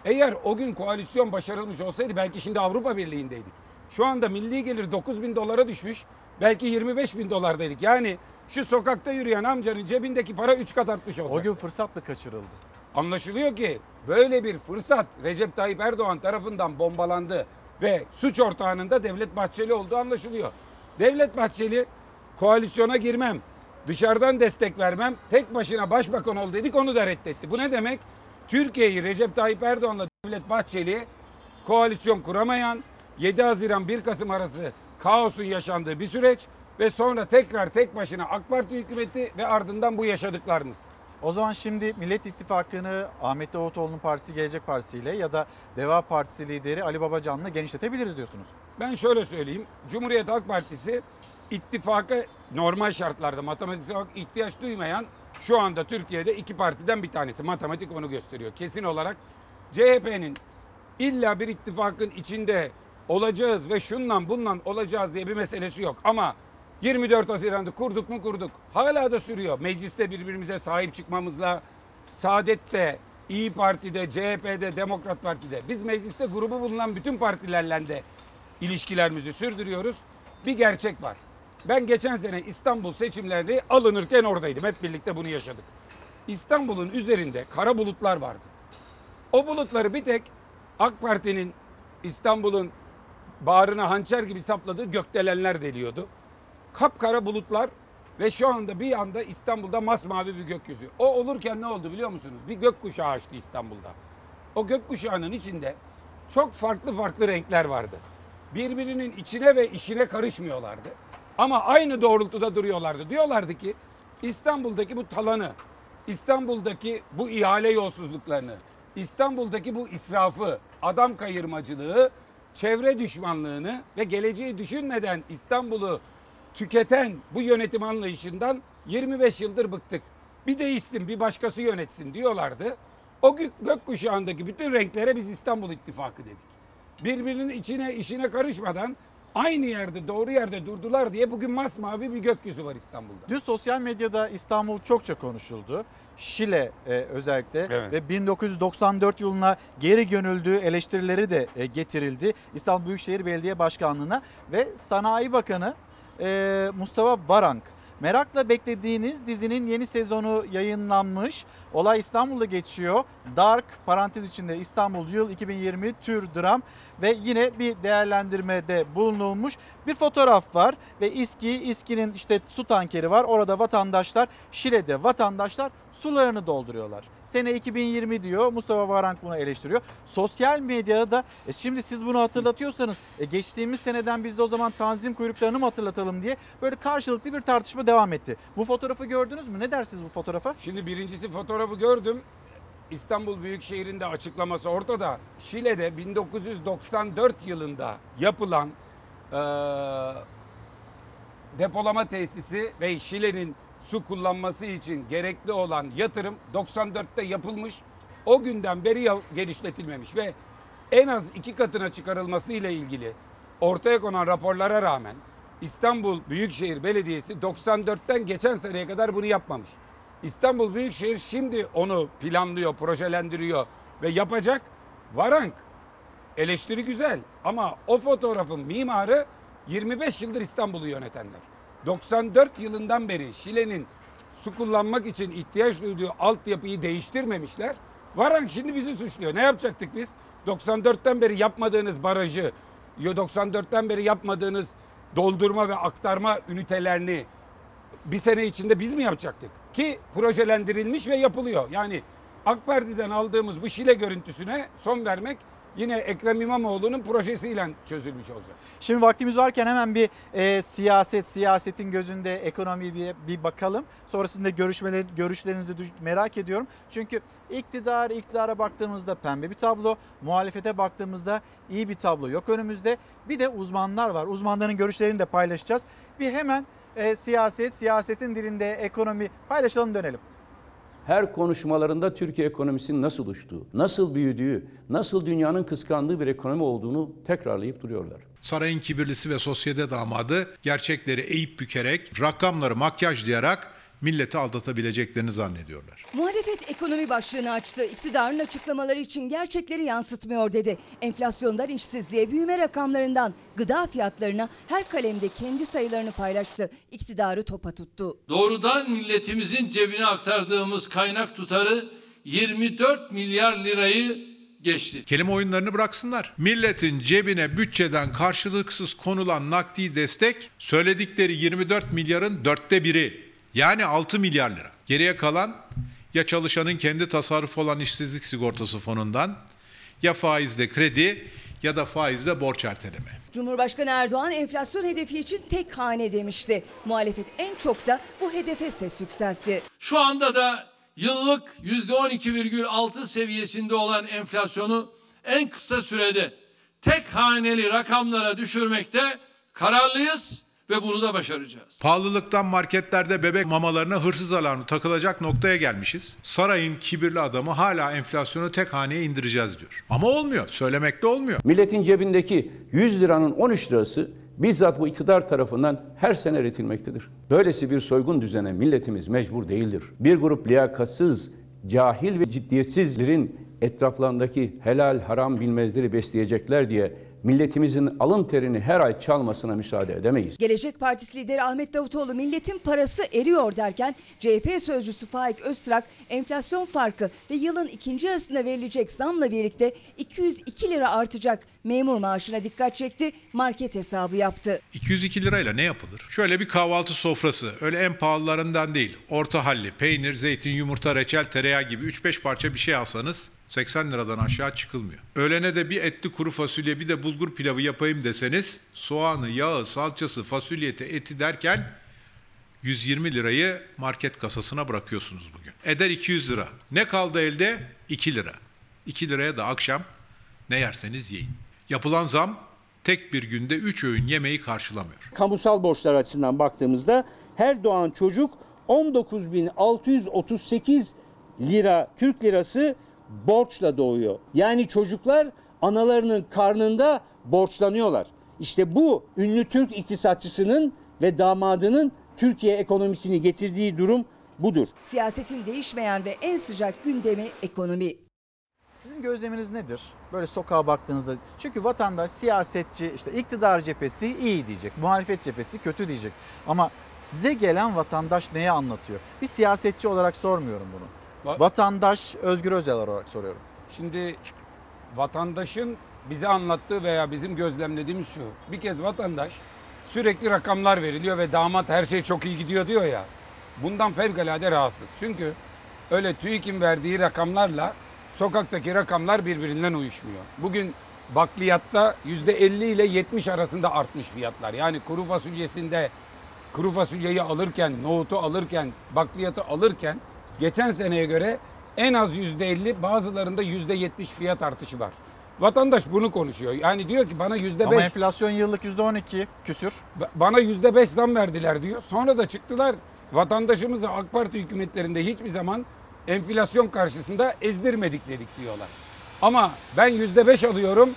Eğer o gün koalisyon başarılmış olsaydı belki şimdi Avrupa Birliği'ndeydik. Şu anda milli gelir 9 bin dolara düşmüş. Belki 25 bin dolardaydık. Yani şu sokakta yürüyen amcanın cebindeki para 3 kat artmış olacak. O gün fırsat mı kaçırıldı? Anlaşılıyor ki böyle bir fırsat Recep Tayyip Erdoğan tarafından bombalandı ve suç ortağının da Devlet Bahçeli olduğu anlaşılıyor. Devlet Bahçeli koalisyona girmem, dışarıdan destek vermem, tek başına başbakan ol dedik onu da reddetti. Bu ne demek? Türkiye'yi Recep Tayyip Erdoğan'la Devlet Bahçeli koalisyon kuramayan 7 Haziran 1 Kasım arası kaosun yaşandığı bir süreç. ve sonra tekrar tek başına AK Parti hükümeti ve ardından bu yaşadıklarımız. O zaman şimdi Millet İttifakı'nı Ahmet Davutoğlu'nun partisi Gelecek Partisi ile ya da Deva Partisi lideri Ali Babacan'la genişletebiliriz diyorsunuz. Ben şöyle söyleyeyim. Cumhuriyet Halk Partisi ittifaka normal şartlarda matematiksel ihtiyaç duymayan şu anda Türkiye'de iki partiden bir tanesi. Matematik onu gösteriyor. Kesin olarak CHP'nin illa bir ittifakın içinde olacağız ve şundan bundan olacağız diye bir meselesi yok. Ama 24 Haziran'da kurduk mu kurduk. Hala da sürüyor. Mecliste birbirimize sahip çıkmamızla Saadet'te, İyi Parti'de, CHP'de, Demokrat Parti'de biz mecliste grubu bulunan bütün partilerle de ilişkilerimizi sürdürüyoruz. Bir gerçek var. Ben geçen sene İstanbul seçimleri alınırken oradaydım. Hep birlikte bunu yaşadık. İstanbul'un üzerinde kara bulutlar vardı. O bulutları bir tek AK Parti'nin İstanbul'un bağrına hançer gibi sapladığı gökdelenler deliyordu. Kapkara bulutlar ve şu anda bir anda İstanbul'da masmavi bir gökyüzü. O olurken ne oldu biliyor musunuz? Bir gökkuşağı açtı İstanbul'da. O gökkuşağının içinde çok farklı farklı renkler vardı. Birbirinin içine ve işine karışmıyorlardı. Ama aynı doğrultuda duruyorlardı. Diyorlardı ki İstanbul'daki bu talanı, İstanbul'daki bu ihale yolsuzluklarını, İstanbul'daki bu israfı, adam kayırmacılığı, çevre düşmanlığını ve geleceği düşünmeden İstanbul'u tüketen bu yönetim anlayışından 25 yıldır bıktık. Bir değişsin, bir başkası yönetsin diyorlardı. O gök, gökkuşağındaki bütün renklere biz İstanbul İttifakı dedik. Birbirinin içine işine karışmadan aynı yerde doğru yerde durdular diye bugün masmavi bir gökyüzü var İstanbul'da. Dün sosyal medyada İstanbul çokça konuşuldu. Şile e, özellikle Evet. ve 1994 yılına geri gönüldüğü eleştirileri de e, getirildi. İstanbul Büyükşehir Belediye Başkanlığı'na ve Sanayi Bakanı e, Mustafa Varank. Merakla beklediğiniz dizinin yeni sezonu yayınlanmış. Olay İstanbul'da geçiyor. Dark parantez içinde İstanbul yıl 2020 tür dram ve yine bir değerlendirmede bulunulmuş bir fotoğraf var ve İSKİ, İSKİ'nin işte su tankeri var. Orada vatandaşlar, Şile'de vatandaşlar sularını dolduruyorlar. Sene 2020 diyor. Mustafa Varank bunu eleştiriyor. Sosyal medyada da e şimdi siz bunu hatırlatıyorsanız e geçtiğimiz seneden biz de o zaman tanzim kuyruklarını mı hatırlatalım diye böyle karşılıklı bir tartışma devam etti. Bu fotoğrafı gördünüz mü? Ne dersiniz bu fotoğrafa? Şimdi birincisi fotoğrafı gördüm. İstanbul Büyükşehir'in de açıklaması ortada. Şile'de 1994 yılında yapılan eee, depolama tesisi ve Şile'nin su kullanması için gerekli olan yatırım 94'te yapılmış. O günden beri genişletilmemiş ve en az iki katına çıkarılması ile ilgili ortaya konan raporlara rağmen İstanbul Büyükşehir Belediyesi 94'ten geçen seneye kadar bunu yapmamış. İstanbul Büyükşehir şimdi onu planlıyor, projelendiriyor ve yapacak. Varank eleştiri güzel ama o fotoğrafın mimarı 25 yıldır İstanbul'u yönetenler. 94 yılından beri Şile'nin su kullanmak için ihtiyaç duyduğu altyapıyı değiştirmemişler. Varank şimdi bizi suçluyor. Ne yapacaktık biz? 94'ten beri yapmadığınız barajı, 94'ten beri yapmadığınız doldurma ve aktarma ünitelerini bir sene içinde biz mi yapacaktık? Ki projelendirilmiş ve yapılıyor. Yani AK Parti'den aldığımız bu Şile görüntüsüne son vermek yine Ekrem İmamoğlu'nun projesiyle çözülmüş olacak. Şimdi vaktimiz varken hemen bir e, siyaset, siyasetin gözünde ekonomiye bir, bir bakalım. Sonrasında görüşmeler, görüşlerinizi merak ediyorum. Çünkü iktidar, iktidara baktığımızda pembe bir tablo, muhalefete baktığımızda iyi bir tablo yok önümüzde. Bir de uzmanlar var. Uzmanların görüşlerini de paylaşacağız. Bir hemen e, siyaset, siyasetin dilinde ekonomi paylaşalım dönelim. Her konuşmalarında Türkiye ekonomisinin nasıl uçtuğu, nasıl büyüdüğü, nasıl dünyanın kıskandığı bir ekonomi olduğunu tekrarlayıp duruyorlar. Sarayın kibirlisi ve sosyete damadı gerçekleri eğip bükerek, rakamları makyajlayarak milleti aldatabileceklerini zannediyorlar. Muhalefet ekonomi başlığını açtı. İktidarın açıklamaları için gerçekleri yansıtmıyor dedi. Enflasyondan işsizliğe, büyüme rakamlarından gıda fiyatlarına her kalemde kendi sayılarını paylaştı. İktidarı topa tuttu. Doğrudan milletimizin cebine aktardığımız kaynak tutarı 24 milyar lirayı geçti. Kelime oyunlarını bıraksınlar. Milletin cebine bütçeden karşılıksız konulan nakdi destek söyledikleri 24 milyarın dörtte biri. Yani 6 milyar lira. Geriye kalan ya çalışanın kendi tasarrufu olan işsizlik sigortası fonundan ya faizle kredi ya da faizle borç erteleme. Cumhurbaşkanı Erdoğan enflasyon hedefi için tek hane demişti. Muhalefet en çok da bu hedefe ses yükseltti. Şu anda da yıllık %12,6 seviyesinde olan enflasyonu en kısa sürede tek haneli rakamlara düşürmekte kararlıyız ve bunu da başaracağız. Pahalılıktan marketlerde bebek mamalarına hırsız alarmı takılacak noktaya gelmişiz. Sarayın kibirli adamı hala enflasyonu tek haneye indireceğiz diyor. Ama olmuyor. Söylemekle olmuyor. Milletin cebindeki 100 liranın 13 lirası bizzat bu iktidar tarafından her sene üretilmektedir. Böylesi bir soygun düzene milletimiz mecbur değildir. Bir grup liyakatsız, cahil ve ciddiyetsizlerin etraflarındaki helal haram bilmezleri besleyecekler diye milletimizin alın terini her ay çalmasına müsaade edemeyiz. Gelecek Partisi lideri Ahmet Davutoğlu milletin parası eriyor derken CHP sözcüsü Faik Öztrak enflasyon farkı ve yılın ikinci yarısında verilecek zamla birlikte 202 lira artacak memur maaşına dikkat çekti, market hesabı yaptı. 202 lirayla ne yapılır? Şöyle bir kahvaltı sofrası. Öyle en pahalılarından değil. Orta halli, peynir, zeytin, yumurta, reçel, tereyağı gibi 3-5 parça bir şey alsanız 80 liradan aşağı çıkılmıyor. Öğlene de bir etli kuru fasulye bir de bulgur pilavı yapayım deseniz soğanı, yağı, salçası, fasulyeti, eti derken 120 lirayı market kasasına bırakıyorsunuz bugün. Eder 200 lira. Ne kaldı elde? 2 lira. 2 liraya da akşam ne yerseniz yiyin. Yapılan zam tek bir günde 3 öğün yemeği karşılamıyor. Kamusal borçlar açısından baktığımızda her doğan çocuk 19.638 lira Türk lirası borçla doğuyor. Yani çocuklar analarının karnında borçlanıyorlar. İşte bu ünlü Türk iktisatçısının ve damadının Türkiye ekonomisini getirdiği durum budur. Siyasetin değişmeyen ve en sıcak gündemi ekonomi. Sizin gözleminiz nedir? Böyle sokağa baktığınızda. Çünkü vatandaş, siyasetçi, işte iktidar cephesi iyi diyecek. Muhalefet cephesi kötü diyecek. Ama size gelen vatandaş neye anlatıyor? Bir siyasetçi olarak sormuyorum bunu. Vatandaş Özgür Özel olarak soruyorum. Şimdi vatandaşın bize anlattığı veya bizim gözlemlediğimiz şu. Bir kez vatandaş sürekli rakamlar veriliyor ve damat her şey çok iyi gidiyor diyor ya. Bundan fevkalade rahatsız. Çünkü öyle TÜİK'in verdiği rakamlarla sokaktaki rakamlar birbirinden uyuşmuyor. Bugün bakliyatta %50 ile 70 arasında artmış fiyatlar. Yani kuru fasulyesinde kuru fasulyeyi alırken, nohutu alırken, bakliyatı alırken geçen seneye göre en az %50 bazılarında %70 fiyat artışı var. Vatandaş bunu konuşuyor. Yani diyor ki bana %5 Ama enflasyon yıllık %12 küsür. Ba- Bana yüzde beş zam verdiler diyor. Sonra da çıktılar vatandaşımızı AK Parti hükümetlerinde hiçbir zaman enflasyon karşısında ezdirmedik dedik diyorlar. Ama ben yüzde beş alıyorum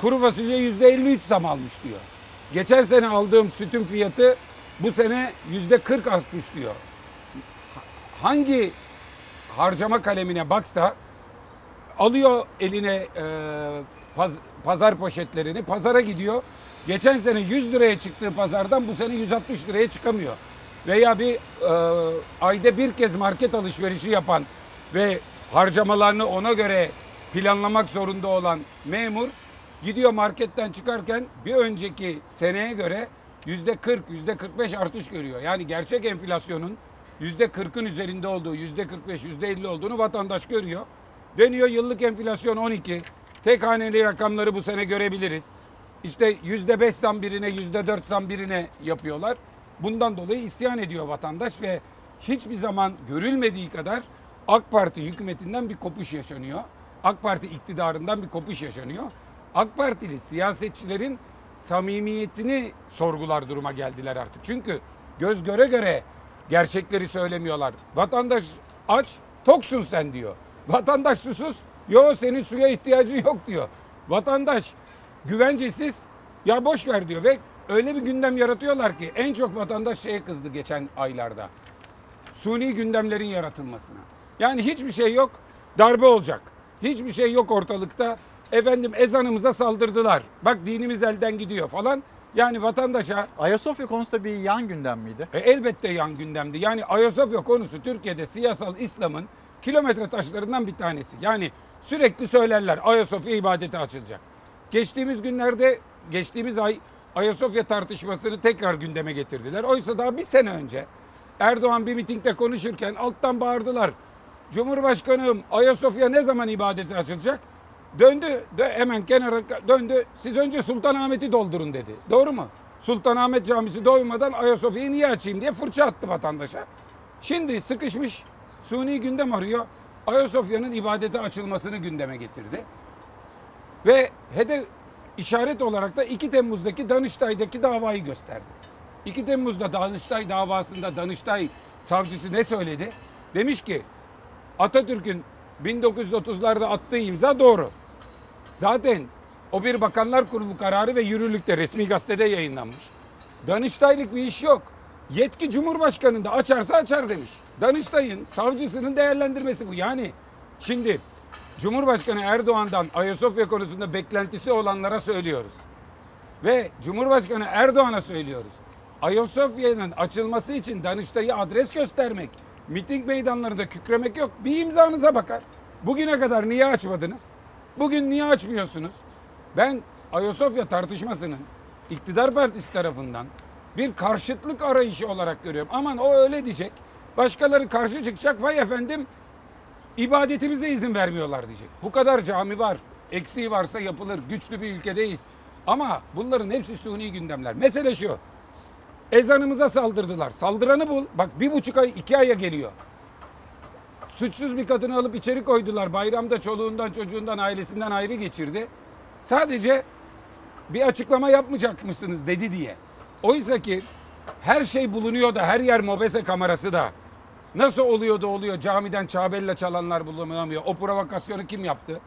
kuru fasulye yüzde elli üç zam almış diyor. Geçen sene aldığım sütün fiyatı bu sene yüzde kırk artmış diyor. Hangi harcama kalemine baksa alıyor eline e, paz- pazar poşetlerini pazara gidiyor. Geçen sene 100 liraya çıktığı pazardan bu sene 160 liraya çıkamıyor. Veya bir e, ayda bir kez market alışverişi yapan ve harcamalarını ona göre planlamak zorunda olan memur gidiyor marketten çıkarken bir önceki seneye göre yüzde 40, yüzde 45 artış görüyor. Yani gerçek enflasyonun 40'ın üzerinde olduğu, yüzde 45, yüzde 50 olduğunu vatandaş görüyor. Deniyor yıllık enflasyon 12. Tek haneli rakamları bu sene görebiliriz. İşte yüzde 5 zam birine, yüzde 4 zam birine yapıyorlar. Bundan dolayı isyan ediyor vatandaş ve hiçbir zaman görülmediği kadar AK Parti hükümetinden bir kopuş yaşanıyor. AK Parti iktidarından bir kopuş yaşanıyor. AK Partili siyasetçilerin samimiyetini sorgular duruma geldiler artık. Çünkü göz göre göre gerçekleri söylemiyorlar. Vatandaş aç, toksun sen diyor. Vatandaş susuz, yo senin suya ihtiyacın yok diyor. Vatandaş güvencesiz, ya boş ver diyor ve öyle bir gündem yaratıyorlar ki en çok vatandaş şeye kızdı geçen aylarda. Suni gündemlerin yaratılmasına. Yani hiçbir şey yok, darbe olacak. Hiçbir şey yok ortalıkta. Efendim ezanımıza saldırdılar. Bak dinimiz elden gidiyor falan. Yani vatandaşa Ayasofya konusu da bir yan gündem miydi? e, elbette yan gündemdi. Yani Ayasofya konusu Türkiye'de siyasal İslam'ın kilometre taşlarından bir tanesi. Yani sürekli söylerler Ayasofya ibadete açılacak. Geçtiğimiz günlerde, geçtiğimiz ay Ayasofya tartışmasını tekrar gündeme getirdiler. Oysa daha bir sene önce Erdoğan bir mitingde konuşurken alttan bağırdılar. Cumhurbaşkanım Ayasofya ne zaman ibadete açılacak? Döndü, dö- hemen kenara döndü. Siz önce Sultanahmet'i doldurun dedi. Doğru mu? Sultanahmet Camisi doymadan Ayasofya'yı niye açayım diye fırça attı vatandaşa. Şimdi sıkışmış, suni gündem arıyor. Ayasofya'nın ibadete açılmasını gündeme getirdi. Ve hedef işaret olarak da 2 Temmuz'daki Danıştay'daki davayı gösterdi. 2 Temmuz'da Danıştay davasında Danıştay savcısı ne söyledi? Demiş ki Atatürk'ün 1930'larda attığı imza doğru. Zaten o bir bakanlar kurulu kararı ve yürürlükte resmi gazetede yayınlanmış. Danıştaylık bir iş yok. Yetki Cumhurbaşkanı'nda açarsa açar demiş. Danıştay'ın savcısının değerlendirmesi bu. Yani şimdi Cumhurbaşkanı Erdoğan'dan Ayasofya konusunda beklentisi olanlara söylüyoruz. Ve Cumhurbaşkanı Erdoğan'a söylüyoruz. Ayasofya'nın açılması için Danıştay'ı adres göstermek, miting meydanlarında kükremek yok. Bir imzanıza bakar. Bugüne kadar niye açmadınız? Bugün niye açmıyorsunuz? Ben Ayasofya tartışmasının iktidar partisi tarafından bir karşıtlık arayışı olarak görüyorum. Aman o öyle diyecek. Başkaları karşı çıkacak. Vay efendim ibadetimize izin vermiyorlar diyecek. Bu kadar cami var. Eksiği varsa yapılır. Güçlü bir ülkedeyiz. Ama bunların hepsi suni gündemler. Mesele şu. Ezanımıza saldırdılar. Saldıranı bul. Bak bir buçuk ay, iki aya geliyor. Suçsuz bir kadını alıp içeri koydular. Bayramda çoluğundan, çocuğundan, ailesinden ayrı geçirdi. Sadece bir açıklama yapmayacak mısınız dedi diye. Oysa ki her şey bulunuyor da her yer mobese kamerası da. Nasıl oluyor da oluyor camiden çabella çalanlar bulunamıyor. O provokasyonu kim yaptı?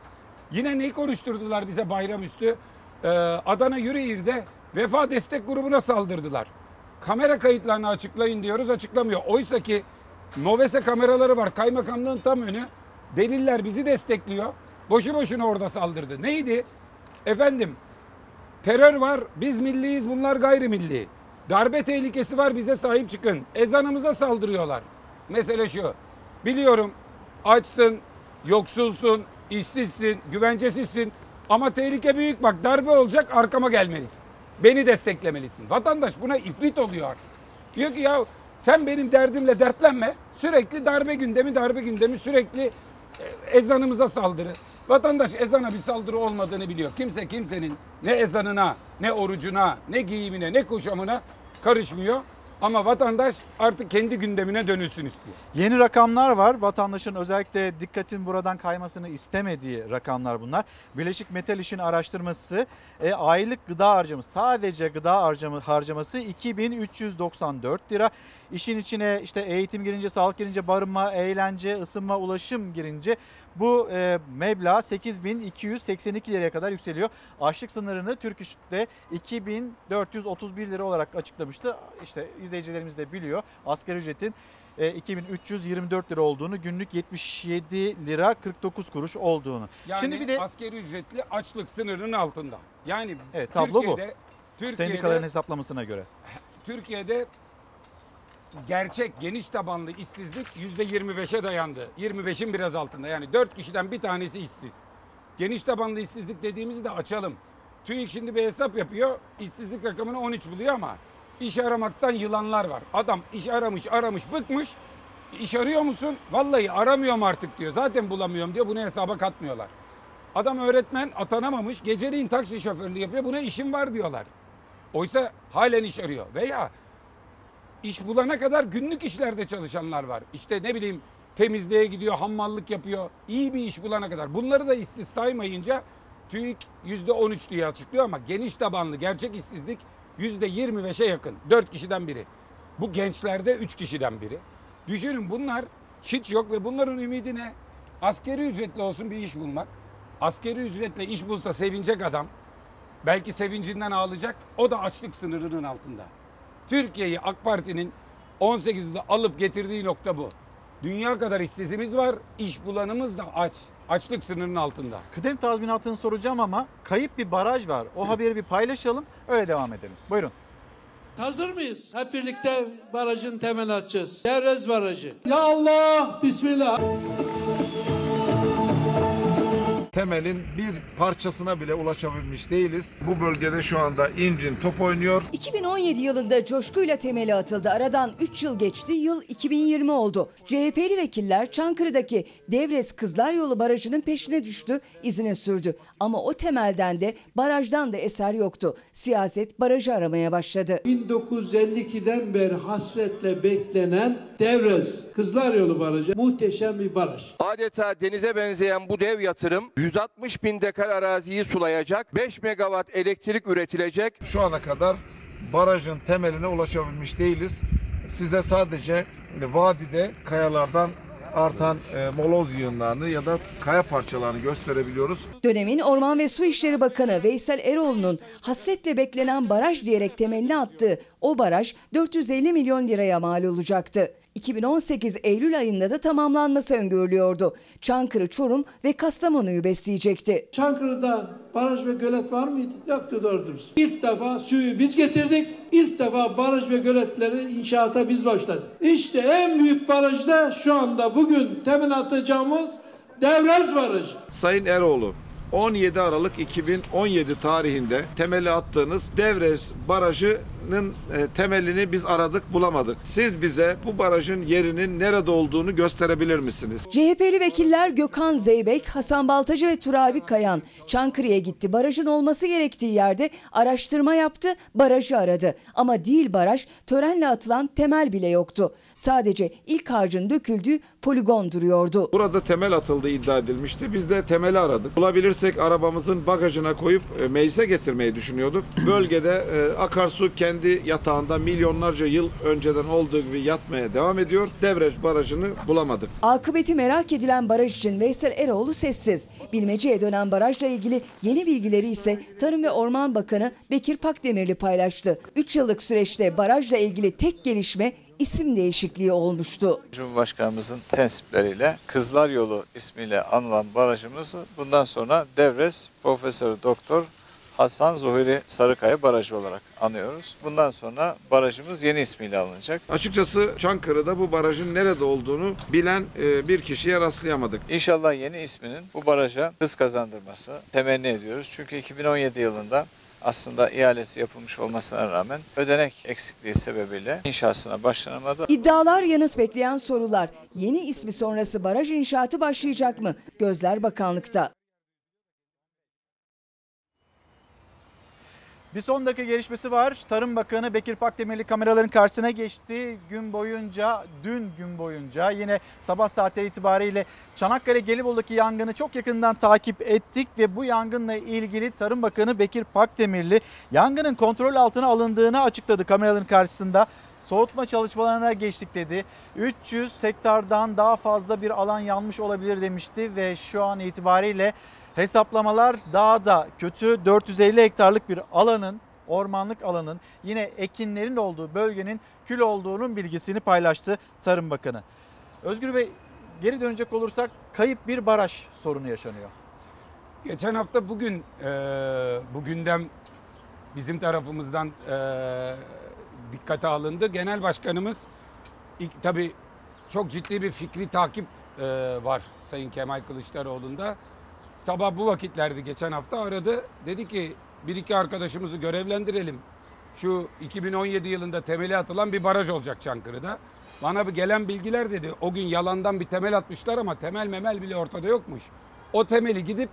Yine neyi konuşturdular bize bayramüstü? Ee, Adana Yüreğir'de Vefa Destek Grubu'na saldırdılar. Kamera kayıtlarını açıklayın diyoruz açıklamıyor. Oysa ki Mobese kameraları var. Kaymakamlığın tam önü. Deliller bizi destekliyor. Boşu boşuna orada saldırdı. Neydi? Efendim terör var. Biz milliyiz bunlar gayrimilli. Darbe tehlikesi var bize sahip çıkın. Ezanımıza saldırıyorlar. Mesele şu. Biliyorum açsın, yoksulsun, işsizsin, güvencesizsin. Ama tehlike büyük bak darbe olacak arkama gelmelisin. Beni desteklemelisin. Vatandaş buna ifrit oluyor artık. Diyor ki ya sen benim derdimle dertlenme. Sürekli darbe gündemi, darbe gündemi sürekli e, ezanımıza saldırı. Vatandaş ezana bir saldırı olmadığını biliyor. Kimse kimsenin ne ezanına, ne orucuna, ne giyimine, ne kuşamına karışmıyor. Ama vatandaş artık kendi gündemine dönülsün istiyor. Yeni rakamlar var. Vatandaşın özellikle dikkatin buradan kaymasını istemediği rakamlar bunlar. Birleşik Metal İş'in araştırması e, aylık gıda harcaması sadece gıda harcama, harcaması 2394 lira. İşin içine işte eğitim girince, sağlık girince, barınma, eğlence, ısınma, ulaşım girince bu e, meblağ 8282 liraya kadar yükseliyor. Açlık sınırını Türk İş'te 2431 lira olarak açıklamıştı. İşte izleyicilerimiz de biliyor. Asgari ücretin e, 2324 lira olduğunu, günlük 77 lira 49 kuruş olduğunu. Yani Şimdi bir de askeri ücretli açlık sınırının altında. Yani Evet, tablo bu. Türkiye'de, Türkiye'de, sendikaların hesaplamasına göre. Türkiye'de gerçek geniş tabanlı işsizlik yüzde 25'e dayandı. 25'in biraz altında. Yani 4 kişiden bir tanesi işsiz. Geniş tabanlı işsizlik dediğimizi de açalım. TÜİK şimdi bir hesap yapıyor. İşsizlik rakamını 13 buluyor ama iş aramaktan yılanlar var. Adam iş aramış aramış bıkmış. İş arıyor musun? Vallahi aramıyorum artık diyor. Zaten bulamıyorum diyor. Bunu hesaba katmıyorlar. Adam öğretmen atanamamış. Geceliğin taksi şoförlüğü yapıyor. Buna işim var diyorlar. Oysa halen iş arıyor. Veya iş bulana kadar günlük işlerde çalışanlar var. İşte ne bileyim temizliğe gidiyor, hammallık yapıyor. İyi bir iş bulana kadar. Bunları da işsiz saymayınca TÜİK yüzde 13 diye açıklıyor ama geniş tabanlı gerçek işsizlik yüzde 25'e yakın. 4 kişiden biri. Bu gençlerde 3 kişiden biri. Düşünün bunlar hiç yok ve bunların ümidi ne? Askeri ücretli olsun bir iş bulmak. Askeri ücretle iş bulsa sevinecek adam. Belki sevincinden ağlayacak. O da açlık sınırının altında. Türkiye'yi AK Parti'nin 18'de alıp getirdiği nokta bu. Dünya kadar işsizimiz var, iş bulanımız da aç. Açlık sınırının altında. Kıdem tazminatını soracağım ama kayıp bir baraj var. O haberi bir paylaşalım, öyle devam edelim. Buyurun. Hazır mıyız? Hep birlikte barajın temel atacağız. Devrez Barajı. Ya Allah, Bismillah. Temelin bir parçasına bile ulaşabilmiş değiliz. Bu bölgede şu anda incin top oynuyor. 2017 yılında coşkuyla temeli atıldı. Aradan 3 yıl geçti. Yıl 2020 oldu. CHP'li vekiller Çankırı'daki Devres Kızlar Yolu Barajı'nın peşine düştü, izine sürdü. Ama o temelden de barajdan da eser yoktu. Siyaset barajı aramaya başladı. 1952'den beri hasretle beklenen Devrez Kızlar Yolu Barajı muhteşem bir baraj. Adeta denize benzeyen bu dev yatırım 160 bin dekar araziyi sulayacak, 5 megawatt elektrik üretilecek. Şu ana kadar barajın temeline ulaşabilmiş değiliz. Size sadece vadide kayalardan artan e, moloz yığınlarını ya da kaya parçalarını gösterebiliyoruz. Dönemin Orman ve Su İşleri Bakanı Veysel Eroğlu'nun hasretle beklenen baraj diyerek temelini attığı o baraj 450 milyon liraya mal olacaktı. 2018 Eylül ayında da tamamlanması öngörülüyordu. Çankırı, Çorum ve Kastamonu'yu besleyecekti. Çankırı'da baraj ve gölet var mıydı? Yoktu doğru dürüst. İlk defa suyu biz getirdik. İlk defa baraj ve göletleri inşaata biz başladık. İşte en büyük baraj da şu anda bugün temin atacağımız Devrez Barajı. Sayın Eroğlu 17 Aralık 2017 tarihinde temeli attığınız Devrez Barajı'nın e, temelini biz aradık bulamadık. Siz bize bu barajın yerinin nerede olduğunu gösterebilir misiniz? CHP'li vekiller Gökhan Zeybek, Hasan Baltacı ve Turabi Kayan Çankırı'ya gitti. Barajın olması gerektiği yerde araştırma yaptı, barajı aradı. Ama değil baraj, törenle atılan temel bile yoktu. Sadece ilk harcın döküldüğü poligon duruyordu. Burada temel atıldığı iddia edilmişti. Biz de temeli aradık. Bulabilirsek arabamızın bagajına koyup e, meclise getirmeyi düşünüyorduk. Bölgede e, akarsu kendi yatağında milyonlarca yıl önceden olduğu gibi yatmaya devam ediyor. Devreç Barajı'nı bulamadık. Akıbeti merak edilen baraj için Veysel Eroğlu sessiz. Bilmece'ye dönen barajla ilgili yeni bilgileri ise Tarım ve Orman Bakanı Bekir Pakdemirli paylaştı. 3 yıllık süreçte barajla ilgili tek gelişme isim değişikliği olmuştu. Cumhurbaşkanımızın tensipleriyle Kızlar Yolu ismiyle anılan barajımızı bundan sonra Devres Profesör Doktor Hasan Zuhuri Sarıkaya Barajı olarak anıyoruz. Bundan sonra barajımız yeni ismiyle alınacak. Açıkçası Çankırı'da bu barajın nerede olduğunu bilen e, bir kişiye rastlayamadık. İnşallah yeni isminin bu baraja hız kazandırması temenni ediyoruz. Çünkü 2017 yılında aslında ihalesi yapılmış olmasına rağmen ödenek eksikliği sebebiyle inşasına başlanamadı. İddialar yanıt bekleyen sorular. Yeni ismi sonrası baraj inşaatı başlayacak mı? Gözler bakanlıkta. Bir son dakika gelişmesi var. Tarım Bakanı Bekir Pakdemirli kameraların karşısına geçti. Gün boyunca, dün gün boyunca yine sabah saatleri itibariyle Çanakkale Gelibolu'daki yangını çok yakından takip ettik ve bu yangınla ilgili Tarım Bakanı Bekir Pakdemirli yangının kontrol altına alındığını açıkladı kameraların karşısında. Soğutma çalışmalarına geçtik dedi. 300 hektardan daha fazla bir alan yanmış olabilir demişti ve şu an itibariyle Hesaplamalar daha da kötü 450 hektarlık bir alanın ormanlık alanın yine ekinlerin olduğu bölgenin kül olduğunun bilgisini paylaştı Tarım Bakanı. Özgür Bey geri dönecek olursak kayıp bir baraj sorunu yaşanıyor. Geçen hafta bugün e, bu gündem bizim tarafımızdan e, dikkate alındı. Genel Başkanımız ilk tabii çok ciddi bir fikri takip e, var Sayın Kemal Kılıçdaroğlu'nda. Sabah bu vakitlerdi geçen hafta aradı. Dedi ki bir iki arkadaşımızı görevlendirelim. Şu 2017 yılında temeli atılan bir baraj olacak Çankırı'da. Bana gelen bilgiler dedi. O gün yalandan bir temel atmışlar ama temel memel bile ortada yokmuş. O temeli gidip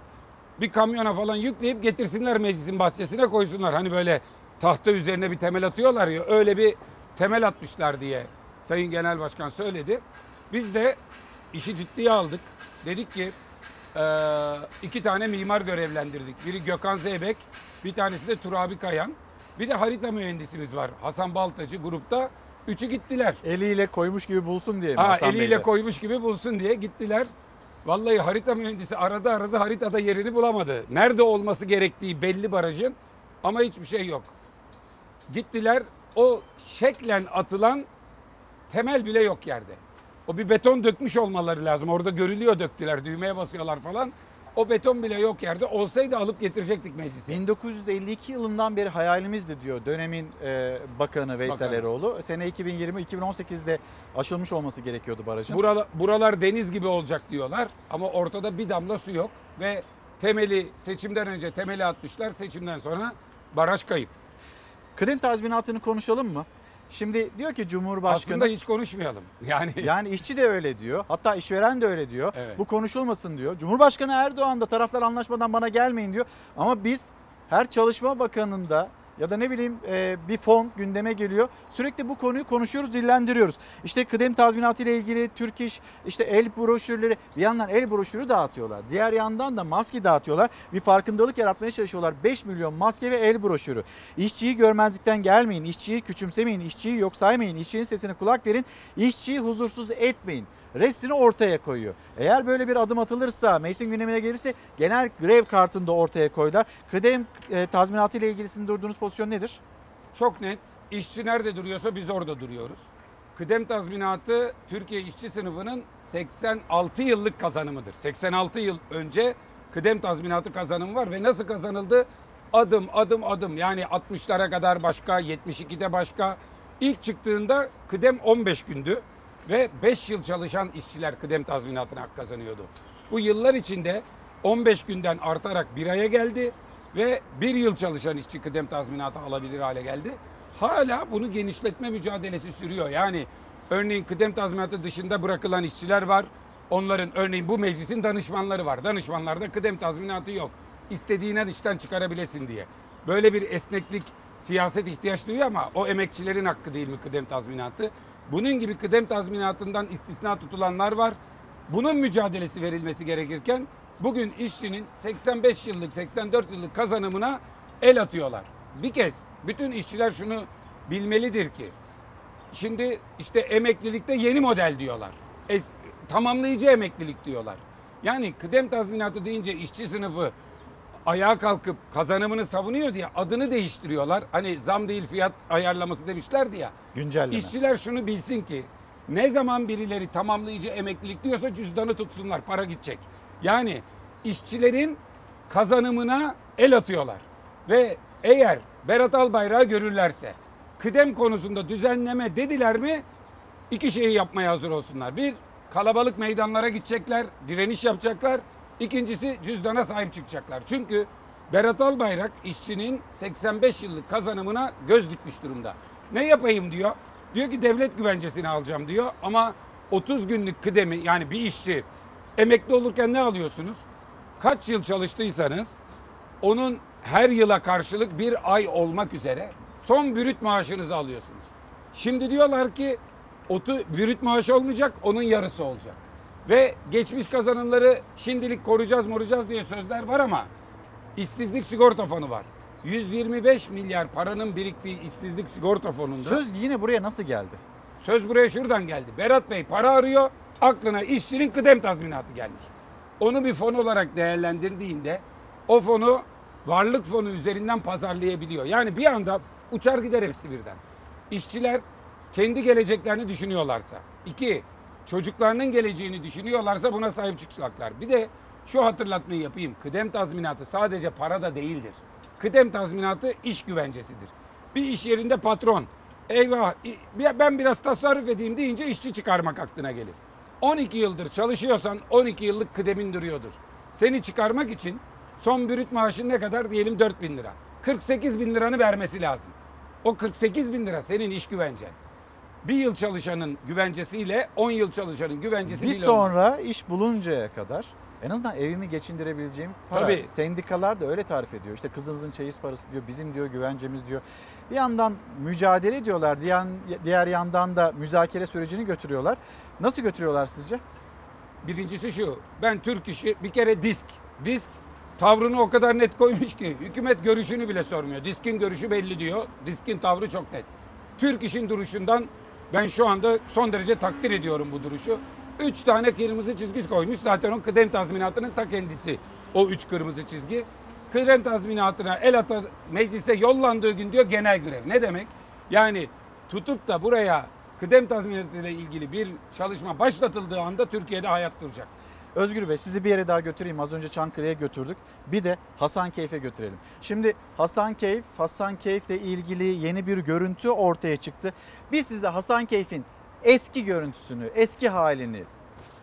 bir kamyona falan yükleyip getirsinler meclisin bahçesine koysunlar. Hani böyle tahta üzerine bir temel atıyorlar ya öyle bir temel atmışlar diye Sayın Genel Başkan söyledi. Biz de işi ciddiye aldık. Dedik ki iki tane mimar görevlendirdik. Biri Gökhan Zeybek, bir tanesi de Turabi Kayan. Bir de harita mühendisimiz var. Hasan Baltacı grupta. Üçü gittiler. Eliyle koymuş gibi bulsun diye mi Ha, Hasan eliyle Bey de? koymuş gibi bulsun diye gittiler. Vallahi harita mühendisi aradı aradı haritada yerini bulamadı. Nerede olması gerektiği belli barajın ama hiçbir şey yok. Gittiler o şeklen atılan temel bile yok yerde. O bir beton dökmüş olmaları lazım. Orada görülüyor döktüler. Düğmeye basıyorlar falan. O beton bile yok yerde. Olsaydı alıp getirecektik meclise. 1952 yılından beri hayalimizdi diyor dönemin e, bakanı Veysel Bakanı. Eroğlu. Sene 2020-2018'de aşılmış olması gerekiyordu barajın. Buralar, buralar deniz gibi olacak diyorlar ama ortada bir damla su yok ve temeli seçimden önce temeli atmışlar. Seçimden sonra baraj kayıp. Kıdem tazminatını konuşalım mı? Şimdi diyor ki Cumhurbaşkanı... Aslında hiç konuşmayalım. Yani Yani işçi de öyle diyor. Hatta işveren de öyle diyor. Evet. Bu konuşulmasın diyor. Cumhurbaşkanı Erdoğan da taraflar anlaşmadan bana gelmeyin diyor. Ama biz her çalışma bakanında ya da ne bileyim e, bir fon gündeme geliyor. Sürekli bu konuyu konuşuyoruz, dillendiriyoruz. İşte kıdem tazminatı ile ilgili Türk İş, işte el broşürleri bir yandan el broşürü dağıtıyorlar. Diğer yandan da maske dağıtıyorlar. Bir farkındalık yaratmaya çalışıyorlar. 5 milyon maske ve el broşürü. İşçiyi görmezlikten gelmeyin, işçiyi küçümsemeyin, işçiyi yok saymayın, işçinin sesine kulak verin, işçiyi huzursuz etmeyin. Restini ortaya koyuyor. Eğer böyle bir adım atılırsa, meclisin gündemine gelirse genel grev kartını da ortaya koydular. Kıdem e, tazminatı ile ilgili sizin durduğunuz pozisyon nedir? çok net. İşçi nerede duruyorsa biz orada duruyoruz. Kıdem tazminatı Türkiye işçi sınıfının 86 yıllık kazanımıdır. 86 yıl önce kıdem tazminatı kazanımı var ve nasıl kazanıldı? Adım adım adım yani 60'lara kadar başka, 72'de başka. İlk çıktığında kıdem 15 gündü ve 5 yıl çalışan işçiler kıdem tazminatına hak kazanıyordu. Bu yıllar içinde 15 günden artarak bir aya geldi ve bir yıl çalışan işçi kıdem tazminatı alabilir hale geldi. Hala bunu genişletme mücadelesi sürüyor. Yani örneğin kıdem tazminatı dışında bırakılan işçiler var. Onların örneğin bu meclisin danışmanları var. Danışmanlarda kıdem tazminatı yok. İstediğinden işten çıkarabilesin diye. Böyle bir esneklik siyaset ihtiyaç duyuyor ama o emekçilerin hakkı değil mi kıdem tazminatı? Bunun gibi kıdem tazminatından istisna tutulanlar var. Bunun mücadelesi verilmesi gerekirken bugün işçinin 85 yıllık 84 yıllık kazanımına el atıyorlar. Bir kez bütün işçiler şunu bilmelidir ki şimdi işte emeklilikte yeni model diyorlar. Es, tamamlayıcı emeklilik diyorlar. Yani kıdem tazminatı deyince işçi sınıfı ayağa kalkıp kazanımını savunuyor diye adını değiştiriyorlar. Hani zam değil fiyat ayarlaması demişlerdi ya. Güncelleme. İşçiler şunu bilsin ki ne zaman birileri tamamlayıcı emeklilik diyorsa cüzdanı tutsunlar para gidecek. Yani işçilerin kazanımına el atıyorlar. Ve eğer Berat Albayrak'ı görürlerse kıdem konusunda düzenleme dediler mi iki şeyi yapmaya hazır olsunlar. Bir kalabalık meydanlara gidecekler, direniş yapacaklar. İkincisi cüzdana sahip çıkacaklar. Çünkü Berat Albayrak işçinin 85 yıllık kazanımına göz dikmiş durumda. Ne yapayım diyor. Diyor ki devlet güvencesini alacağım diyor ama 30 günlük kıdemi yani bir işçi emekli olurken ne alıyorsunuz? Kaç yıl çalıştıysanız onun her yıla karşılık bir ay olmak üzere son bürüt maaşınızı alıyorsunuz. Şimdi diyorlar ki otu bürüt maaşı olmayacak onun yarısı olacak. Ve geçmiş kazanımları şimdilik koruyacağız moracağız diye sözler var ama işsizlik sigorta fonu var. 125 milyar paranın biriktiği işsizlik sigorta fonunda. Söz yine buraya nasıl geldi? Söz buraya şuradan geldi. Berat Bey para arıyor. Aklına işçinin kıdem tazminatı gelmiş. Onu bir fon olarak değerlendirdiğinde o fonu varlık fonu üzerinden pazarlayabiliyor. Yani bir anda uçar gider hepsi birden. İşçiler kendi geleceklerini düşünüyorlarsa. iki çocuklarının geleceğini düşünüyorlarsa buna sahip çıkacaklar. Bir de şu hatırlatmayı yapayım. Kıdem tazminatı sadece para da değildir. Kıdem tazminatı iş güvencesidir. Bir iş yerinde patron eyvah ben biraz tasarruf edeyim deyince işçi çıkarmak aklına gelir. 12 yıldır çalışıyorsan 12 yıllık kıdemin duruyordur. Seni çıkarmak için son bürüt maaşın ne kadar diyelim 4 bin lira. 48 bin liranı vermesi lazım. O 48 bin lira senin iş güvencen. Bir yıl çalışanın güvencesiyle 10 yıl çalışanın güvencesi Bir bile olmaz. sonra iş buluncaya kadar en azından evimi geçindirebileceğim para. Tabii. Sendikalar da öyle tarif ediyor. İşte kızımızın çeyiz parası diyor, bizim diyor güvencemiz diyor. Bir yandan mücadele ediyorlar, diğer, diğer yandan da müzakere sürecini götürüyorlar. Nasıl götürüyorlar sizce? Birincisi şu. Ben Türk işi bir kere disk. Disk tavrını o kadar net koymuş ki hükümet görüşünü bile sormuyor. Diskin görüşü belli diyor. Diskin tavrı çok net. Türk işin duruşundan ben şu anda son derece takdir ediyorum bu duruşu. Üç tane kırmızı çizgi koymuş. Zaten o kıdem tazminatının ta kendisi. O üç kırmızı çizgi. Kıdem tazminatına el ata meclise yollandığı gün diyor genel grev. Ne demek? Yani tutup da buraya kıdem tazminatı ile ilgili bir çalışma başlatıldığı anda Türkiye'de hayat duracak. Özgür Bey sizi bir yere daha götüreyim. Az önce Çankırı'ya götürdük. Bir de Hasankeyf'e götürelim. Şimdi Hasankeyf, Hasankeyf'le ilgili yeni bir görüntü ortaya çıktı. Biz size Hasankeyf'in eski görüntüsünü, eski halini,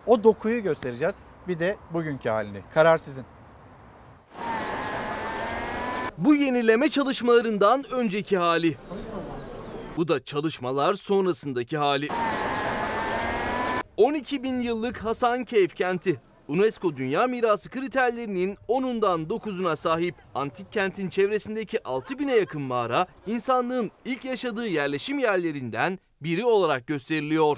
o dokuyu göstereceğiz. Bir de bugünkü halini. Karar sizin. Bu yenileme çalışmalarından önceki hali. Bu da çalışmalar sonrasındaki hali. 12 bin yıllık Hasankeyf kenti. UNESCO Dünya Mirası kriterlerinin 10'undan 9'una sahip antik kentin çevresindeki 6000'e yakın mağara insanlığın ilk yaşadığı yerleşim yerlerinden biri olarak gösteriliyor.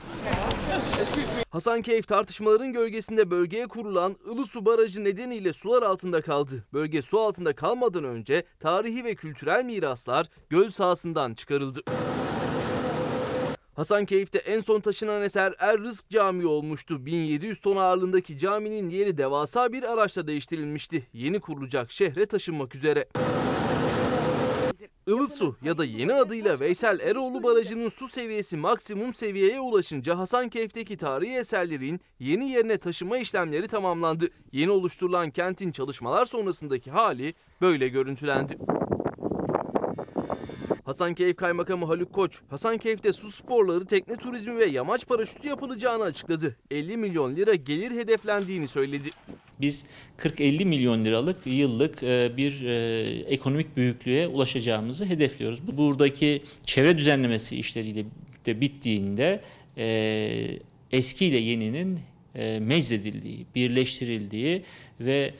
Hasankeyf tartışmaların gölgesinde bölgeye kurulan Ilısu Barajı nedeniyle sular altında kaldı. Bölge su altında kalmadan önce tarihi ve kültürel miraslar göl sahasından çıkarıldı. Hasankeyf'te en son taşınan eser Er Rızk Camii olmuştu. 1700 ton ağırlığındaki caminin yeri devasa bir araçla değiştirilmişti. Yeni kurulacak şehre taşınmak üzere. Ilısu ya da yeni adıyla Veysel Eroğlu Barajı'nın su seviyesi maksimum seviyeye ulaşınca Hasankeyf'teki tarihi eserlerin yeni yerine taşıma işlemleri tamamlandı. Yeni oluşturulan kentin çalışmalar sonrasındaki hali böyle görüntülendi. Hasankeyf Kaymakamı Haluk Koç, Hasankeyf'te su sporları, tekne turizmi ve yamaç paraşütü yapılacağını açıkladı. 50 milyon lira gelir hedeflendiğini söyledi. Biz 40-50 milyon liralık yıllık e, bir e, ekonomik büyüklüğe ulaşacağımızı hedefliyoruz. Buradaki çevre düzenlemesi işleriyle de bittiğinde e, eski ile yeninin meczedildiği, birleştirildiği ve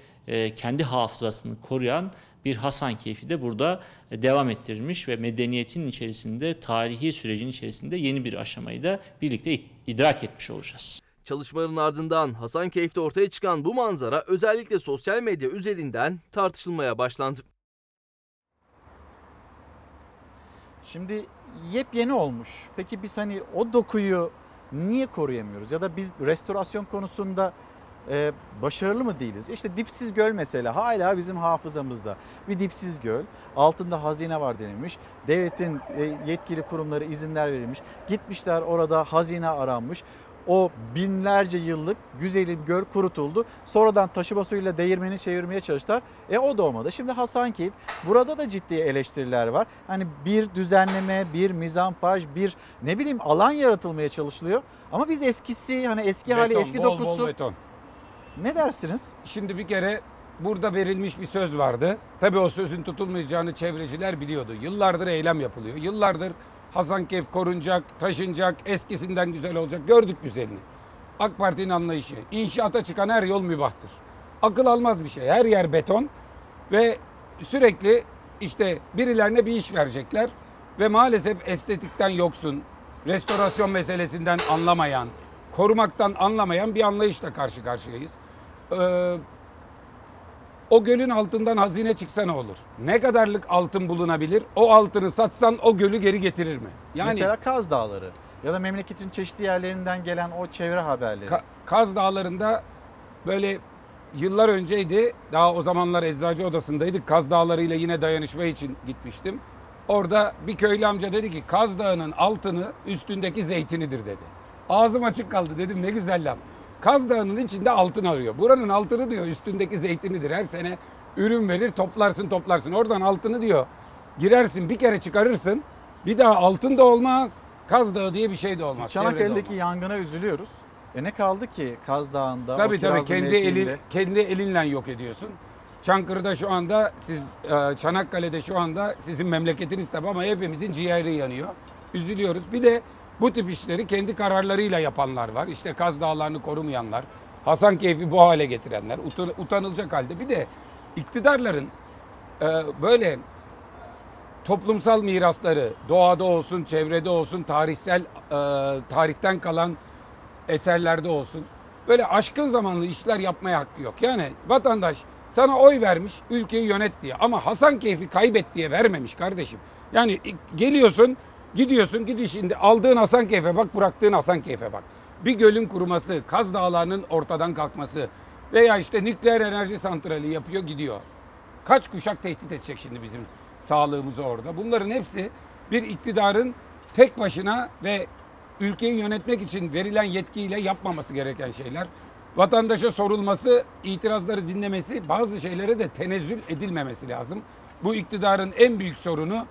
kendi hafızasını koruyan bir Hasankeyf'i de burada devam ettirmiş ve medeniyetin içerisinde, tarihi sürecin içerisinde yeni bir aşamayı da birlikte idrak etmiş olacağız. Çalışmaların ardından Hasankeyf'te ortaya çıkan bu manzara özellikle sosyal medya üzerinden tartışılmaya başlandı. Şimdi yepyeni olmuş. Peki biz hani o dokuyu niye koruyamıyoruz? Ya da biz restorasyon konusunda e, başarılı mı değiliz? İşte dipsiz göl mesela hala bizim hafızamızda. Bir dipsiz göl, altında hazine var denilmiş. Devletin e, yetkili kurumları izinler verilmiş. Gitmişler orada hazine aranmış. O binlerce yıllık güzelim göl kurutuldu. Sonradan taşıma suyuyla değirmeni çevirmeye çalıştılar. E o da olmadı. Şimdi Hasankeyf burada da ciddi eleştiriler var. Hani bir düzenleme, bir mizampaj, bir ne bileyim alan yaratılmaya çalışılıyor. Ama biz eskisi hani eski hali Beton, eski bol dokusu bol beton. Ne dersiniz? Şimdi bir kere burada verilmiş bir söz vardı. Tabii o sözün tutulmayacağını çevreciler biliyordu. Yıllardır eylem yapılıyor. Yıllardır Hasankeyf korunacak, taşınacak, eskisinden güzel olacak. Gördük güzelini. AK Parti'nin anlayışı. İnşaata çıkan her yol mübahtır. Akıl almaz bir şey. Her yer beton ve sürekli işte birilerine bir iş verecekler ve maalesef estetikten yoksun, restorasyon meselesinden anlamayan, korumaktan anlamayan bir anlayışla karşı karşıyayız. Ee, o gölün altından hazine çıksa ne olur? Ne kadarlık altın bulunabilir? O altını satsan o gölü geri getirir mi? Yani Mesela Kaz Dağları ya da memleketin çeşitli yerlerinden gelen o çevre haberleri. Ka- Kaz Dağları'nda böyle yıllar önceydi. Daha o zamanlar eczacı odasındaydık. Kaz Dağları ile yine dayanışma için gitmiştim. Orada bir köylü amca dedi ki Kaz Dağı'nın altını üstündeki zeytinidir dedi. Ağzım açık kaldı dedim ne güzel laf. Kaz Dağı'nın içinde altın arıyor. Buranın altını diyor üstündeki zeytinidir. Her sene ürün verir toplarsın toplarsın. Oradan altını diyor girersin bir kere çıkarırsın. Bir daha altın da olmaz. Kaz Dağı diye bir şey de olmaz. Çanakkale'deki olmaz. yangına üzülüyoruz. E ne kaldı ki Kaz Dağı'nda? Tabii tabii kendi elin kendi elinle yok ediyorsun. Çankırı'da şu anda siz e, Çanakkale'de şu anda sizin memleketiniz tabii ama hepimizin ciğeri yanıyor. Üzülüyoruz. Bir de bu tip işleri kendi kararlarıyla yapanlar var. İşte Kaz Dağları'nı korumayanlar, Hasankeyf'i bu hale getirenler, utan- utanılacak halde. Bir de iktidarların e, böyle toplumsal mirasları doğada olsun, çevrede olsun, tarihsel e, tarihten kalan eserlerde olsun. Böyle aşkın zamanlı işler yapmaya hakkı yok. Yani vatandaş sana oy vermiş ülkeyi yönet diye ama Hasankeyf'i kaybet diye vermemiş kardeşim. Yani geliyorsun gidiyorsun gidişinde aldığın Hasankeyf'e bak bıraktığın Hasankeyf'e bak. Bir gölün kuruması, Kaz Dağları'nın ortadan kalkması veya işte nükleer enerji santrali yapıyor gidiyor. Kaç kuşak tehdit edecek şimdi bizim sağlığımızı orada. Bunların hepsi bir iktidarın tek başına ve ülkeyi yönetmek için verilen yetkiyle yapmaması gereken şeyler. Vatandaşa sorulması, itirazları dinlemesi, bazı şeylere de tenezzül edilmemesi lazım. Bu iktidarın en büyük sorunu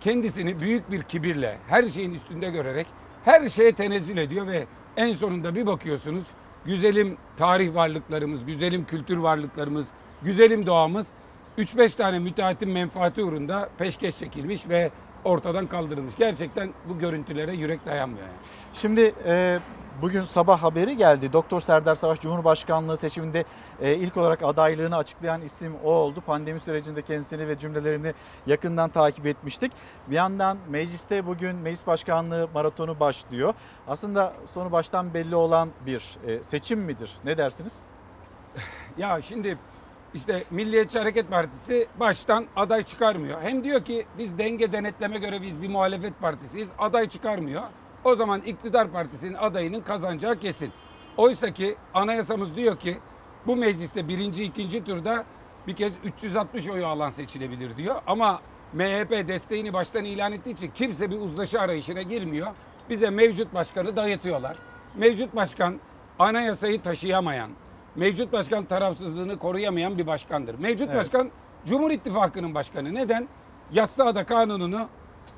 kendisini büyük bir kibirle, her şeyin üstünde görerek her şeye tenezzül ediyor ve en sonunda bir bakıyorsunuz güzelim tarih varlıklarımız, güzelim kültür varlıklarımız, güzelim doğamız 3-5 tane müteahhitin menfaati uğrunda peşkeş çekilmiş ve ortadan kaldırılmış. Gerçekten bu görüntülere yürek dayanmıyor. Yani. Şimdi e, bugün sabah haberi geldi. Doktor Serdar Savaş Cumhurbaşkanlığı seçiminde e, ilk olarak adaylığını açıklayan isim o oldu. Pandemi sürecinde kendisini ve cümlelerini yakından takip etmiştik. Bir yandan mecliste bugün meclis başkanlığı maratonu başlıyor. Aslında sonu baştan belli olan bir e, seçim midir? Ne dersiniz? Ya şimdi işte Milliyetçi Hareket Partisi baştan aday çıkarmıyor. Hem diyor ki biz denge denetleme göreviyiz bir muhalefet partisiyiz. Aday çıkarmıyor. O zaman iktidar partisinin adayının kazanacağı kesin. Oysa ki anayasamız diyor ki bu mecliste birinci ikinci turda bir kez 360 oyu alan seçilebilir diyor. Ama MHP desteğini baştan ilan ettiği için kimse bir uzlaşı arayışına girmiyor. Bize mevcut başkanı dayatıyorlar. Mevcut başkan anayasayı taşıyamayan, mevcut başkan tarafsızlığını koruyamayan bir başkandır. Mevcut Evet. başkan Cumhur İttifakı'nın başkanı. Neden? Yassıada kanununu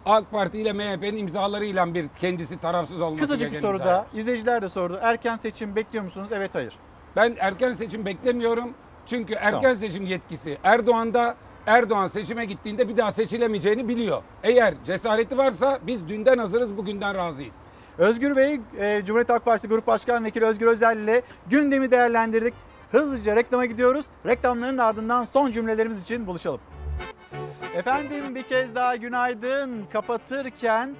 AK Parti ile MHP'nin imzalarıyla bir kendisi tarafsız olması Kısacık bir soru daha. İzleyiciler de sordu. Erken seçim bekliyor musunuz? Evet hayır. Ben erken seçim beklemiyorum. Çünkü erken Tamam. seçim yetkisi Erdoğan'da Erdoğan seçime gittiğinde bir daha seçilemeyeceğini biliyor. Eğer cesareti varsa biz dünden hazırız, bugünden razıyız. Özgür Bey, e, Cumhuriyet Halk Partisi Grup Başkan Vekili Özgür Özel ile gündemi değerlendirdik. Hızlıca reklama gidiyoruz. Reklamların ardından son cümlelerimiz için buluşalım. Efendim bir kez daha günaydın. Kapatırken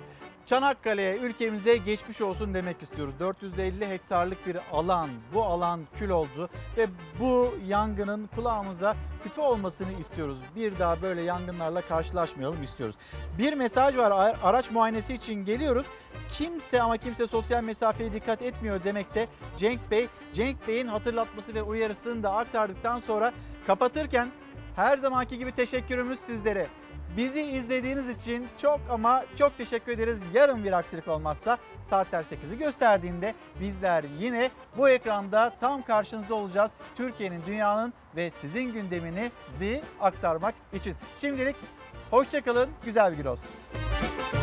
Çanakkale'ye ülkemize geçmiş olsun demek istiyoruz. 450 hektarlık bir alan. Bu alan kül oldu ve bu yangının kulağımıza küpe olmasını istiyoruz. Bir daha böyle yangınlarla karşılaşmayalım istiyoruz. Bir mesaj var. Araç muayenesi için geliyoruz. Kimse ama kimse sosyal mesafeye dikkat etmiyor demekte. Cenk Bey, Cenk Bey'in hatırlatması ve uyarısını da aktardıktan sonra kapatırken her zamanki gibi teşekkürümüz sizlere. Bizi izlediğiniz için çok ama çok teşekkür ederiz. Yarın bir aksilik olmazsa saatler 8'i gösterdiğinde bizler yine bu ekranda tam karşınızda olacağız. Türkiye'nin, dünyanın ve sizin gündemini aktarmak için. Şimdilik hoşçakalın, güzel bir gün olsun.